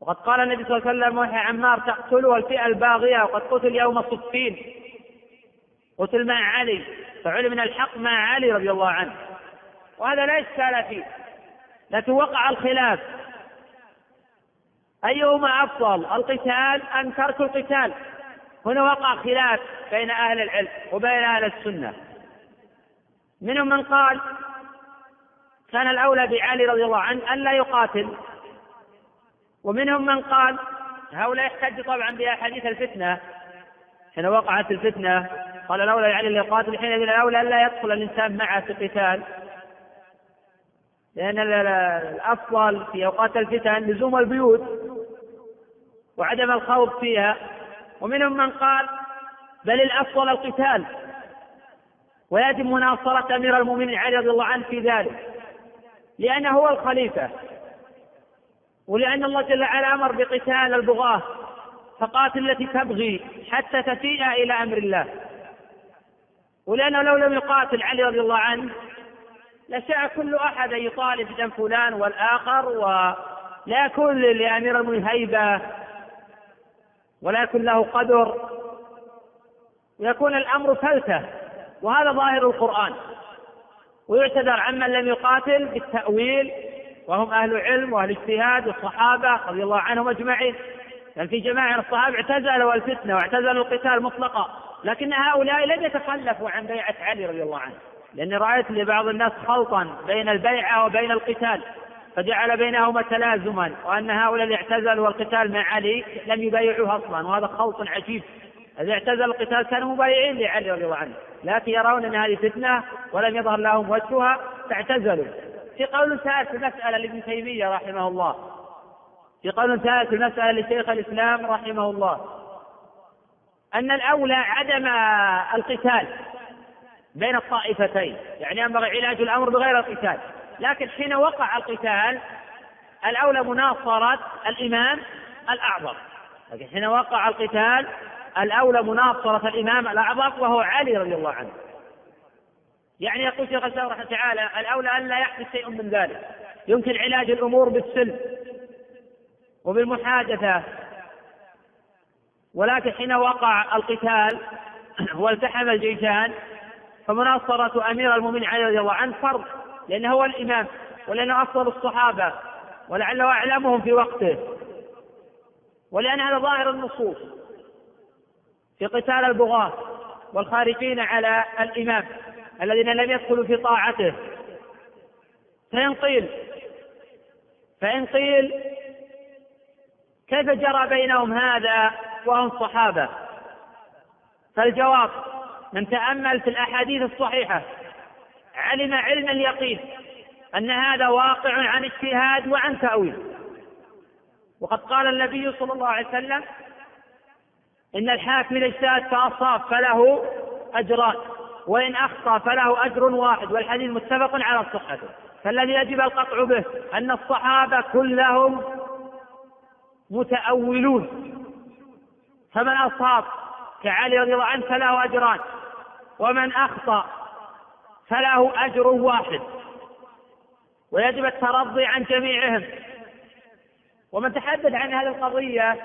وقد قال النبي صلى الله عليه وسلم وحي عمار تقتله الفئة الباغية وقد قتل يوم صفين. قتل مع علي فعلم من الحق مع علي رضي الله عنه. وهذا لا إشكال فيه. لكن وقع الخلاف. أيهما أفضل القتال أم ترك القتال؟ هنا وقع خلاف بين أهل العلم وبين أهل السنة. منهم من قال كان الأولى بعلي رضي الله عنه أن لا يقاتل. ومنهم من قال هؤلاء يحتج طبعا بأحاديث الفتنة. حين وقعت الفتنة. قال الأولى لعلي أن يقاتل حينئذ الأولى ألا يدخل الإنسان معه في قتال لأن الأفضل في أوقات الفتن لزوم البيوت وعدم الخوض فيها. ومنهم من قال بل الأفضل القتال. ويجب مناصرة أمير المؤمنين علي رضي الله عنه في ذلك. لأنه هو الخليفة. ولأن الله جل وعلا أمر بقتال البغاة فقاتل التي تبغي حتى تفيء إلى أمر الله. ولأنه لو لم يقاتل علي رضي الله عنه لشاء كل أحد أن يطالب بدم فلان والآخر ولا يكون لأمير المؤمنين هيبة ولا يكون له قدر. ويكون الأمر فلتة وهذا ظاهر القرآن. ويعتذر عمن لم يقاتل بالتأويل وهم أهل علم وأهل اجتهاد والصحابة رضي الله عنهم أجمعين. لأن في جماعة الصحابة اعتزلوا الفتنة واعتزلوا القتال مطلقا. لكن هؤلاء لم يتخلفوا عن بيعة علي رضي الله عنه. لأني رأيت لبعض الناس خلطا بين البيعة وبين القتال فجعل بينهما تلازما وأن هؤلاء اللي اعتزلوا القتال مع علي لم يبايعوه أصلا وهذا خلط عجيب. الذي اعتزل القتال كانوا مبايعين لعلي رضي الله عنه. لكن يرون أن هذه فتنة ولم يظهر لهم وجهها فاعتزلوا. في قول ثالث في المسألة لابن تيمية رحمه الله. في قول ثالث في المسألة لشيخ الإسلام رحمه الله. أن الأولى عدم القتال بين الطائفتين يعني ينبغي علاج الأمر بغير القتال. لكن حين وقع القتال الأولى مناصرة الإمام الأعظم. لكن حين وقع القتال الأولى مناصرة الإمام الأعظم وهو علي رضي الله عنه. يعني يقول شيخ الإسلام رحمه تعالى الأولى أن لا يحدث شيء من ذلك. يمكن علاج الأمور بالسلم وبالمحادثة ولكن حين وقع القتال والتحم الجيشان فمناصرة أمير المؤمنين علي رضي الله عنه فرض لأنه هو الإمام ولأنه أفضل الصحابة ولعله أعلمهم في وقته. ولأن هذا ظاهر النصوص في قتال البغاة والخارجين على الإمام الذين لم يدخلوا في طاعته. فإن قيل فإن قيل كيف جرى بينهم هذا وهم صحابة فالجواب من تأمل في الأحاديث الصحيحة علم علم اليقين أن هذا واقع عن اجتهاد وعن تأويل. وقد قال النبي صلى الله عليه وسلم إن الحاكم إذا اجتهد فأصاب فله أجران وإن أخطأ فله أجر واحد والحديث متفق على صحته. فالذي يجب القطع به أن الصحابة كلهم متأولون. فمن أصاب كعلي رضي الله عنه فله أجران ومن أخطأ فله أجر واحد. ويجب الترضي عن جميعهم. ومن تحدث عن هذه القضية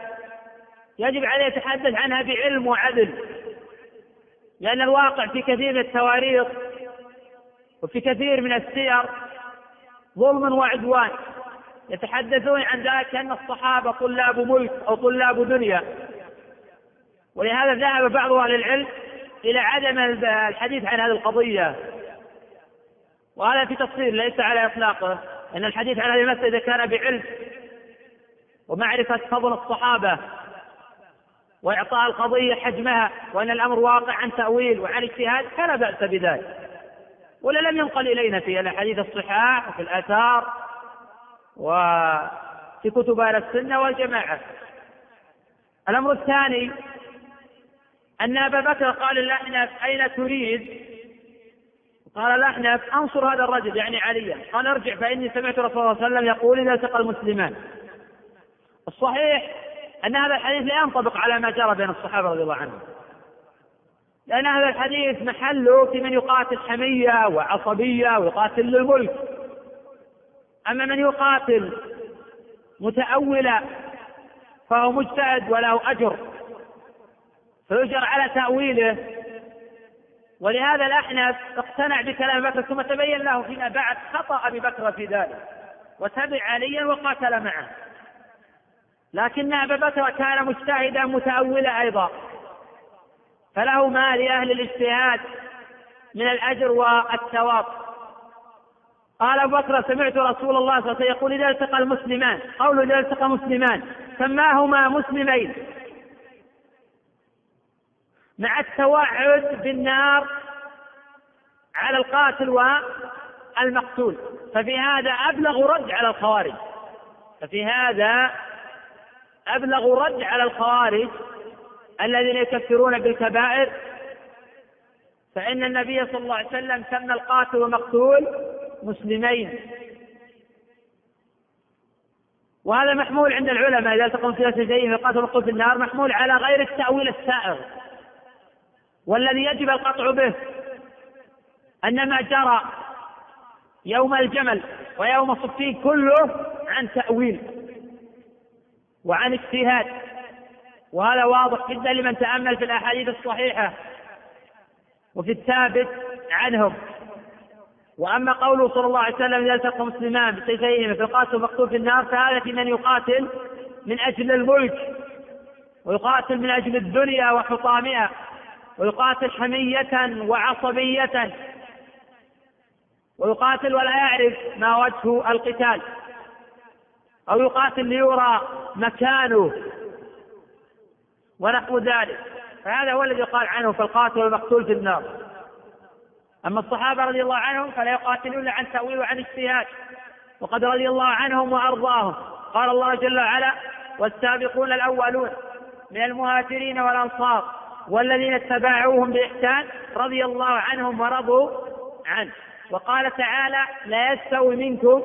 يجب عليه يتحدث عنها بعلم وعدل لأن الواقع في كثير من التواريخ وفي كثير من السير ظلم وعدوان. يتحدثون عن ذلك أن الصحابة طلاب ملك أو طلاب دنيا. ولهذا ذهب بعض أهل العلم إلى عدم الحديث عن هذه القضية. وهذا في تفصيل ليس على إطلاقه. أن الحديث عن هذه المسألة إذا كان بعلم ومعرفة فضل الصحابة وإعطاء القضية حجمها وأن الأمر واقع عن تأويل وعن اجتهاد فلا بأس بذلك. ولا لم ينقل إلينا في الأحاديث الصحاح وفي الآثار وفي كتب أهل السنة والجماعة. الأمر الثاني أن أبا بكر قال الأحنف أين تريد؟ قال الأحنف أنصر هذا الرجل يعني عليا. قال ارجع فإني سمعت رسول الله صلى الله عليه وسلم يقول إذا التقى المسلمان. الصحيح أن هذا الحديث لا ينطبق على ما جرى بين الصحابة رضي الله عنهم. لأن هذا الحديث محله في من يقاتل حمية وعصبية ويقاتل للملك. أما من يقاتل متأولا فهو مجتهد وله أجر. فيجر على تأويله. ولهذا الأحنف اقتنع بكلام بكر ثم تبين له فيما بعد خطأ أبي بكر في ذلك وتبع عليا وقاتل معه. لكن أبا بكر كان مجتهدا متأولا أيضا. فله ما لأهل الاجتهاد من الأجر والثواب. قال أبو بكر سمعت رسول الله صلى الله عليه وسلم يقول إذا التقى المسلمان قول إذا التقى مسلمان سماهما مسلمين. مع التوعد بالنار على القاتل والمقتول. ففي هذا أبلغ رد على الخوارج. ففي هذا أبلغ رد على الخوارج الذين يكفرون بالكبائر. فإن النبي صلى الله عليه وسلم سمى القاتل والمقتول مسلمين. وهذا محمول عند العلماء. إذا التقوا في شيء القاتل والمقتول في النار محمول على غير التأويل السائغ. والذي يجب القطع به أن ما جرى يوم الجمل ويوم الصفين كله عن تأويل وعن اجتهاد وهذا واضح جدا لمن تأمل في الأحاديث الصحيحة وفي الثابت عنهم. وأما قوله صلى الله عليه وسلم إذا التقى مسلمان بسيفيهما في القاتل مقتول في النار فهذا في من يقاتل من أجل الملك ويقاتل من أجل الدنيا وحطامها. ويقاتل حمية وعصبية. ويقاتل ولا يعرف ما وجه القتال. أو يقاتل ليرى مكانه. ونحو ذلك. فهذا هو الذي قال عنه فالقاتل والمقتول في النار. أما الصحابة رضي الله عنهم فلا يقاتلون عن تأويل وعن اجتهاد. وقد رضي الله عنهم وأرضاهم. قال الله جل وعلا والسابقون الأولون من المهاجرين والأنصار. والذين اتبعوهم بإحسان رضي الله عنهم ورضوا عنه. وقال تعالى لا يستوي منكم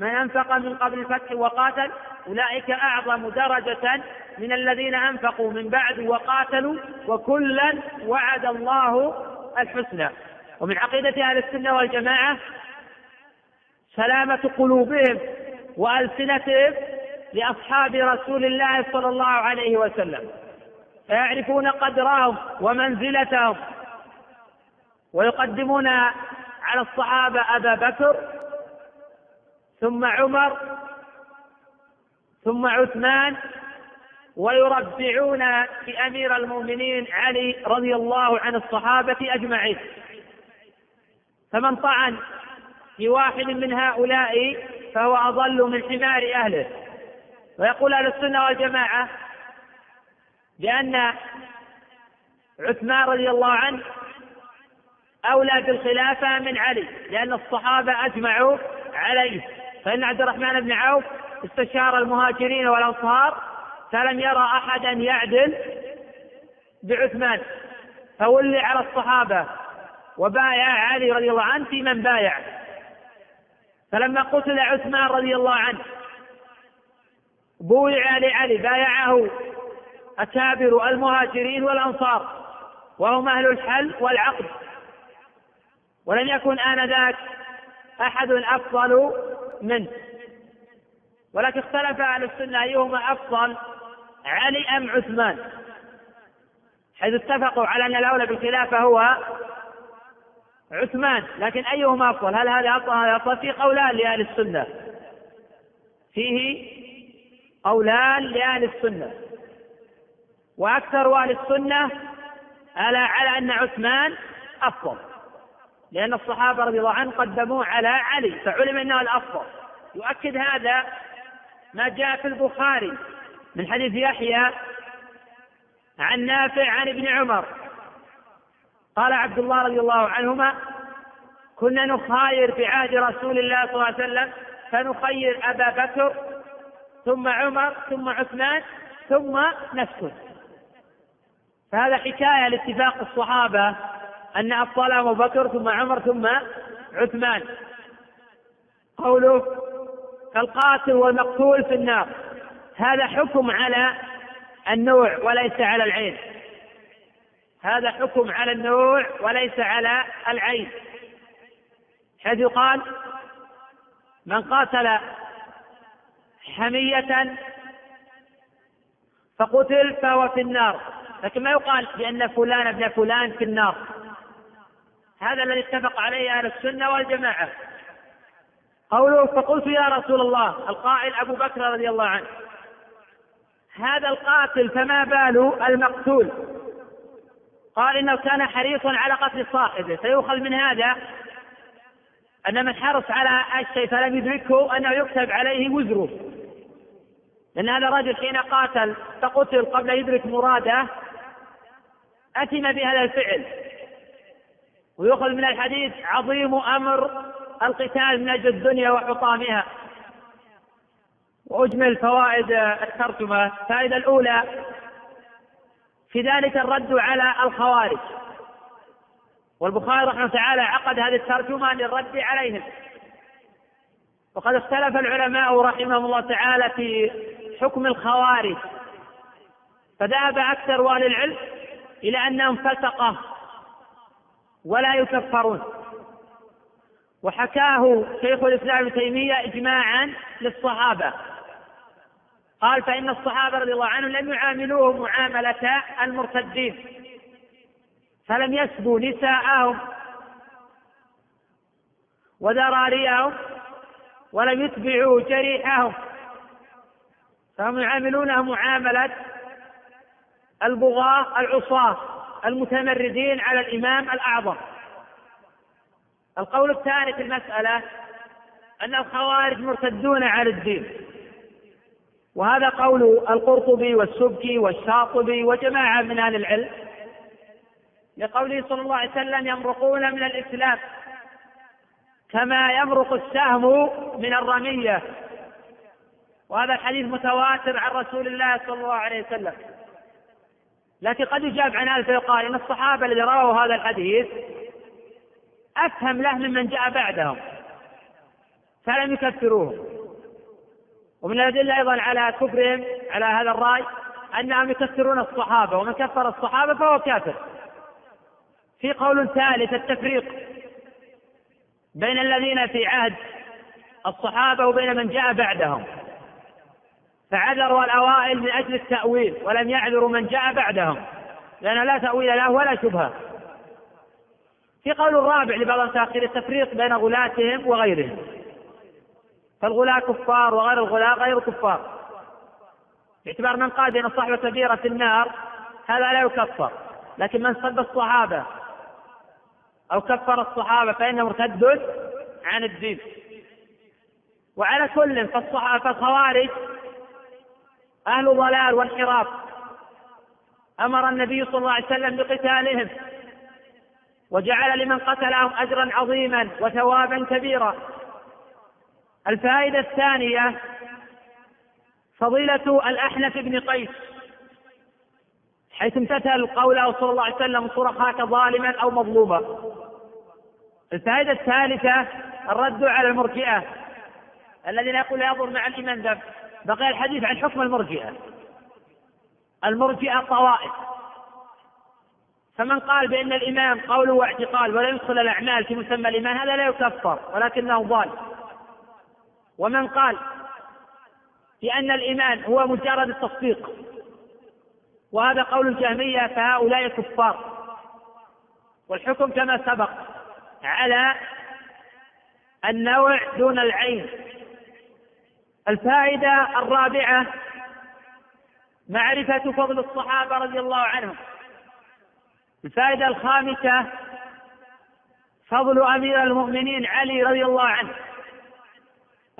من أنفق من قبل الفتح وقاتل أولئك أعظم درجة من الذين أنفقوا من بعد وقاتلوا وكلا وعد الله الحسنى. ومن عقيدة أهل السنة والجماعة سلامة قلوبهم وألسنتهم لأصحاب رسول الله صلى الله عليه وسلم. فيعرفون قدرهم ومنزلتهم. ويقدمون على الصحابة أبا بكر ثم عمر ثم عثمان ويربعون في أمير المؤمنين علي رضي الله عن الصحابة أجمعين. فمن طعن في واحد من هؤلاء فهو أضل من حمار أهله. ويقول أهل السنة والجماعة بأن عثمان رضي الله عنه أولى بالخلافة من علي لأن الصحابة أجمعوا عليه. فإن عبد الرحمن بن عوف استشار المهاجرين والأنصار فلم يرى أحدا يعدل بعثمان. فولي على الصحابة وبايع علي رضي الله عنه في من بايع. فلما قتل عثمان رضي الله عنه بويع لعلي بايعه. أكابر المهاجرين والأنصار وهم أهل الحل والعقد. ولم يكن آنذاك أحد أفضل منه. ولكن اختلف أهل السنة أيهما أفضل علي أم عثمان. حيث اتفقوا على أن الأولى بالخلافة هو عثمان لكن أيهما أفضل؟ هل هذا أفضل هذا أفضل في قولان لأهل السنة؟ فيه قولان لأهل السنة. وأكثر أهل السنة على على أن عثمان أفضل. لأن الصحابة رضي الله عنهم قدموه على علي فعلم أنه الأفضل. يؤكد هذا ما جاء في البخاري من حديث يحيى عن نافع عن ابن عمر. قال عبد الله رضي الله عنهما كنا نخاير في عهد رسول الله صلى الله عليه وسلم فنخير أبا بكر ثم عمر ثم عثمان ثم نسكت فهذا حكاية لاتفاق الصحابة أن أفضلهم أبو بكر ثم عمر ثم عثمان. قوله فالقاتل والمقتول في النار. هذا حكم على النوع وليس على العين. هذا حكم على النوع وليس على العين. حيث يقال من قاتل حمية فقتل فهو في النار. لكن ما يقال بأن فلان ابن فلان في النار. هذا الذي اتفق عليه أهل السنة والجماعة. قوله فقلت يا رسول الله القائل أبو بكر رضي الله عنه. هذا القاتل فما بال المقتول. قال إنه كان حريصا على قتل صاحبه. فيؤخذ من هذا أن من حرص على الشيء فلم يدركه أنه يكتب عليه وزره. لأن هذا الرجل حين قاتل فقتل قبل يدرك مراده أتم بهذا الفعل. ويؤخذ من الحديث عظيم أمر القتال من أجل الدنيا وحطامها. وأجمل فوائد الترجمة الفائدة الأولى في ذلك الرد على الخوارج. والبخاري رحمه تعالى عقد هذه الترجمة للرد عليهم. وقد اختلف العلماء رحمهم الله تعالى في حكم الخوارج. فذهب أكثر أهل العلم إلى أنهم فسقة ولا يكفرون. وحكاه شيخ الإسلام ابن تيمية إجماعا للصحابة. قال فإن الصحابة رضي الله عنهم لم يعاملوه معاملة المرتدين فلم يسبوا نساءهم وذراريهم ولم يتبعوا جريحهم فهم يعاملونه معاملة البغاة العصاة المتمردين على الإمام الأعظم. القول الثاني في المسألة أن الخوارج مرتدون على الدين. وهذا قول القرطبي والسبكي والشاطبي وجماعة من أهل العلم. لقوله صلى الله عليه وسلم يمرقون من الإسلام كما يمرق السهم من الرمية. وهذا الحديث متواتر عن رسول الله صلى الله عليه وسلم. لكن قد يجاب عن هذا فيقال إن الصحابة الذين رووا هذا الحديث أفهم له ممن جاء بعدهم فلم يكفروه. ومن الأدلة أيضا على كفرهم على هذا الرأي أنهم يكفرون الصحابة ومن كفر الصحابة فهو كافر. في قول ثالث التفريق بين الذين في عهد الصحابة وبين من جاء بعدهم. فعذروا الأوائل من أجل التأويل ولم يعذروا من جاء بعدهم لأن لا تأويل له ولا شبهة. في قول الرابع لبعض المتأخرين التفريق بين غلاتهم وغيرهم. فالغلاة كفار وغير الغلاة غير كفار. باعتبار من قال بأن صاحب كبيرة في النار هذا لا يكفر. لكن من صد الصحابة أو كفر الصحابة فإنه مرتد عن الدين. وعلى كل فالخوارج أهل ضلال وانحراف أمر النبي صلى الله عليه وسلم بقتالهم وجعل لمن قتلهم أجرا عظيما وثوابا كبيرا. الفائدة الثانية فضيلة الأحنف بن قيس. حيث امتثل قوله صلى الله عليه وسلم صور أخاك ظالما أو مظلوما. الفائدة الثالثة الرد على المرجئة الذين يقول لا يضر مع الإيمان ذنب. بقي الحديث عن حكم المرجئة. المرجئة طوائف. فمن قال بأن الإمام قوله واعتقاد ولا يدخل الأعمال في مسمى الإيمان هذا لا يكفر ولكنه ضال. ومن قال بأن الإيمان هو مجرد التصديق وهذا قول الجهمية فهؤلاء كفار. والحكم كما سبق على النوع دون العين. الفائدة الرابعة معرفة فضل الصحابة رضي الله عنهم. الفائدة الخامسة فضل أمير المؤمنين علي رضي الله عنه.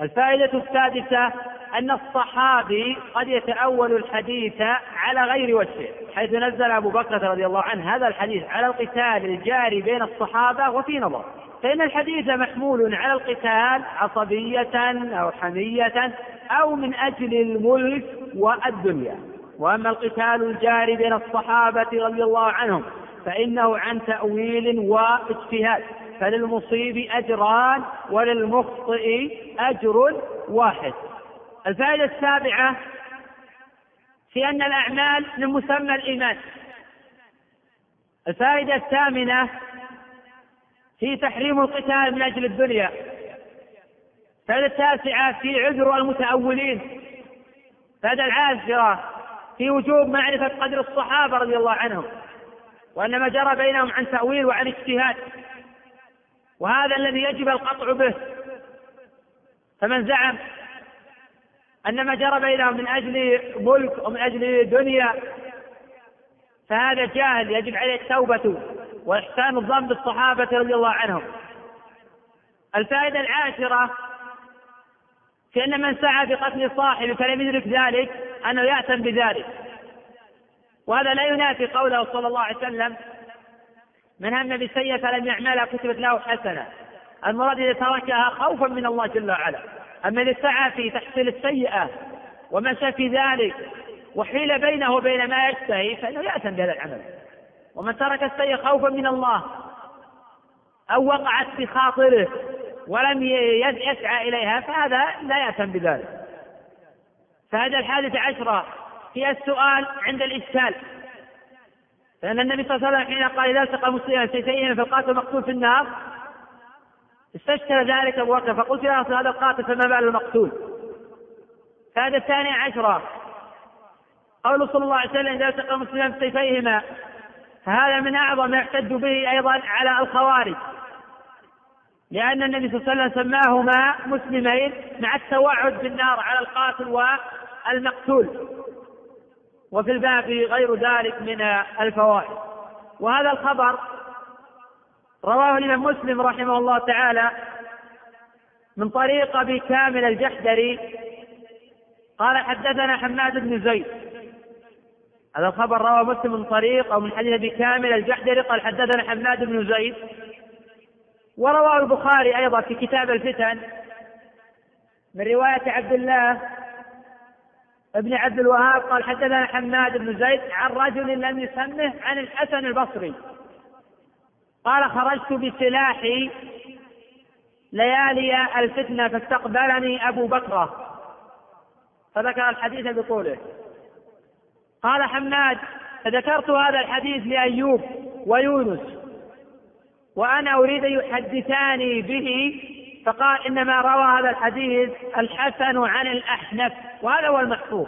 الفائدة السادسة أن الصحابي قد يتأول الحديث على غير وجهه حيث نزل أبو بكر رضي الله عنه هذا الحديث على القتال الجاري بين الصحابة وفي نظر. فإن الحديث محمول على القتال عصبية أو حمية أو من أجل الملك والدنيا. وأما القتال الجاري بين الصحابة رضي الله عنهم فإنه عن تأويل واجتهاد. فللمصيب أجران وللمخطئ أجر واحد. الفائدة السابعة في أن الأعمال من مسمى الإيمان. الفائدة الثامنة في تحريم القتال من أجل الدنيا. الفائدة التاسعة في عذر المتأولين. الفائدة العاشرة في وجوب معرفة قدر الصحابة رضي الله عنهم وأن ما جرى بينهم عن تأويل وعن اجتهاد. وهذا الذي يجب القطع به. فمن زعم أن ما جرى بينهم من أجل ملك ومن أجل دنيا فهذا جاهل يجب عليه التوبة وإحسان الظن بالصحابة رضي الله عنهم. الفائدة العاشرة في أن من سعى بقتل صاحبه فلم يدرك ذلك أنه يأتم بذلك. وهذا لا ينافي قوله صلى الله عليه وسلم من هم بسيئة فلم يعملها كتبت له حسنة. المراد إذا تركها خوفا من الله جل وعلا. أما إذا سعى في تحصيل السيئة ومشى في ذلك وحيل بينه وبين ما يشتهي فإنه يأثم بهذا العمل. ومن ترك السيئة خوفا من الله أو وقعت في خاطره ولم يسعى إليها فهذا لا يأثم بذلك. فهذا الحادثة عشرة. في السؤال عند الإشكال. لأن النبي صلى الله عليه وسلم حين قال إذا التقى المسلمان سيفيهما فالقاتل مقتول في النار استشكل ذلك أبو بكر فقلت يا رسول هذا القاتل فما بال المقتول؟ فهذا الثاني عشرة. قول صلى الله عليه وسلم إذا التقى المسلمان بسيفيهما فهذا من أعظم ما به أيضا على الخوارج. لأن النبي صلى الله عليه وسلم سماهما مسلمين مع التوعد بالنار على القاتل والمقتول. وفي الباب غير ذلك من الفوائد. وهذا الخبر رواه الإمام مسلم رحمه الله تعالى من طريق أبي كامل الجحدري. قال حدثنا حماد بن زيد. هذا الخبر رواه مسلم من طريق أو من حديث أبي كامل الجحدري. قال حدثنا حماد بن زيد. ورواه البخاري أيضا في كتاب الفتن من رواية عبد الله ابن عبد الوهاب قال حدثنا حماد بن زيد عن رجل لم يسمه عن الحسن البصري. قال خرجت بسلاحي ليالي الفتنة فاستقبلني أبو بكر. فذكر الحديث بطوله قال حماد فذكرت هذا الحديث لأيوب ويونس وأنا أريد أن يحدثاني به. فقال إنما روى هذا الحديث الحسن عن الأحنف. وهذا هو المحفوظ.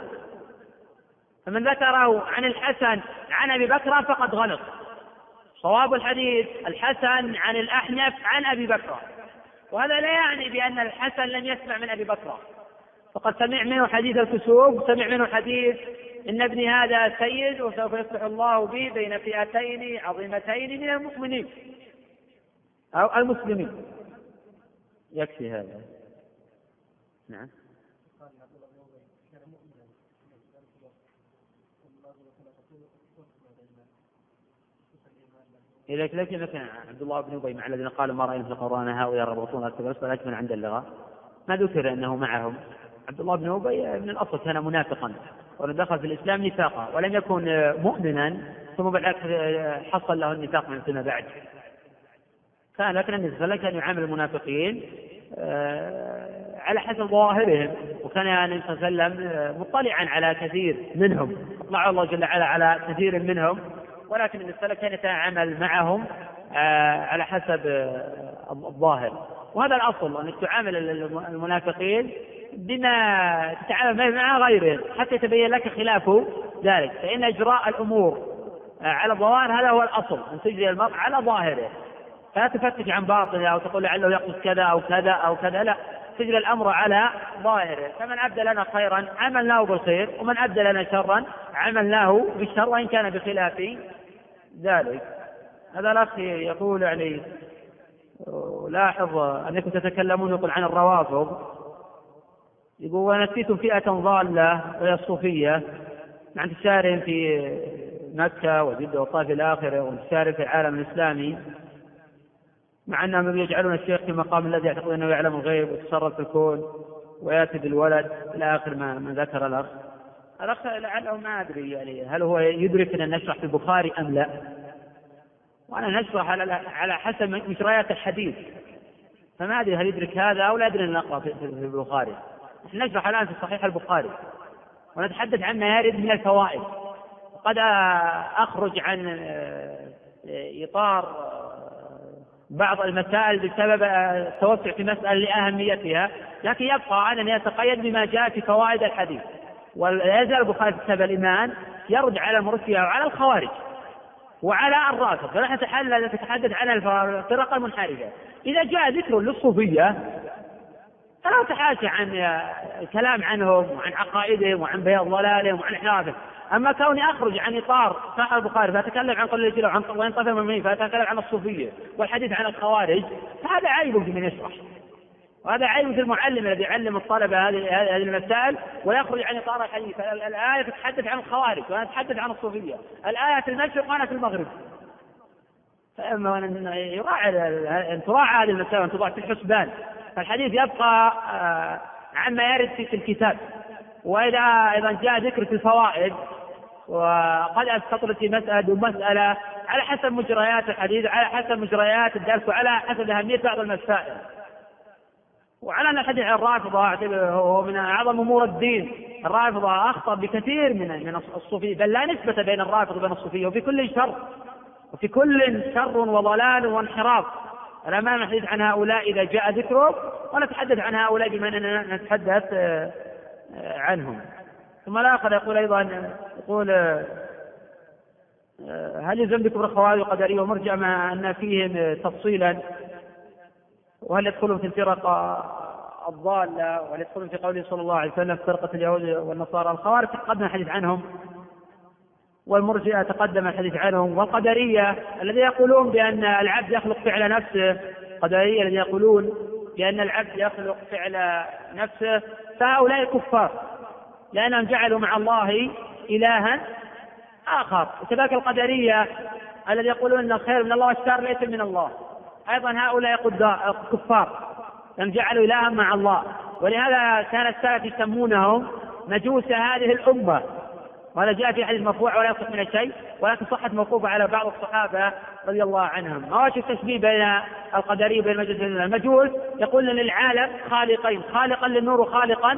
فمن ذكره عن الحسن عن أبي بكر فقد غلط. صواب الحديث الحسن عن الأحنف عن أبي بكر. وهذا لا يعني بأن الحسن لم يسمع من أبي بكر. فقد سمع منه حديث الكسوف سمع منه حديث إن ابني هذا سيد وسوف يصلح الله به بين فئتين عظيمتين من المؤمنين أو المسلمين. يكفي هذا. نعم. إذا لكن مثلا عبد الله بن أبي مع الذين قالوا ما رأينا في القرآن هؤلاء يربطون أكثر لكن عند اللغة. ما ذكر أنه معهم. عبد الله بن أبي من الأصل كان منافقا ودخل في الإسلام نفاقا ولم يكن مؤمنا ثم بالعكس حصل له النفاق من فيما بعد. كان لكن النبي صلى الله عليه وسلم كان يعامل المنافقين آه، على حسب ظواهرهم وكان النبي صلى الله عليه وسلم آه، مطلعا على كثير منهم. أطلع الله جل وعلا على كثير منهم. ولكن عليه وسلم كان يتعامل معهم آه، على حسب الظاهر. وهذا الأصل انك تعامل المنافقين بما تتعامل مع غيرهم حتى يتبين لك خلاف ذلك. فإن إجراء الأمور على الظواهر هذا هو الأصل. أن تجري المرء على ظاهره. فلا تفتش عن باطنه أو تقول لعله يقصد كذا أو كذا أو كذا. لا تجري الأمر على ظاهره. فمن أبدى لنا خيرا عملناه بالخير ومن أبدى لنا شرا عملناه بالشر وإن كان بخلاف ذلك. هذا الأخ يقول يعني لاحظ أنكم تتكلمون يقول عن الروافض. يقول ونسيتم فئة ضالة وهي الصوفية مع انتشارهم في مكة وجدة والطائف الآخرة وانتشارهم في العالم الإسلامي مع أنهم يجعلون الشيخ في مقام الذي يعتقد أنه يعلم الغيب ويتصرف في الكون ويأتي بالولد إلى آخر ما, ما ذكر الأخ. لعله ما أدري يعني هل هو يدرك أن نشرح في البخاري أم لا. وأنا نشرح على حسب مجريات الحديث. فما أدري هل يدرك هذا أو لا أدري أن نقرأ في البخاري. نحن نشرح الآن في صحيح البخاري. ونتحدث عن ما يرد من الفوائد. قد أخرج عن آه، إطار آه، بعض المسائل بسبب التوسع في مسألة لأهميتها. لكن يبقى أنني أتقيد بما جاء في فوائد الحديث. ولا يزال البخاري في كتاب الإيمان يرد على المرسية وعلى الخوارج وعلى الرافض فنحن نتحدث عن الفرق المنحرفة. إذا جاء ذكر للصوفية فلا تحاشى عن الكلام عنهم وعن عقائدهم وعن بياض ضلالهم وعن انحرافهم أما كوني أخرج عن إطار صحيح البخاري فأتكلم عن قول الجيل وعن طفل من فأتكلم عن الصوفية والحديث عن الخوارج فهذا عيب من يشرح. وهذا عيب في المعلم الذي يعلم الطلبة هذه هذه المسائل ويخرج عن إطار الحديث. الآية تتحدث عن الخوارج وأنا أتحدث عن الصوفية. الآية في المشرق وأنا في المغرب. فأما ان يراعي أن تراعى هذه المسائل وأن توضع في الحسبان فالحديث يبقى آه، عما يرد في الكتاب. وإذا أيضا جاء ذكر في الفوائد وقد استطرد في مسألة ومسألة على حسب مجريات الحديث على حسب مجريات الدرس وعلى حسب أهمية بعض المسائل. وعلى أن الحديث عن الرافضة هو من أعظم أمور الدين. الرافضة أخطر بكثير من من الصوفية بل لا نسبة بين الرافضة وبين الصوفية وفي كل شر وفي كل شر وضلال وانحراف. الأمام الحديث عن هؤلاء إذا جاء ذكرهم ونتحدث عن هؤلاء بما أننا نتحدث آه، آه، عنهم. ثم الآخر يقول أيضا يقول آه، هل يلزم بكبر الخوارج القدرية ومرجع مع أن فيهم تفصيلا؟ وهل يدخلون في الفرق الضالة وهل يدخلون في قوله صلى الله عليه وسلم فرقة اليهود والنصارى؟ الخوارج تقدم الحديث عنهم والمرجئة تقدم الحديث عنهم والقدرية الذين يقولون بأن العبد يخلق فعل نفسه القدرية الذين يقولون بأن العبد يخلق فعل نفسه فهؤلاء كفار لأنهم جعلوا مع الله إلها آخر. وكذلك القدرية الذين يقولون أن الخير من الله والشر ليس من الله. أيضا هؤلاء كفار لأنهم جعلوا إلها مع الله. ولهذا كان السلف يسمونهم مجوس هذه الأمة. وهذا جاء في حديث مرفوع ولا يصح من الشيء. ولكن صحت موقوفة على بعض الصحابة رضي الله عنهم. ما وجه التشبيه بين القدرية وبين المجوس؟ المجوس يقول للعالم خالقين. خالقا للنور وخالقا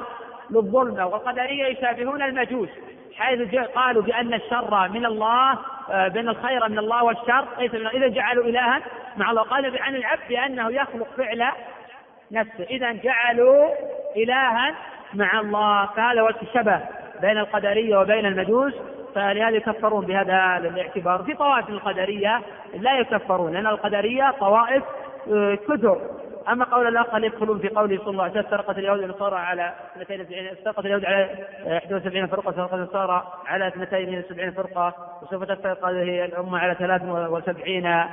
للظلمة والقدرية يشابهون المجوس حيث قالوا بأن الشر من الله آه، بأن الخير من الله والشر إذا جعلوا إلها مع الله قالوا عن العبد بأنه يخلق فعل نفسه إذا جعلوا إلها مع الله فهذا وجه الشبه بين القدرية وبين المجوس فلهذا يكفرون بهذا الاعتبار. في طوائف القدرية لا يكفرون لأن القدرية طوائف آه، كثر. أما قول الآخر يدخلون في قوله صلى الله عليه وسلم سرقت اليهود والنصارى على 72 سرقت اليهود على 71 فرقة سرقت النصارى على 72 فرقة وسوف تفترق هذه الأمة على 73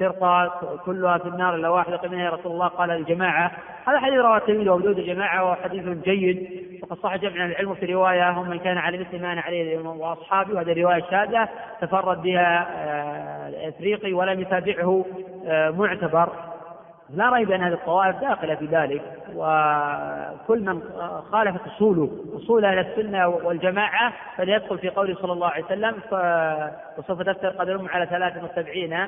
فرقة كلها في النار إلا واحدة. منها يا رسول الله؟ قال الجماعة. هذا حديث رواه الترمذي ووجود الجماعة وهو حديث جيد وقد صح جمع العلم في رواية هم من كان على مثل ما أنا عليه وأصحابي وهذه رواية شاذة تفرد بها آه، الإفريقي ولم يتابعه آه، معتبر. لا ريب أن هذه الطوائف داخلة في ذلك وكل من خالفت أصوله أصول أهل السنة والجماعة فليدخل في قوله صلى الله عليه وسلم وسوف تفترق الأمة على 73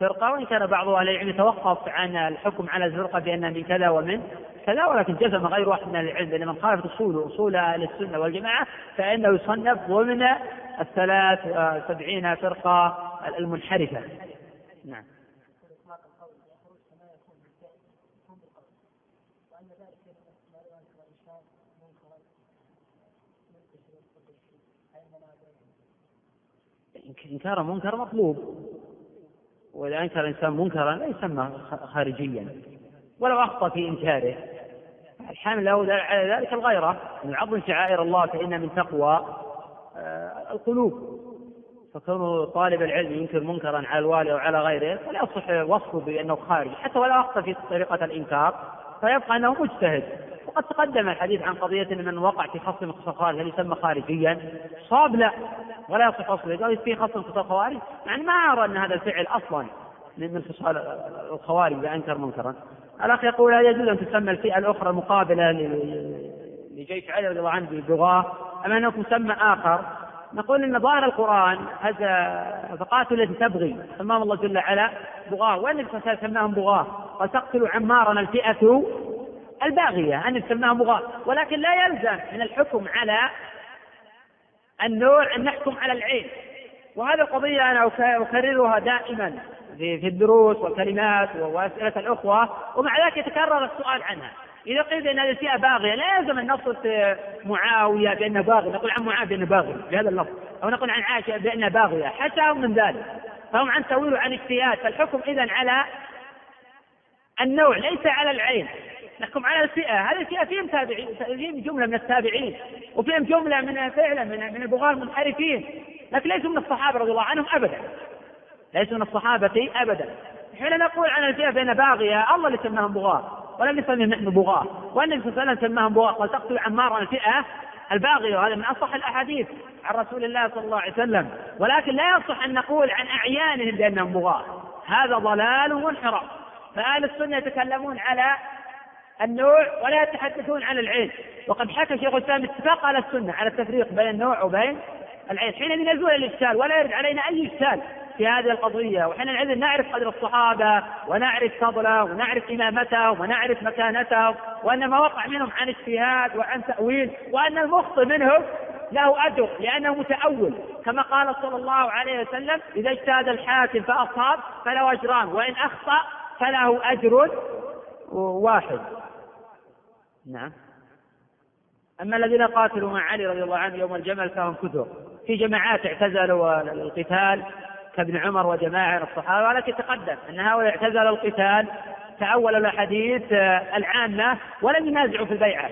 فرقة وإن كان بعض أهل العلم يتوقف عن الحكم على الفرقة بأنها من كذا ومن كذا ولكن جزم غير واحد من العلم بأن من خالف أصول أصول أهل السنة والجماعة فإنه يصنف ضمن الثلاث سبعين فرقة المنحرفة. نعم. إنكار منكر مطلوب. وإذا أنكر الإنسان منكرا لا يسمى خارجيا. ولو أخطأ في إنكاره. الحمل على ذلك الغيرة. من عظم شعائر الله فإن من تقوى آه، القلوب. فكونه طالب العلم ينكر منكرا على الوالي أو على غيره فلا يصح وصفه بأنه خارج. حتى ولو أخطأ في طريقة الإنكار فيبقى أنه مجتهد. وقد تقدم الحديث عن قضية إن من وقع في خصم من الخوارج هل يسمى خارجيا؟ صاب لا. ولا يصح وصفه. قال في خصم من الخوارج يعني ما أرى أن هذا الفعل أصلا من خصال الخوارج اذا انكر منكرا. الأخ يقول هل يجوز أن تسمى الفئة الأخرى المقابله لجيش علي رضي الله عنه بالبغاه أم انه مسمى آخر؟ نقول إن ظاهر القرآن هذا فقاتل التي تبغي. سماهم الله جل وعلا؟ بغاة. وين سماهم بغاة؟ قال تقتل عمارا الفئة الباغية. أن سماهم بغاة. ولكن لا يلزم من الحكم على النوع أن نحكم على العين. وهذه القضية أنا أكررها دائما في الدروس والكلمات وأسئلة الأخوة ومع ذلك يتكرر السؤال عنها. إذا قيل بأن هذه الفئة باغية لا يلزم أن نصف معاوية بأنه باغي نقول عن معاوية بأنه باغي بهذا اللفظ. أو نقول عن عائشة بأنها باغية حتى من ذلك. فهم عن تأويل عن اجتهاد. فالحكم إذا على النوع ليس على العين. نحكم على الفئة. هذه الفئة فيهم تابعين فيهم جملة من التابعين وفيهم جملة من فعلا من من البغاة المنحرفين. لكن ليسوا من الصحابة رضي الله عنهم أبدا. ليسوا من الصحابة أبدا. حين نقول عن الفئة بأن باغية. الله اللي سماهم بغاة. ولم نسميهم نحن بغاة. والنبي صلى الله عليه وسلم سماهم بغاة. قال تقتل عمارا الفئة الباغية. وهذا من أصح الأحاديث عن رسول الله صلى الله عليه وسلم. ولكن لا يصح أن نقول عن أعيانهم بأنهم بغاة. هذا ضلال وانحراف فأهل السنة يتكلمون على النوع ولا يتحدثون عن العين. وقد حكى شيخ الإسلام اتفاق أهل السنة على التفريق بين النوع وبين العين. حينئذ يزول الاشكال ولا يرد علينا أي اشكال في هذه القضية. وحينئذ نعرف قدر الصحابة ونعرف فضله ونعرف إمامته ونعرف مكانته وأن ما وقع منهم عن اجتهاد وعن تأويل وأن المخطئ منهم له أجر لأنه متأول. كما قال صلى الله عليه وسلم إذا اجتهد الحاكم فأصاب فله أجران وإن أخطأ فله أجر واحد. نعم. أما الذين قاتلوا مع علي رضي الله عنه يوم الجمل فهم كثر. في جماعات اعتزلوا القتال كابن عمر وجماعة من الصحابة ولكن تقدم أن هؤلاء اعتزلوا القتال تأولوا الأحاديث آه، العامة ولم ينازعوا في البيعة.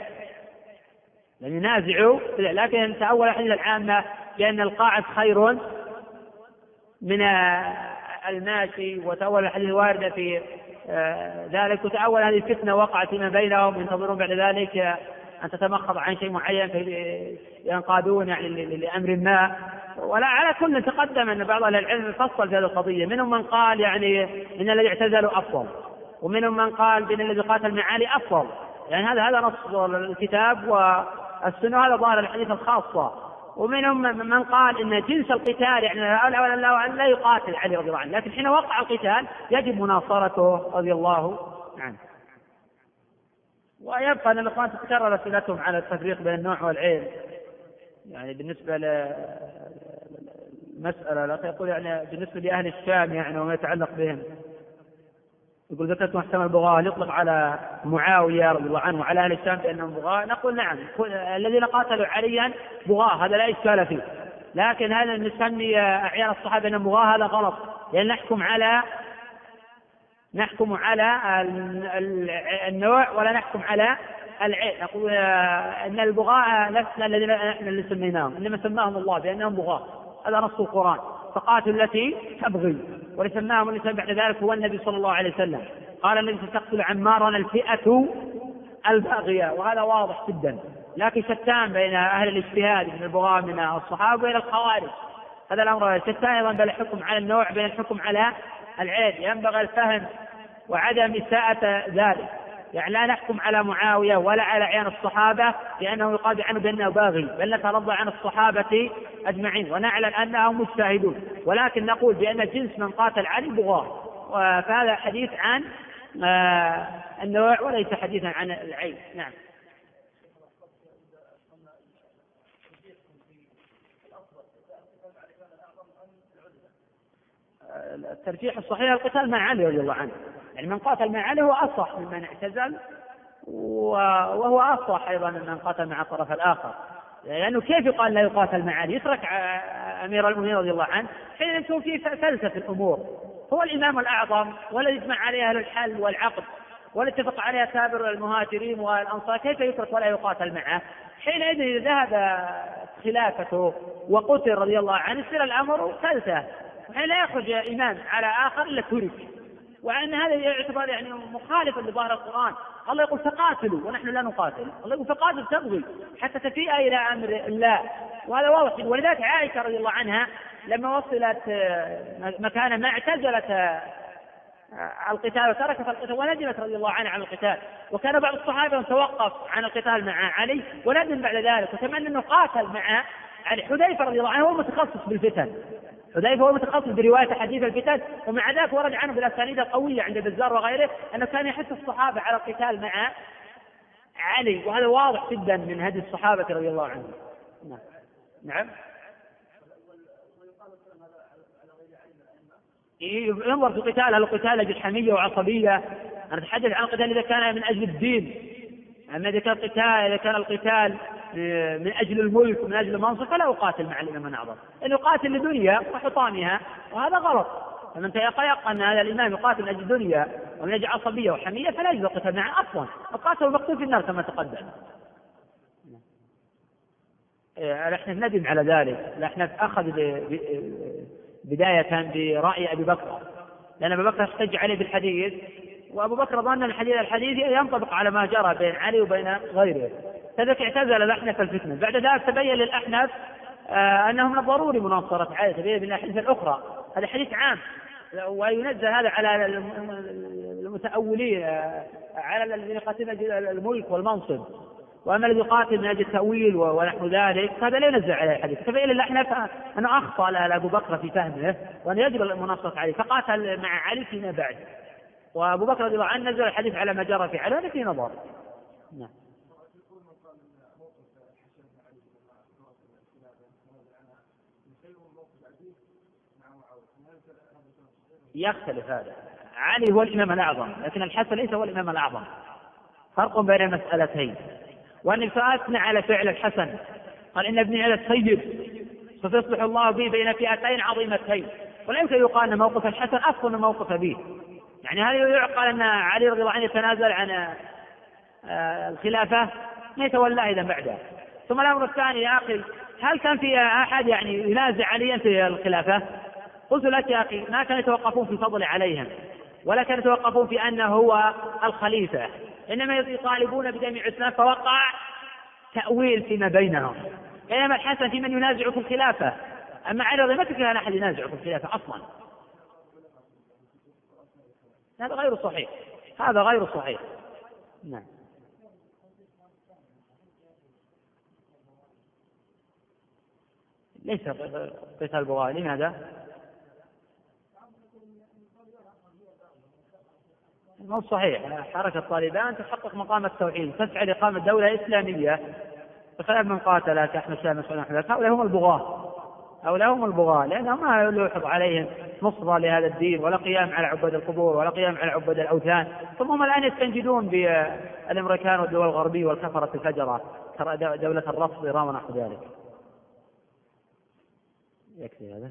لم ينازعوا لكن تأول الأحاديث العامة بأن القاعد خير من آه، الماشي وتأول الأحاديث الواردة في آه، ذلك. وتأول هذه الفتنة وقعت فيما بينهم ينتظرون بعد ذلك أن تتمخض عن شيء معين فينقادون يعني لأمر ما. ولا على كل تقدم أن بعض أهل العلم فصل في هذه القضية. منهم من قال يعني إن الذي اعتزلوا أفضل. ومنهم من قال بأن الذي قاتل معالي أفضل. يعني هذا هذا نص الكتاب والسنة. هذا ظاهر الحديث الخاصة. ومنهم من قال إن جنس القتال يعني لا, لا يقاتل علي رضي الله عنه. لكن حين وقع القتال يجب مناصرته رضي الله عنه. ويبقى أن الإخوان تتكرر أسئلتهم على التفريق بين النوع والعين. يعني بالنسبة للمساله لا يقول يعني بالنسبة لأهل الشام يعني وما يتعلق بهم. يقول ذكرت محكمة البغاة يطلق على معاوية رضي الله عنه وعلى أهل الشام بأنهم بغاة. نقول نعم الذين قاتلوا عليا بغاة هذا لا إشكال فيه. لكن هل نسمي أعيان الصحابة أنهم بغاة هذا غلط. لأن نحكم على نحكم على النوع ولا نحكم على العين نقول إن البغاة لسنا الذين إحنا اللي سميناهم إنما سماهم الله بأنهم بغاة هذا نص القرآن. فقاتل التي تبغي ولسماهم اللي بعد ذلك هو النبي صلى الله عليه وسلم. قال الذي ستقتل عمارا الفئة الباغية. وهذا واضح جدا. لكن شتان بين أهل الاجتهاد من البغاة من الصحابة وبين الخوارج. هذا الأمر شتان أيضا بين الحكم على النوع بين الحكم على العين. ينبغي الفهم وعدم إساءة ذلك. يعني لا نحكم على معاوية ولا على عين الصحابة لأنه يقال عنه بأنه باغي بل نترضى عن الصحابة أجمعين ونعلم أنهم مجتهدون. ولكن نقول بأن جنس من قاتل علي بغاة فهذا حديث عن آه، النوع وليس حديثا عن العين. نعم. الترجيح الصحيح القتال مع علي رضي الله عنه. يعني من قاتل مع علي هو أصح ممن اعتزل وهو أصح أيضا من قاتل مع الطرف الآخر. لأنه كيف يقال لا يقاتل مع علي؟ يترك أمير المؤمنين رضي الله عنه. حين يكون في فلسفة الأمور هو الإمام الأعظم والذي يجمع عليه أهل الحل والعقد والاتفق عليها سابر المهاجرين والأنصار كيف يترك ولا يقاتل معه؟ حينئذ إذا ذهب خلافته وقتل رضي الله عنه يصير الأمر ثالثة حين لا يخرج إمام على آخر إلا ترك وأن هذا يعتبر يعني مخالفا لظاهر القرآن. الله يقول فقاتلوا ونحن لا نقاتل. الله يقول فقاتل تبغي حتى تفيء إلى أمر الله. وهذا واضح. ولذلك عائشة رضي الله عنها لما وصلت آه، مكانا ما اعتزلت آه، القتال وتركت القتال وندمت رضي الله عنها عن القتال. وكان بعض الصحابة توقف عن القتال مع علي وندم بعد ذلك. وتمنى انه قاتل مع علي. حذيفة رضي الله عنه هو متخصص بالفتن. حذيفه هو متخصص برواية حديث الفتن ومع ذلك ورد عنه بالاسانيد القوية عند البزار وغيره أنه كان يحث الصحابة على القتال مع علي وهذا واضح جدا من هدي الصحابة رضي الله عنهم. نعم. نعم. ينظر في القتال هل القتال أجل حميه وعصبية؟ أنا أتحدث عن القتال إذا كان من أجل الدين. أما إذا كان القتال إذا كان القتال من أجل الملك ومن أجل المنصب فلا أقاتل مع الإمام الاعظم انه يقاتل لدنيا وحطامها وهذا غلط. فمن تيقن أن هذا الإمام يقاتل من أجل دنيا ومن أجل عصبيه وحمية فلا يجوز القتال معه. أصلا القاتل المقتول في النار كما تقدم. الاحناف ندم على ذلك. الاحناف اخذ بداية برأي أبي بكر. لأن أبي بكر احتج عليه بالحديث وأبو بكر ظن الحديث الحديث ينطبق على ما جرى بين علي وبين غيره. فذلك اعتزل الأحنف الفتنة؟ بعد ذلك تبين للأحنف آه أنه من الضروري مناصرة علي تبين الأحاديث الأخرى. هذا حديث عام. وينزل هذا على المتأولين آه، على الذين يقاتلون الملك والمنصب. وأما الذي يقاتل من أجل التأويل ونحو ذلك فهذا لا ينزل عليه الحديث. فبين الاحناف انه أخطأ لابو بكر في فهمه وأن يجب المناصرة عليه. فقاتل مع علي فيما بعد. وأبو بكر رضي الله عنه نزل الحديث على ما جرى في علي في نظر. نعم. يختلف هذا. علي هو الإمام الأعظم لكن الحسن ليس هو الإمام الأعظم. فرق بين المسالتين وأن أثنى على فعل الحسن. قال إن ابني على السيد ستصلح الله به بين فئتين عظيمتين. ولا يمكن يقال أن موقف الحسن أفضل من موقف أبيه. يعني هل يعقل أن علي رضي الله عنه يتنازل عن آه، الخلافة؟ ما يتولى إذا بعده. ثم الأمر الثاني يا أخي هل كان في أحد يعني ينازع عليا في الخلافة؟ قلت لك يا أخي ما كانوا يتوقفون في فضل عليهم ولا كانوا يتوقفون في أنه هو الخليفة. إنما يطالبون بدم عثمان فوقع تأويل فيما بينهم. بينما الحسن في من ينازع في الخلافة. أما علي ما كان أحد ينازع في الخلافة أصلا. هذا غير صحيح. هذا غير صحيح. نعم. ليس قتال بغاء لماذا؟ مو صحيح. حركة طالبان تحقق مقام التوحيد تسعى لإقامة دولة إسلامية. بخلاف من قاتل كأحمد شاه مسعود هؤلاء هم البغاة. هؤلاء هم البغاة لأنهم ما يلوحظ عليهم نصرة لهذا الدين ولا قيام على عباد القبور ولا قيام على عباد الأوثان. ثم هم الآن يستنجدون بالأمريكان والدول الغربية والكفرة الفجرة. دولة الرفض إيران ونحو ذلك يكفي هذا.